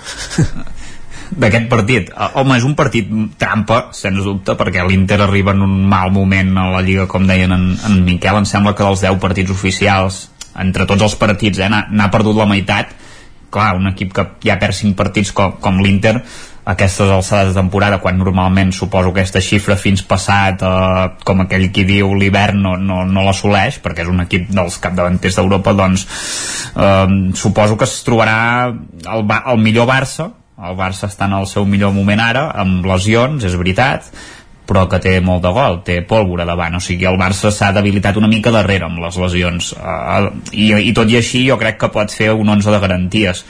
D'aquest partit. Home, és un partit trampa, sens dubte, perquè l'Inter arriba en un mal moment a la Lliga, com deien en, en Miquel, em sembla que dels 10 partits oficials entre tots els partits, eh, n'ha perdut la meitat. Clar, un equip que ja perd 5 partits com, com l'Inter aquestes alçades de temporada, quan normalment suposo aquesta xifra fins passat eh, com aquell qui diu l'hivern no, no, no l'assoleix, perquè és un equip dels capdavanters d'Europa, doncs eh, suposo que es trobarà el, el millor Barça. El Barça està en el seu millor moment ara, amb lesions, és veritat, però que té molt de gol, té pólvora davant, o sigui, el Barça s'ha debilitat una mica darrere amb les lesions, uh, i, i tot i així jo crec que pot fer un 11 de garanties,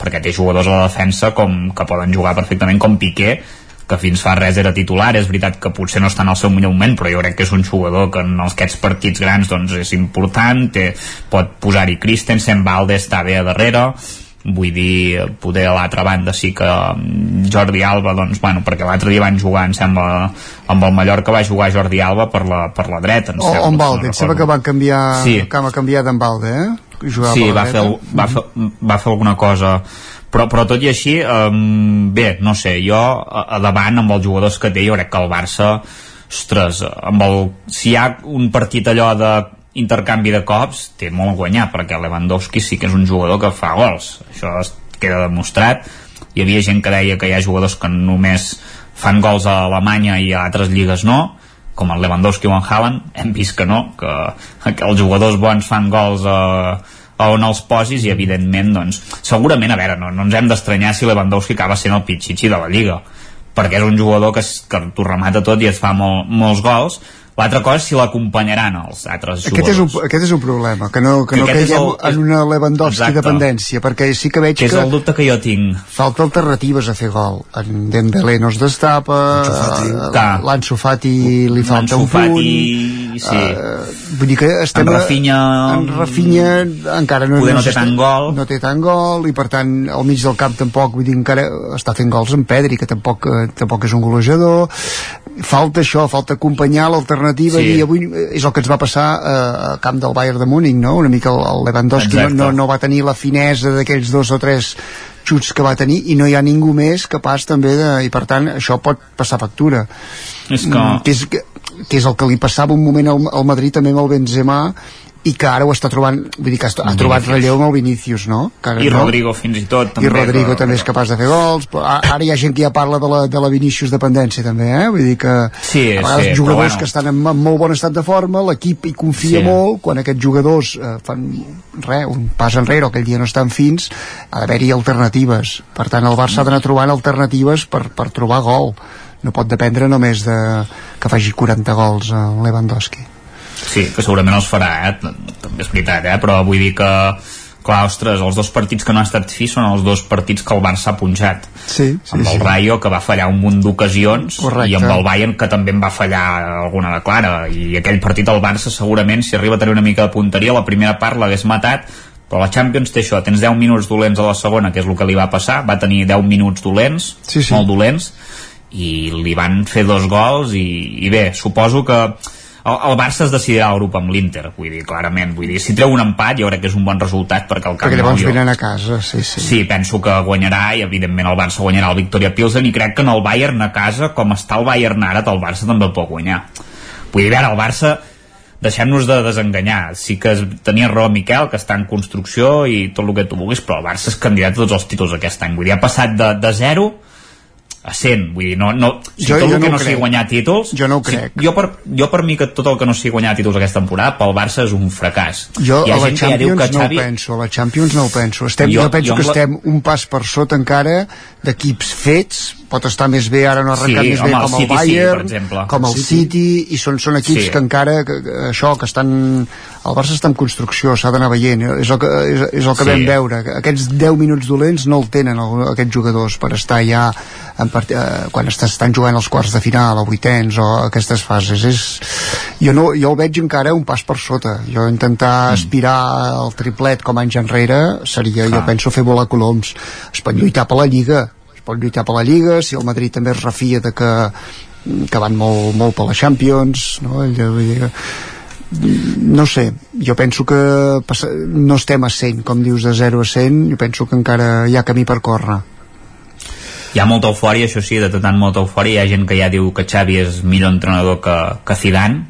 perquè té jugadors a la defensa com, que poden jugar perfectament com Piqué, que fins fa res era titular, és veritat que potser no està en el seu millor moment, però jo crec que és un jugador que en aquests partits grans doncs, és important, té, pot posar-hi Christensen, Valde està bé a darrere, vull dir, poder a l'altra banda sí que mm, Jordi Alba doncs, bueno, perquè l'altre dia van jugar em sembla amb el Mallorca va jugar Jordi Alba per la, per la dreta em sembla, o amb Valde, no em sembla que van canviar sí. que va canviar d'en Valde eh? Sí, va fer, va, fer, va fer alguna cosa però, però tot i així um, bé, no sé, jo a, a davant amb els jugadors que té jo crec que el Barça ostres, amb el, si hi ha un partit allò de intercanvi de cops té molt guanyar perquè Lewandowski sí que és un jugador que fa gols. Això queda demostrat. Hi havia gent que deia que hi ha jugadors que només fan gols a Alemanya i a altres lligues no. Com el Lewandowski o en Haaland hem vist que no, que, que els jugadors bons fan gols a, a on els posis i evidentment doncs, segurament, a veure, no, no ens hem d'estranyar si Lewandowski acaba sent el pitxitxi de la Lliga perquè és un jugador que, que t'ho remata tot i et fa molt, molts gols L'altra cosa és si l'acompanyaran els altres Aquest jugadors. és, un, aquest és un problema, que no, que Que no aquest caiguem el- en una Lewandowski Exacte. dependència, perquè sí que veig Que és el dubte que jo tinc. falta alternatives a fer gol. En Dembélé no es destapa, eh, Clar. l'Ansu Fati li falta un punt. Fati, sí. Eh, vull dir que estem... En a- Rafinha, En Rafinha encara no... Poder no té tant gol. No té tant gol, i per tant al mig del camp tampoc, vull dir, encara està fent gols en Pedri, que tampoc, eh, tampoc és un golejador. Falta això, falta acompanyar l'alternativa Sí. i avui és el que ens va passar eh, al camp del Bayern de Múnich, no? Una mica el, el Lewandowski no, Exacte. no, no va tenir la finesa d'aquells dos o tres xuts que va tenir i no hi ha ningú més capaç també de... i per tant això pot passar factura És que- Mm, que, és, que, que és el que li passava un moment al, al Madrid també amb el Benzema i que ara ho està trobant vull dir que ha, trobat Vinícius. relleu amb el Vinícius no? Que I no? Rodrigo fins i tot. i Rodrigo que- també és capaç de fer gols però ara hi ha gent que ja parla de la, de la Vinícius dependència també, eh? vull dir que Sí, a vegades sí, però jugadors bueno. que estan en, en molt bon estat de forma l'equip hi confia Sí. molt quan aquests jugadors eh, fan res, un pas enrere o aquell dia no estan fins ha d'haver-hi alternatives per tant el Barça ha d'anar trobant alternatives per, per trobar gol no pot dependre només de que faci 40 gols a Lewandowski Sí, que segurament els farà, eh? també és veritat, eh? però vull dir que clar, ostres, els dos partits que no han estat fi són els dos partits que el Barça ha punxat sí, sí, amb el sí. Rayo que va fallar un munt d'ocasions i amb el Bayern que també en va fallar alguna de clara i aquell partit el Barça segurament si arriba a tenir una mica de punteria la primera part l'hagués matat però la Champions té això, tens 10 minuts dolents a la segona que és el que li va passar, va tenir 10 minuts dolents, Sí, sí. molt dolents i li van fer dos gols i, i bé, suposo que el, el Barça es decidirà el grup amb l'Inter vull dir, clarament, vull dir, si treu un empat jo crec que és un bon resultat perquè el Camp perquè llavors venen a casa sí, sí. Sí, penso que guanyarà i evidentment el Barça guanyarà el Victoria Pilsen i crec que en el Bayern a casa, com està el Bayern ara, el Barça també el pot guanyar. Vull dir, a veure, el Barça deixem-nos de desenganyar. Sí que tenia raó Miquel, que està en construcció i tot el que tu vulguis, però el Barça és candidat a tots els títols aquest any. Vull dir, ha passat de, de 0 a 100, vull dir, no, no, si Jo- tot jo el que no no, sigui guanyar títols Jo no ho si- crec. jo, per, jo per mi que tot el que no sigui guanyar títols aquesta temporada pel Barça és un fracàs Jo a la que Champions que no Xavi... ho penso, a la Champions no ho penso. Estem, Jo- jo, penso jo que la- estem un pas per sota encara d'equips fets, pot estar més bé, ara no ha arrencat Sí, més home, bé el com el City sí, Bayern, per exemple. com el El City, i són, són equips Sí. que encara, que, que, això, que estan... El Barça està en construcció, s'ha d'anar veient, és el que, és, és el que Sí. vam veure. que Aquests 10 minuts dolents no el tenen el, aquests jugadors per estar ja en part, eh, quan est- estan jugant els quarts de final o vuitens o aquestes fases és, jo, no, jo el veig encara un pas per sota jo intentar Mm. aspirar al triplet com anys enrere seria, jo Clar. penso, fer volar coloms es pot lluitar per la Lliga pot lluitar per la Lliga, si el Madrid també es refia de que, que van molt, molt per la Champions no? Allò, vull no sé, jo penso que no estem a 100, com dius, de 0 a 100, jo penso que encara hi ha camí per córrer. hi ha molta eufòria, això sí, de tant molta eufòria, hi ha gent que ja diu que Xavi és millor entrenador que, que Zidane,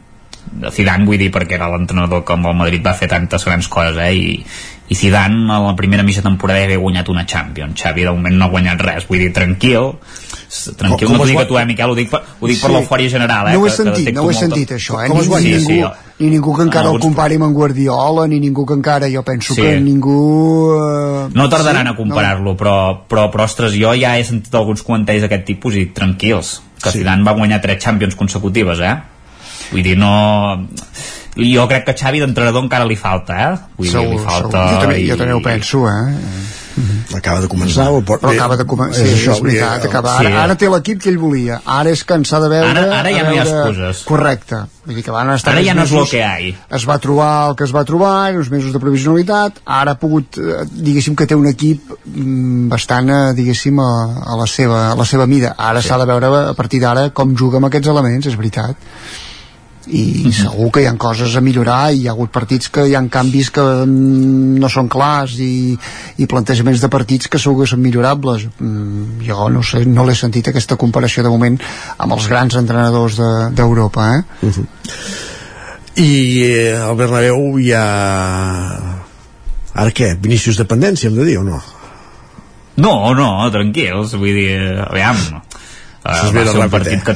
Zidane vull dir perquè era l'entrenador que amb el Madrid va fer tantes grans coses, eh? I, i Zidane a la primera mitja temporada ja havia guanyat una Champions, Xavi de moment no ha guanyat res, vull dir, tranquil, tranquil, Com- com no t'ho dic guanya- a tu, eh, Miquel, ho dic per, ho dic per Sí. l'eufòria general, eh? no ho he que- que sentit, detecto no ho he molta- sentit això, eh? Com es Ni, guanya? ni, Sí, ningú, sí, ni ningú que encara el alguns- compari amb en Guardiola, ni ningú que encara, jo penso Sí. que ningú... Eh, No tardaran sí? a comparar-lo, però, però, però, ostres, jo ja he sentit alguns comentaris d'aquest tipus i tranquils, que sí. Zidane va guanyar tres Champions consecutives, eh? Vull dir, no... Jo crec que Xavi d'entrenador encara li falta, eh? Vull dir, li falta... Jo també, jo i- també ho penso, eh? acaba de començar o pot... Però acaba de començar, sí, és és, això, veritat, vull dir, acaba, sí. ara, ara té l'equip que ell volia, ara és cansar de veure... Ara- ara ja a no hi ha veure- excuses. Correcte, vull dir que van estar Ara ja no és lo que hi. Es va trobar el que es va trobar, en uns mesos de provisionalitat, ara ha pogut, eh, diguéssim que té un equip mm, bastant, eh, diguéssim, a, a, la seva, a la seva mida. Ara s'ha de veure a partir d'ara com juga amb aquests elements, és veritat i segur que hi ha coses a millorar i hi ha hagut partits que hi ha canvis que mm, no són clars i, i plantejaments de partits que segur que són millorables mm, jo no sé, no l'he sentit aquesta comparació de moment amb els grans entrenadors de- d'Europa de, eh? Uh -huh. i eh, al Bernabéu hi ha ara què? Vinícius dependència hem de dir o no? No, no, tranquils, vull dir, aviam, És va, ser un partit que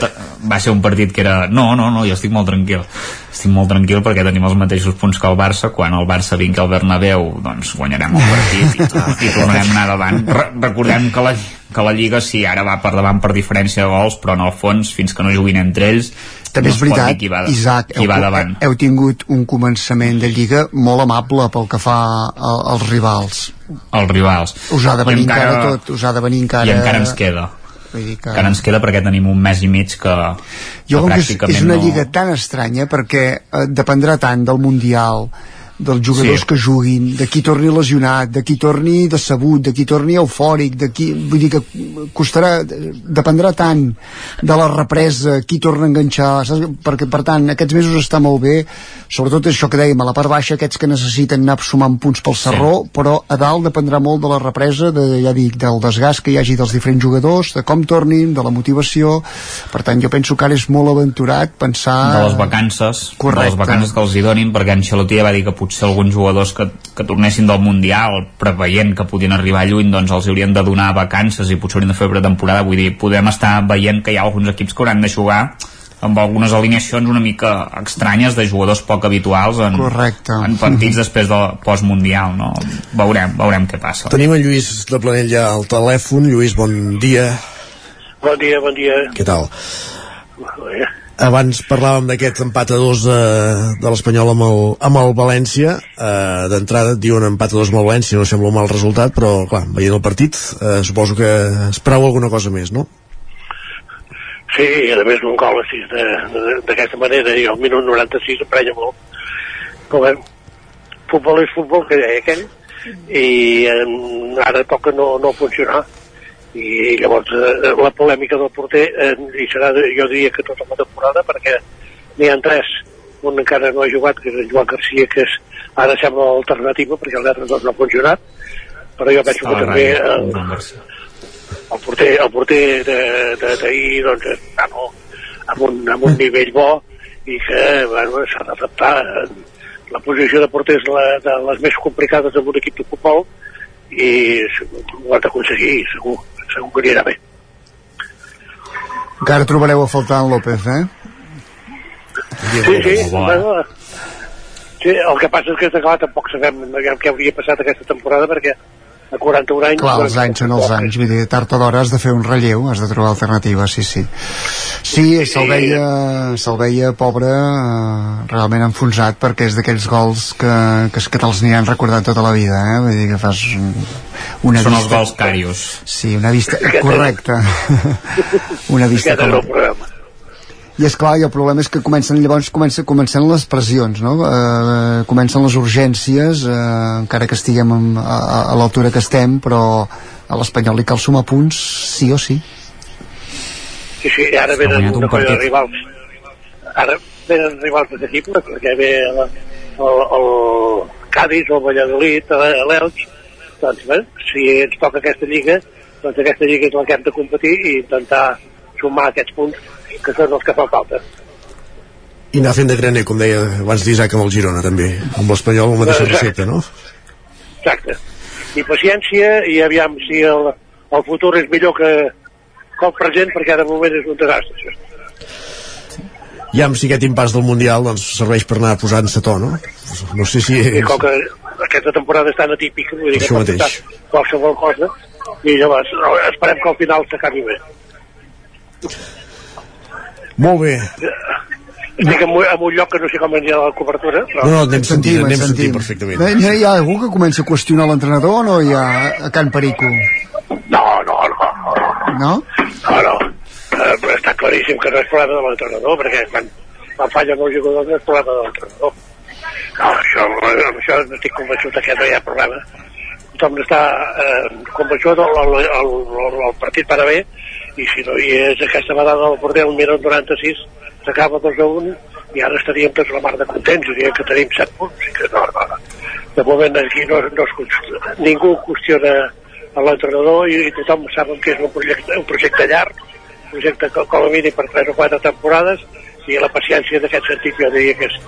va ser un partit que era... No, no, no, jo estic molt tranquil. Estic molt tranquil perquè tenim els mateixos punts que el Barça. Quan el Barça vingui al Bernabéu, doncs guanyarem el partit i, i tornarem a anar davant. Re recordem que la, que la Lliga sí, ara va per davant per diferència de gols, però en el fons, fins que no juguin entre ells, També no és veritat, qui va, Isaac, qui heu, va davant. heu tingut un començament de Lliga molt amable pel que fa als rivals. Els rivals. Us ha de I venir encara, tot, us ha de venir encara... I encara ens queda. Vull dir que... Encara ens queda perquè tenim un mes i mig que, Jo que com que és, pràcticament és una no... lliga tan estranya perquè eh, dependrà tant del Mundial dels jugadors Sí. que juguin, de qui torni lesionat, de qui torni decebut, de qui torni eufòric, de qui, vull dir que costarà, dependrà tant de la represa, qui torna a enganxar, saps? perquè per tant aquests mesos està molt bé, sobretot això que dèiem, a la part baixa aquests que necessiten anar sumant punts pel serró, sí. però a dalt dependrà molt de la represa, de, ja dic, del desgast que hi hagi dels diferents jugadors, de com tornin, de la motivació, per tant jo penso que ara és molt aventurat pensar... de les vacances, Correcte. de les vacances que els hi donin, perquè Ancelotti ja va dir que potser alguns jugadors que, que tornessin del Mundial, preveient que podien arribar lluny, doncs els haurien de donar vacances i potser haurien de fer pretemporada, vull dir, podem estar veient que hi ha alguns equips que hauran de jugar amb algunes alineacions una mica estranyes de jugadors poc habituals en, Correcte. en partits després del postmundial, no? Veurem, veurem què passa. Tenim en Lluís de Planell ja al telèfon. Lluís, bon dia. Bon dia, bon dia. Què tal? Abans parlàvem d'aquest empat a dos de, de l'Espanyol amb, el, amb el València. Uh, D'entrada et diuen empat a dos amb el València, no sembla un mal resultat, però clar, veient el partit, uh, suposo que esperau alguna cosa més, no? Sí, i a més un gol així d'aquesta manera i al minut 96 emprenya molt. Però bé, futbol és futbol, que deia aquell, i eh, ara toca no, no funcionar. I llavors eh, la polèmica del porter eh, hi serà, jo diria que tota la temporada, perquè n'hi ha tres. Un encara no ha jugat, que és en Joan Garcia, que és, ara sembla l'alternativa, perquè els altres dos no han funcionat, però jo penso que també eh, el porter, el porter d'ahir doncs, està molt, amb, un, amb un nivell bo i que bueno, s'ha d'adaptar. La posició de porter és la, de les més complicades en un equip de futbol i ho han d'aconseguir segur, segur que anirà bé Encara trobareu a faltar en López, eh? sí, sí, bueno, sí, el que passa és que clar, tampoc sabem què hauria passat aquesta temporada perquè a 41 anys Clar, els anys són els anys, vull dir, tard o d'hora has de fer un relleu, has de trobar alternatives, sí, sí. Sí, se'l veia, se'l veia pobre, eh, realment enfonsat, perquè és d'aquells gols que, que, que te'ls aniran recordant tota la vida, eh? Vull dir que fas un- una Són els vista... gols carios. Sí, una vista... Correcte. una vista Aquest és com... el problema I és clar, i el problema és que comencen llavors comença, comencen les pressions, no? Eh, comencen les urgències, eh, encara que estiguem en, a, a l'altura que estem, però a l'Espanyol li cal sumar punts sí o sí. Sí, sí, ara venen un de partit. rivals. Ara venen rivals de equipos, perquè ve el, el, el Cádiz, el Valladolid, l'Elx. Doncs, bé, si ens toca aquesta lliga, doncs aquesta lliga és la que hem de competir i intentar sumar aquests punts que són els que fan falta. I anar fent de graner, com deia abans d'Isaac amb el Girona, també. Amb l'Espanyol, la mateixa recepta, no? Exacte. I paciència i aviam si el, el futur és millor que, que el present, perquè de moment és un desastre. això. I amb si aquest impàs del Mundial doncs, serveix per anar posant-se to, no? No sé si... I com que aquesta temporada és tan atípica, vull dir que pot mateix. qualsevol cosa, i llavors esperem que al final s'acabi bé. Molt bé. Estic en, un- en un lloc que no sé com anirà la cobertura, però... No, no, anem sentint, anem sentim. sentint perfectament. Eh, Hi ha algú que comença a qüestionar l'entrenador o no hi ha a Can Perico? No, no, no. No? No, no. Eh, està claríssim que no és problema de l'entrenador, perquè quan, quan fallen els jugadors no és problema de l'entrenador. No, això, amb això no estic convençut que no hi ha problema. Tothom està eh, convençut el, el, el, el, el partit per a bé i si no hi és aquesta vegada del porter minut 96 s'acaba 2 a 1 i ara estaríem tots la mar de contents diríem que tenim 7 punts i que no, no, de moment aquí no, no es, ningú qüestiona a l'entrenador i, i tothom sap que és un projecte, un projecte llarg un projecte que com a mínim per 3 o 4 temporades i la paciència d'aquest sentit jo diria que és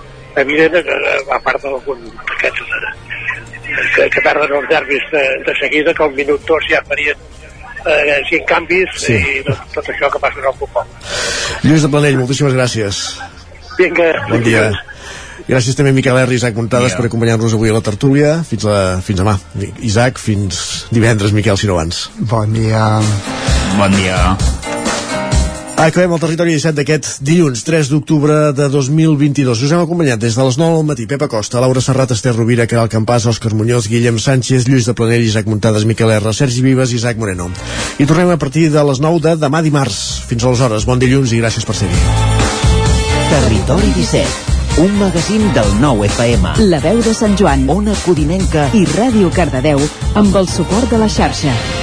evident a part d'algun d'aquests eh, que, que perden els nervis de, de seguida que al minut 2 ja farien eh, si en canvis Sí. i tot, tot això que passa en el futbol. Lluís de Planell, moltíssimes gràcies. Vinga, Bon dia. Gràcies també a Miquel R. i Isaac Montades per acompanyar-nos avui a la tertúlia. Fins, a, fins demà. Isaac, fins divendres, Miquel, si no abans. Bon dia. Bon dia. Acabem el territori 17 d'aquest dilluns, 3 d'octubre de 2022. Us hem acompanyat des de les 9 del matí. Pepa Costa, Laura Serrat, Esther Rovira, Caral Campàs, Òscar Muñoz, Guillem Sánchez, Lluís de Planell, Isaac Montades, Miquel R, Sergi Vives i Isaac Moreno. I tornem a partir de les 9 de demà dimarts. Fins aleshores, bon dilluns i gràcies per ser-hi. Territori 17, un magazín del nou FM. La veu de Sant Joan, Ona Codinenca i Ràdio Cardedeu amb el suport de la xarxa.